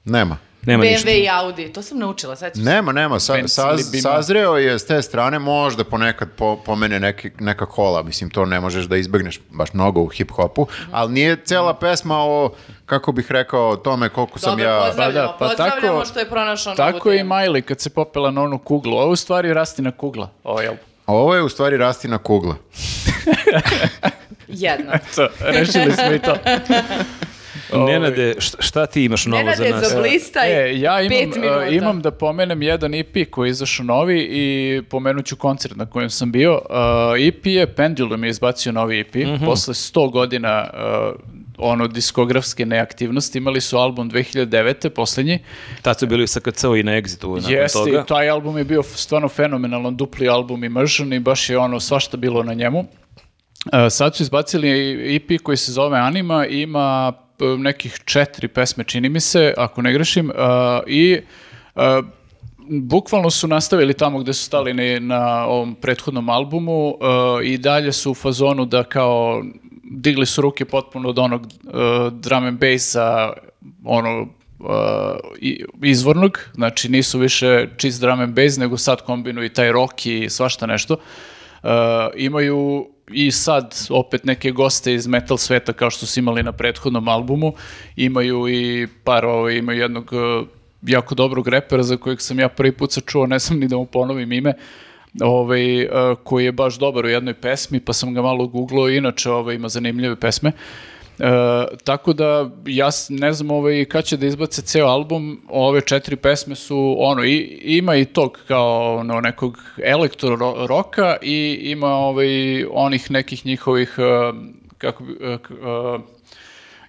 nema. Nema ništa. BMW i Audi, to sam naučila, se? Nema, nema, sa, Benz saz- ili Bima. sazreo je s te strane, možda ponekad po, pomene neki, neka kola, mislim, to ne možeš da izbegneš baš mnogo u hip-hopu, ali nije cela pesma o, kako bih rekao, o tome koliko sam Dobro, ja... pozdravljamo, Pa da, pa pozdravljamo tako- što je pronašao Tako novu je i Miley kad se popela na onu kuglu. Ovo je u stvari rastina kugla. Album. A ovo je u stvari rastina kugla. Jedna. To, rešili smo i to. Nenade, šta, šta ti imaš novo za Nenade, nas? zablistaj E, ja imam, pet minuta. uh, imam da pomenem jedan EP koji je izašao novi i pomenut ću koncert na kojem sam bio. Uh, EP je Pendulum je izbacio novi EP. Mhm. Posle 100 godina uh, ono diskografske neaktivnosti imali su album 2009. poslednji. Tad su bili u SKC-u i na Exitu nakon Jeste, toga. i taj album je bio stvarno fenomenalan, dupli album Immersion i baš je ono svašta bilo na njemu. Uh, sad su izbacili EP koji se zove Anima i ima nekih četiri pesme, čini mi se, ako ne grešim, uh, i uh, bukvalno su nastavili tamo gde su stali na, na ovom prethodnom albumu uh, i dalje su u fazonu da kao digli su ruke potpuno od onog uh, drum and bassa, ono uh, izvornog, znači nisu više čist drum and bass, nego sad kombinuju i taj rock i svašta nešto. Uh, imaju i sad opet neke goste iz metal sveta kao što su imali na prethodnom albumu. Imaju i par, ovaj, imaju jednog uh, jako dobrog repera za kojeg sam ja prvi put sačuo, ne sam ni da mu ponovim ime, ovaj, uh, koji je baš dobar u jednoj pesmi, pa sam ga malo googlao, inače ovaj, ima zanimljive pesme. E, tako da ja ne znam ovaj, kad će da izbace ceo album, ove četiri pesme su ono, i, ima i tog kao ono, nekog elektro ro- roka i ima ovaj, onih nekih njihovih e, kako bi, e,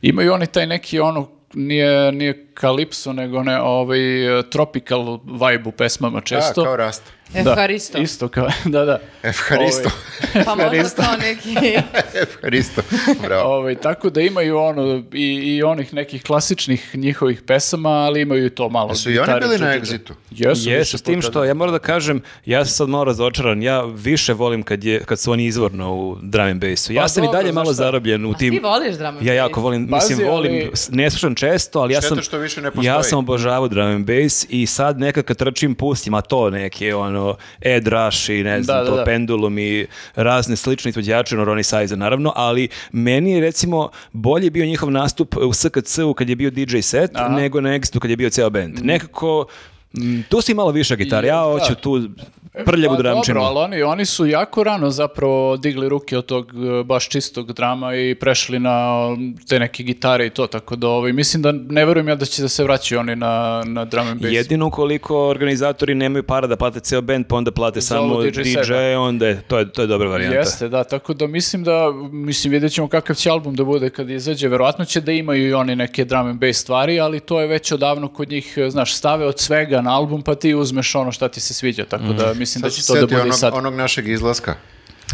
imaju oni taj neki ono nije, nije kalipso, nego ne, ovaj, tropical vibe u pesmama često. A, kao rast. Evharisto. Da, isto kao, da, da. Evharisto. Ovaj, Pa možda kao neki... Evharisto. Bravo. Ovaj, tako da imaju ono i, i onih nekih klasičnih njihovih pesama, ali imaju i to malo. Su i oni bili na. Exitu? Jesu, Jesu, više s tim što, da. ja moram da kažem, ja sam sad malo razočaran, ja više volim kad, je, kad su oni izvorno u drum and bassu. Ja Pa sam i dobro, dalje malo šta? zarobljen u A ti tim... voliš drum and Ja bass? jako volim, Pazi, mislim, volim, ali- ne slušam često, ali ja sam, što više ne postoji. ja sam obožavao drum and bass i sad nekad kad trčim pustim, a to neke, ono, Ed Rush i ne znam, Da, da, to da. Pendulum i razne slične izvođače, ono Ronnie Size naravno, ali meni je recimo bolje bio njihov nastup u SKC-u kad je bio DJ set, Aha. Nego na Exitu kad je bio ceo band. Nekako, mm, tu si malo više gitara, ja I- hoću da. tu prljavu Pa dramčinu. Dobro, ali oni, oni su jako rano zapravo digli ruke od tog e, baš čistog drama i prešli na te neke gitare i to, tako da ovaj, mislim da ne verujem ja da će da se vraćaju oni na, na drum and bass. Jedino koliko organizatori nemaju para da plate ceo band, pa onda plate Zovu samo DJ DJ, onda je, to je, to je dobra varijanta. Jeste, da, tako da mislim da, mislim, vidjet ćemo kakav će album da bude kad izađe, verovatno će da imaju i oni neke drum and bass stvari, ali to je već odavno kod njih, e, znaš, stave od svega na album, pa ti uzmeš ono šta ti se sviđa, tako da mislim da će to da bude i onog, sad. onog našeg izlaska.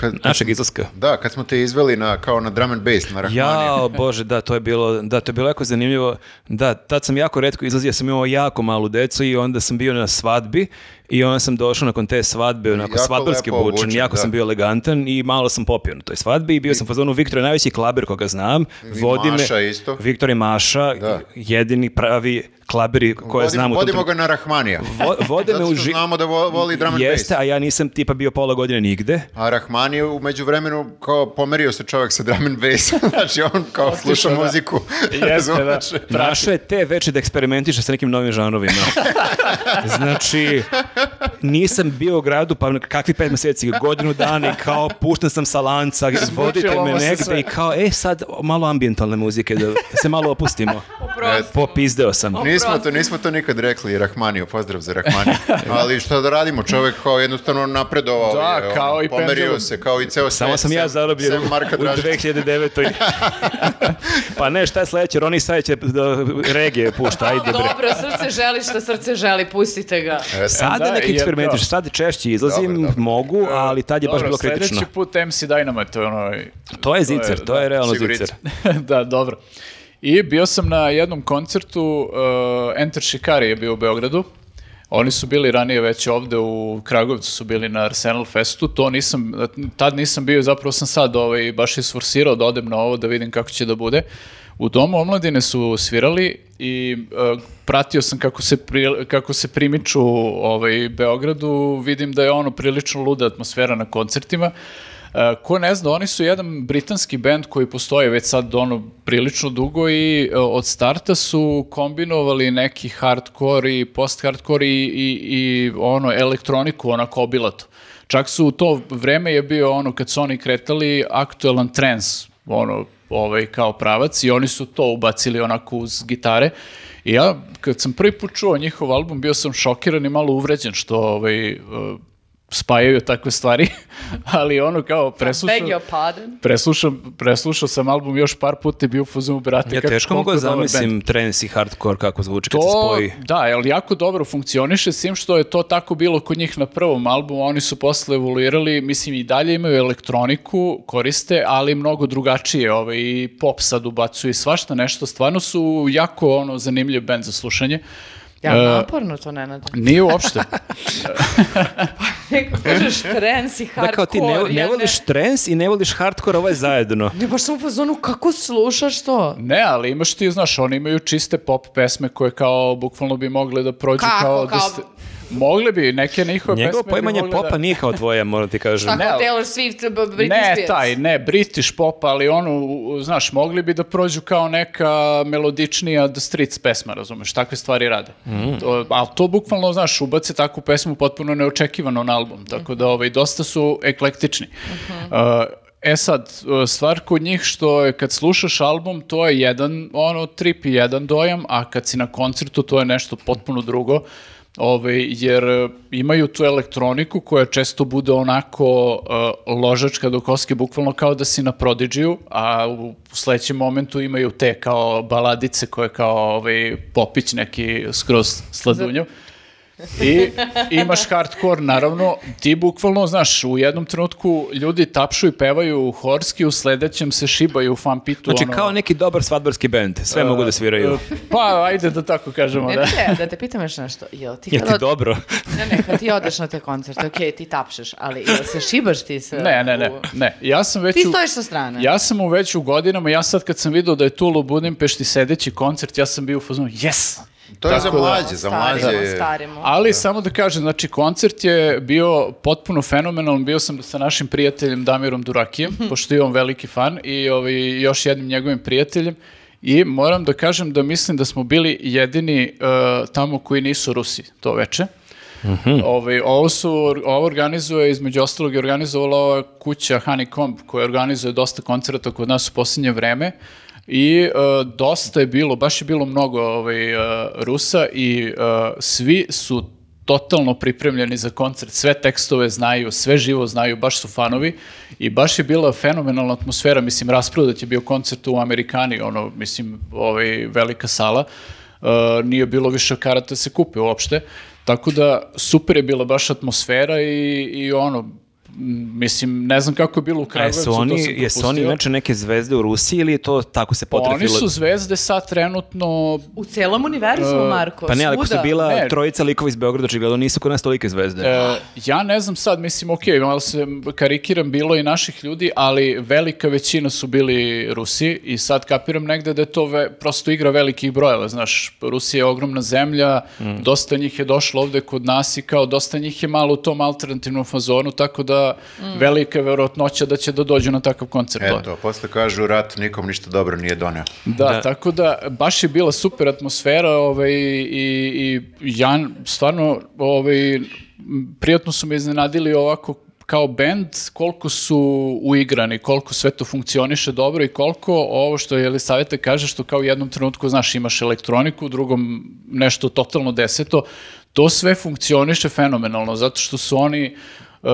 Kad, Našeg izlaska. Da, kad smo te izveli na, kao na drum and bass, na Rahmaniju. Jao, bože, da, to je bilo, da, to je bilo jako zanimljivo. Da, tad sam jako redko izlazio, sam imao jako malu decu i onda sam bio na svadbi i onda sam došao nakon te svadbe, onako Jako svadbarski obučen, obučen, jako da. sam bio elegantan i malo sam popio na toj svadbi i bio sam u fazonu Viktor je najveći klaber koga znam. Vodi me- Maša isto. Viktor je Maša, Da. jedini pravi klaberi koje znamo. u tom vodimo ga na Rahmanija. Vo- vode me u ži- znamo da vo- voli drum and bass. Jeste, a ja nisam tipa bio pola godine nigde. A Rahman je umeđu vremenu kao pomerio se čovjek sa drum and bass. znači on kao sluša da. muziku. Jeste, da. Našao je te veče da eksperimentiše sa nekim novim žanrovima. znači, nisam bio u gradu, pa kakvi pet meseci, godinu dana i kao pušten sam sa lanca, vodite me se negde i kao, e sad malo ambijentalne muzike, da se malo opustimo. Oprosti. Popizdeo sam. Nismo to, nismo to nikad rekli Rahmaniju, pozdrav za Rahmaniju. Ali šta da radimo, čovjek kao jednostavno napredovao Da, je, ono, kao i pomerio Pendulum. se, kao i ceo Samo svet, sam ja sem u, Marka u Dražića. 2009. pa ne, šta je sledeće? Roni sad će da regije pušta, ajde bre. Dobro, srce želi što srce želi, pustite ga. E, Sada Da, neki eksperimentiš, kao- sad češće izlazim, Dobro, dobro. mogu, ali tad je baš Dobro, bilo kritično. Sljedeći put MC Dynamite, to je ono... To je zicer, to je da, realno sigurica. zicer. da, dobro. I bio sam na jednom koncertu, uh, Enter Shikari je bio u Beogradu. Oni su bili ranije već ovde u Kragovcu, su bili na Arsenal Festu. To nisam, tad nisam bio, zapravo sam sad ovaj, baš isforsirao da odem na ovo da vidim kako će da bude. U Domu omladine su svirali i e, pratio sam kako se, pri- kako se primiču ovaj, Beogradu, vidim da je ono prilično luda atmosfera na koncertima. E, ko ne zna, oni su jedan britanski band koji postoji već sad ono prilično dugo i e, od starta su kombinovali neki hardcore i post-hardcore i, i, i ono elektroniku, onako obilato. Čak su u to vreme je bio ono kad su oni kretali aktuelan trans, ono ovaj kao pravac i oni su to ubacili onako uz gitare. I ja kad sam prvi put čuo njihov album bio sam šokiran i malo uvređen što ovaj spajaju takve stvari, ali ono kao preslušao, Beg your pardon. preslušam, preslušao sam album još par puta i bio u fazonu, brate, Ja kako- teško mogu da zamislim trance i hardcore kako zvuči kad se To, spoji. da, jer jako dobro funkcioniše, s tim što je to tako bilo kod njih na prvom albumu, oni su posle evoluirali, mislim i dalje imaju elektroniku, koriste, ali mnogo drugačije, ovaj, i pop sad ubacuju i svašta nešto, stvarno su jako ono, zanimljiv band za slušanje. Ja, E, naporno to, Nenade. Nije uopšte. Neko kažeš trance i Da hardcore. kao ti ne, ne voliš trance i ne voliš hardcore, ovo je zajedno. Ne, baš sam u fazonu, kako slušaš to? Ne, ali imaš ti, znaš, oni imaju čiste pop pesme koje kao bukvalno bi mogle da prođu Kako, kao... kao- Da ste, mogle bi, neke njihove Njegovo pesme poimanje bi mogle popa da... nije kao tvoje, moram ti kažem. Tako Ne, Taylor Swift, Britney ne, Spears. taj, ne, British pop, ali ono, znaš, mogli bi da prođu kao neka melodičnija The Streets pesma, razumeš, takve stvari rade. To, ali to bukvalno, znaš, ubace takvu pesmu potpuno neočekivano na album, tako da ovaj, dosta su eklektični. Uh, E sad, uh, stvar kod njih što je kad slušaš album, to je jedan ono trip i jedan dojam, a kad si na koncertu to je nešto potpuno drugo. Ovaj, jer e, imaju tu elektroniku koja često bude onako uh, ložačka do koske, bukvalno kao da si na Prodigiju, a u sledećem momentu imaju te kao baladice koje kao ovaj, popić neki skroz sladunjav. I imaš hardcore, naravno, ti bukvalno, znaš, u jednom trenutku ljudi tapšu i pevaju horski, u sledećem se šibaju u fan pitu. Znači, ono, kao neki dobar svadbarski bend, sve mogu da sviraju. Pa, ajde da tako kažemo, Ne, da. ne, da te pitam još nešto. Jel ti Je kad ti od- dobro? Ne, ne, kad ti odeš na te koncerte, okej, ti tapšeš, ali jel se šibaš ti se? Ne, ne, ne, u- ne. Ja sam već Ti u- stojiš sa strane. Ja sam u već u godinama, ja sad kad sam vidio da je Tula u Budimpešti sedeći koncert, ja sam bio u fazonu, yes! To je za Tako da- mlađe, za mlađe. Starimo, starimo. Ali samo da kažem, znači koncert je bio potpuno fenomenalan, bio sam sa našim prijateljem Damirom Durakijem, pošto je on veliki fan i ovaj, još jednim njegovim prijateljem i moram da kažem da mislim da smo bili jedini eh, tamo koji nisu Rusi to veče. Ovaj, ovo, su, ovo organizuje, između ostalog je organizovala ova kuća Honeycomb koja organizuje dosta koncerta kod nas u posljednje vreme i e, dosta je bilo, baš je bilo mnogo ovaj, e, Rusa i e, svi su totalno pripremljeni za koncert, sve tekstove znaju, sve živo znaju, baš su fanovi. I baš je bila fenomenalna atmosfera, mislim, rasprodat je bio koncert u Amerikani, ono, mislim, ovaj, velika sala, Uh, nije bilo više karata da se kupe uopšte. Tako da super je bila baš atmosfera i, i ono, mislim, ne znam kako je bilo u A Kragujevcu, jesu to sam oni, jesu oni inače neke zvezde u Rusiji ili je to tako se potrefilo? Oni su zvezde sad trenutno U celom univerzumu, E, Marko, Pa ne, ali ako su bila Ne. trojica likova iz Beograda, očigledno nisu kod nas tolike zvezde. E, ja ne znam sad, mislim, ok, malo se karikiram, bilo i naših ljudi, ali velika većina su bili Rusi i sad kapiram negde da je to ve- prosto igra velikih brojeva, znaš, Rusija je ogromna zemlja, dosta njih je došlo ovde kod nas i kao dosta njih je malo u tom alternativnom fazonu, tako da velika je verovatnoća da će da dođu na takav koncert. Eto, posle kažu rat nikom ništa dobro nije doneo. Da, Da. tako da baš je bila super atmosfera ovaj, i, i ja stvarno ovaj, prijatno su me iznenadili ovako kao bend, koliko su uigrani, koliko sve to funkcioniše dobro i koliko ovo što je Elisaveta kaže, što kao u jednom trenutku, znaš, imaš elektroniku, u drugom nešto totalno deseto, to sve funkcioniše fenomenalno, zato što su oni uh,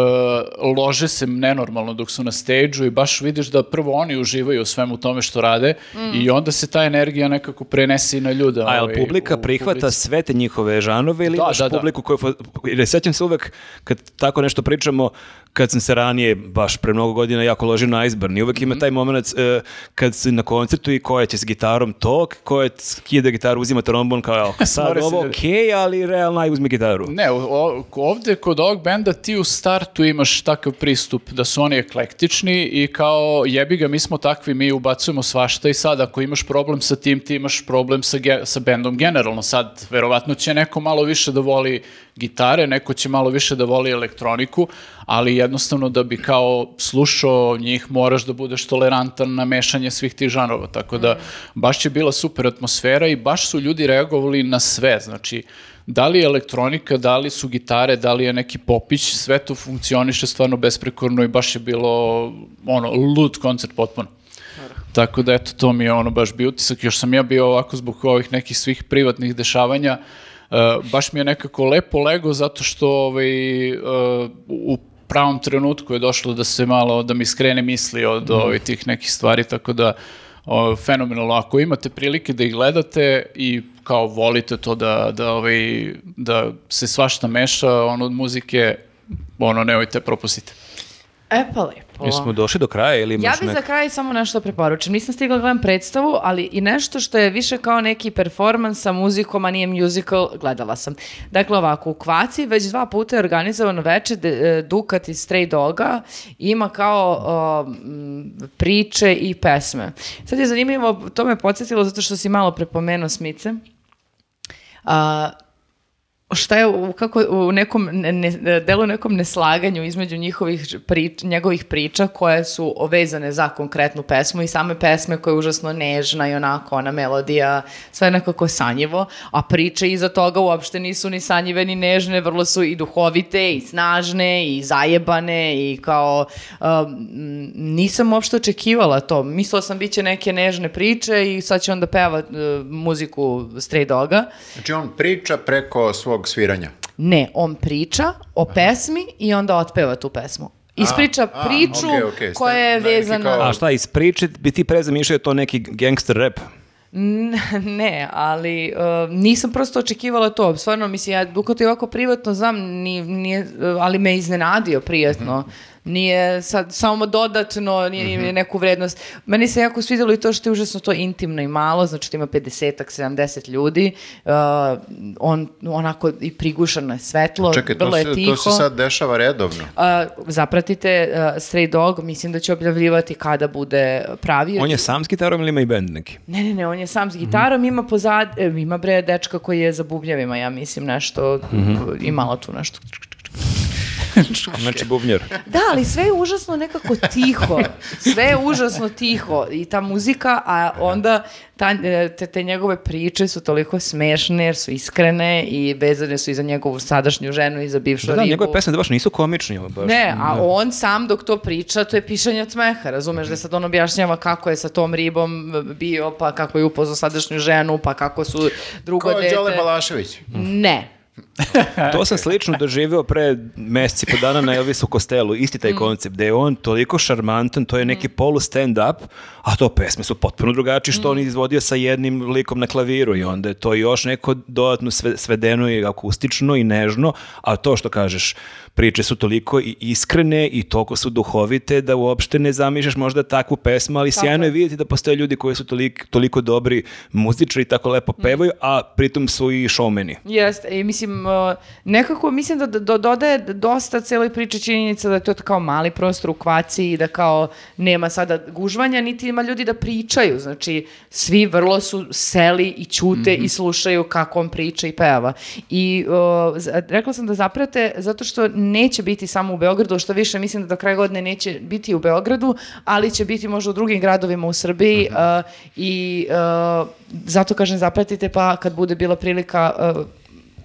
lože se nenormalno dok su na stage i baš vidiš da prvo oni uživaju u svemu tome što rade i onda se ta energija nekako prenese i na ljude. A jel ovaj, publika prihvata publici. sve te njihove žanove ili Da, imaš da, da. publiku koju... fo- Jer sećam se uvek, kad tako nešto pričamo, kad sam se ranije, baš pre mnogo godina, jako ložio na Iceburn i uvek Mhm. ima taj moment e, kad si na koncertu i koja će s gitarom to, koja skida gitaru, uzima trombon, kao sad ovo da- okej, ali realno aj uzmi gitaru. Ne, ovde kod ovog benda ti u start startu imaš takav pristup da su oni eklektični i kao jebi ga, mi smo takvi, mi ubacujemo svašta i sad ako imaš problem sa tim, ti imaš problem sa, ge- sa bendom generalno. Sad, verovatno će neko malo više da voli gitare, neko će malo više da voli elektroniku, ali jednostavno da bi kao slušao njih moraš da budeš tolerantan na mešanje svih tih žanrova, tako da baš je bila super atmosfera i baš su ljudi reagovali na sve, znači da li je elektronika, da li su gitare, da li je neki popić, sve to funkcioniše stvarno besprekorno i baš je bilo ono, lud koncert potpuno. Tako da eto, to mi je ono baš bio utisak. Još sam ja bio ovako zbog ovih nekih svih privatnih dešavanja. Uh, baš mi je nekako lepo lego zato što ovaj, uh, u pravom trenutku je došlo da se malo, da mi skrene misli od ovih tih nekih stvari, tako da o, fenomenalno. Ako imate prilike da ih gledate i kao volite to da, da, ovaj, da se svašta meša, ono od muzike, ono nemojte propustite. E pa lepo. Jesmo došli do kraja ili Ja bih nek- za kraj samo nešto preporučim. Nisam stigla da gledam predstavu, ali i nešto što je više kao neki performans sa muzikom, a nije musical, gledala sam. Dakle, ovako, u Kvaci već dva puta je organizovano veče de- e, Dukat iz Stray Doga ima kao o, priče i pesme. Sad je zanimljivo, to me podsjetilo zato što si malo prepomenuo Smice. A, šta je u, kako u nekom ne, delu nekom neslaganju između njihovih prič, njegovih priča koje su vezane za konkretnu pesmu i same pesme koja je užasno nežna i onako ona melodija sve nekako sanjivo a priče iza toga uopšte nisu ni sanjive ni nežne vrlo su i duhovite i snažne i zajebane i kao um, nisam uopšte očekivala to. Mislila sam bit će neke nežne priče i sad će onda peva uh, muziku Stray Doga. Znači on priča preko svog sviranja. Ne, on priča o pesmi i onda otpeva tu pesmu. Ispriča a, priču okej, okej, koja je vezana... kao- A šta, ispričat bi ti prezamišljao to neki gangster rap? Ne, ali uh, nisam prosto očekivala to. Stvarno, mislim, ja Dukat je ovako privatno znam, ni, nije, uh, ali me iznenadio prijatno. Nije sad samo dodatno, nije nije neku vrednost. Meni se jako svidjelo i to što je užasno to intimno i malo, znači to ima 50-ak, 70 ljudi. Uh, on onako i prigušano je svetlo, Čekaj, vrlo je se, tiho. to se sad dešava redovno. Uh, zapratite uh, Stray Dog, mislim da će objavljivati kada bude pravio. On je sam s gitarom ili ima i band neki? Ne, ne, ne, on je sam s gitarom, ima pozad, e, ima bre dečka koji je za bubnjevima, ja mislim nešto, i malo tu nešto. Znači bubnjar. Da, ali sve je užasno nekako tiho, sve je užasno tiho i ta muzika, a onda ta, te, te njegove priče su toliko smešne jer su iskrene i vezane su i za njegovu sadašnju ženu i za bivšu Da, da, ribu. njegove pesme da baš nisu komični. Baš. Ne, a on sam dok to priča, to je pišanje od smeha, razumeš, da sad on objašnjava kako je sa tom ribom bio, pa kako je upoznao sadašnju ženu, pa kako su drugo Ko dete. Đole Balašević. Ne. To sam slično doživio pre meseci po dana na Elvisu Kostelu, isti Mm. taj koncept, gde je on toliko šarmantan, to je neki polu stand-up, a to pesme su potpuno drugačije što Mm. on izvodio sa jednim likom na klaviru i onda je to još neko dodatno sve, svedeno i akustično i nežno, a to što kažeš, priče su toliko i iskrene i toliko su duhovite da uopšte ne zamišljaš možda takvu pesmu, ali Tako sjajno je je. vidjeti da postoje ljudi koji su toliko, toliko dobri muzičari i tako lepo Mm. pevaju, a pritom su i showmeni. Jeste, i mislim, uh, nekako mislim da do, dodaje dosta celoj priči činjenica da je to kao mali prostor u kvaci i da kao nema sada gužvanja, niti ima ljudi da pričaju, znači svi vrlo su seli i ćute i slušaju kako on priča i peva. I uh, z- rekla sam da zaprate zato što neće biti samo u Beogradu, što više mislim da do kraja godine neće biti u Beogradu, ali će biti možda u drugim gradovima u Srbiji uh, i uh, zato kažem zapratite pa kad bude bila prilika uh,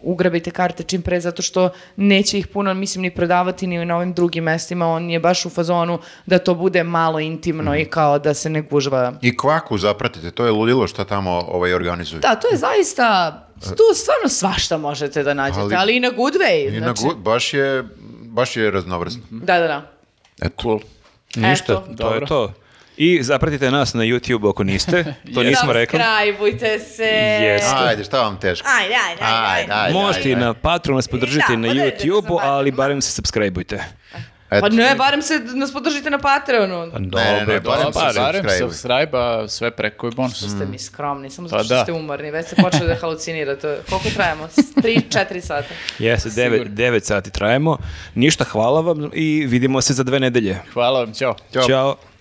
ugrabite karte čim pre, zato što neće ih puno, mislim, ni prodavati ni na ovim drugim mestima, on je baš u fazonu da to bude malo intimno i kao da se ne gužva. I kvaku zapratite, to je ludilo što tamo ovaj organizuju. Da, to je zaista, tu stvarno svašta možete da nađete, ali, Ali- i na good way. I na znači, gu- baš je, baš je raznovrsno. Da, da, da. Eto. Cool. Ništa, Eto. to je Dobro. to. I zapratite nas na YouTube ako niste, to nismo rekli. Subscribeujte se. Jeste. Ajde, šta vam teško? Ajde, ajde, ajde. Ajde, ajde. Možete i na Patreon nas podržite Da, na pa YouTube-u, da, ali da. barem se subscribeujte. Eto. Pa ne, barem se nas podržite na Patreonu. Pa ne, dobro, ne, to barem pa-. Barem subscribe-uj. subscribe-a, sve preko i bonus. Ste mi skromni, samo Pa zato što da. ste umorni. Već ste počeli da halucinirate. Koliko trajamo? 3-4 sata. Jeste, 9, 9 sati trajemo. Ništa, hvala vam i vidimo se za dve nedelje. Hvala vam, ćao. Ćao. Ćao.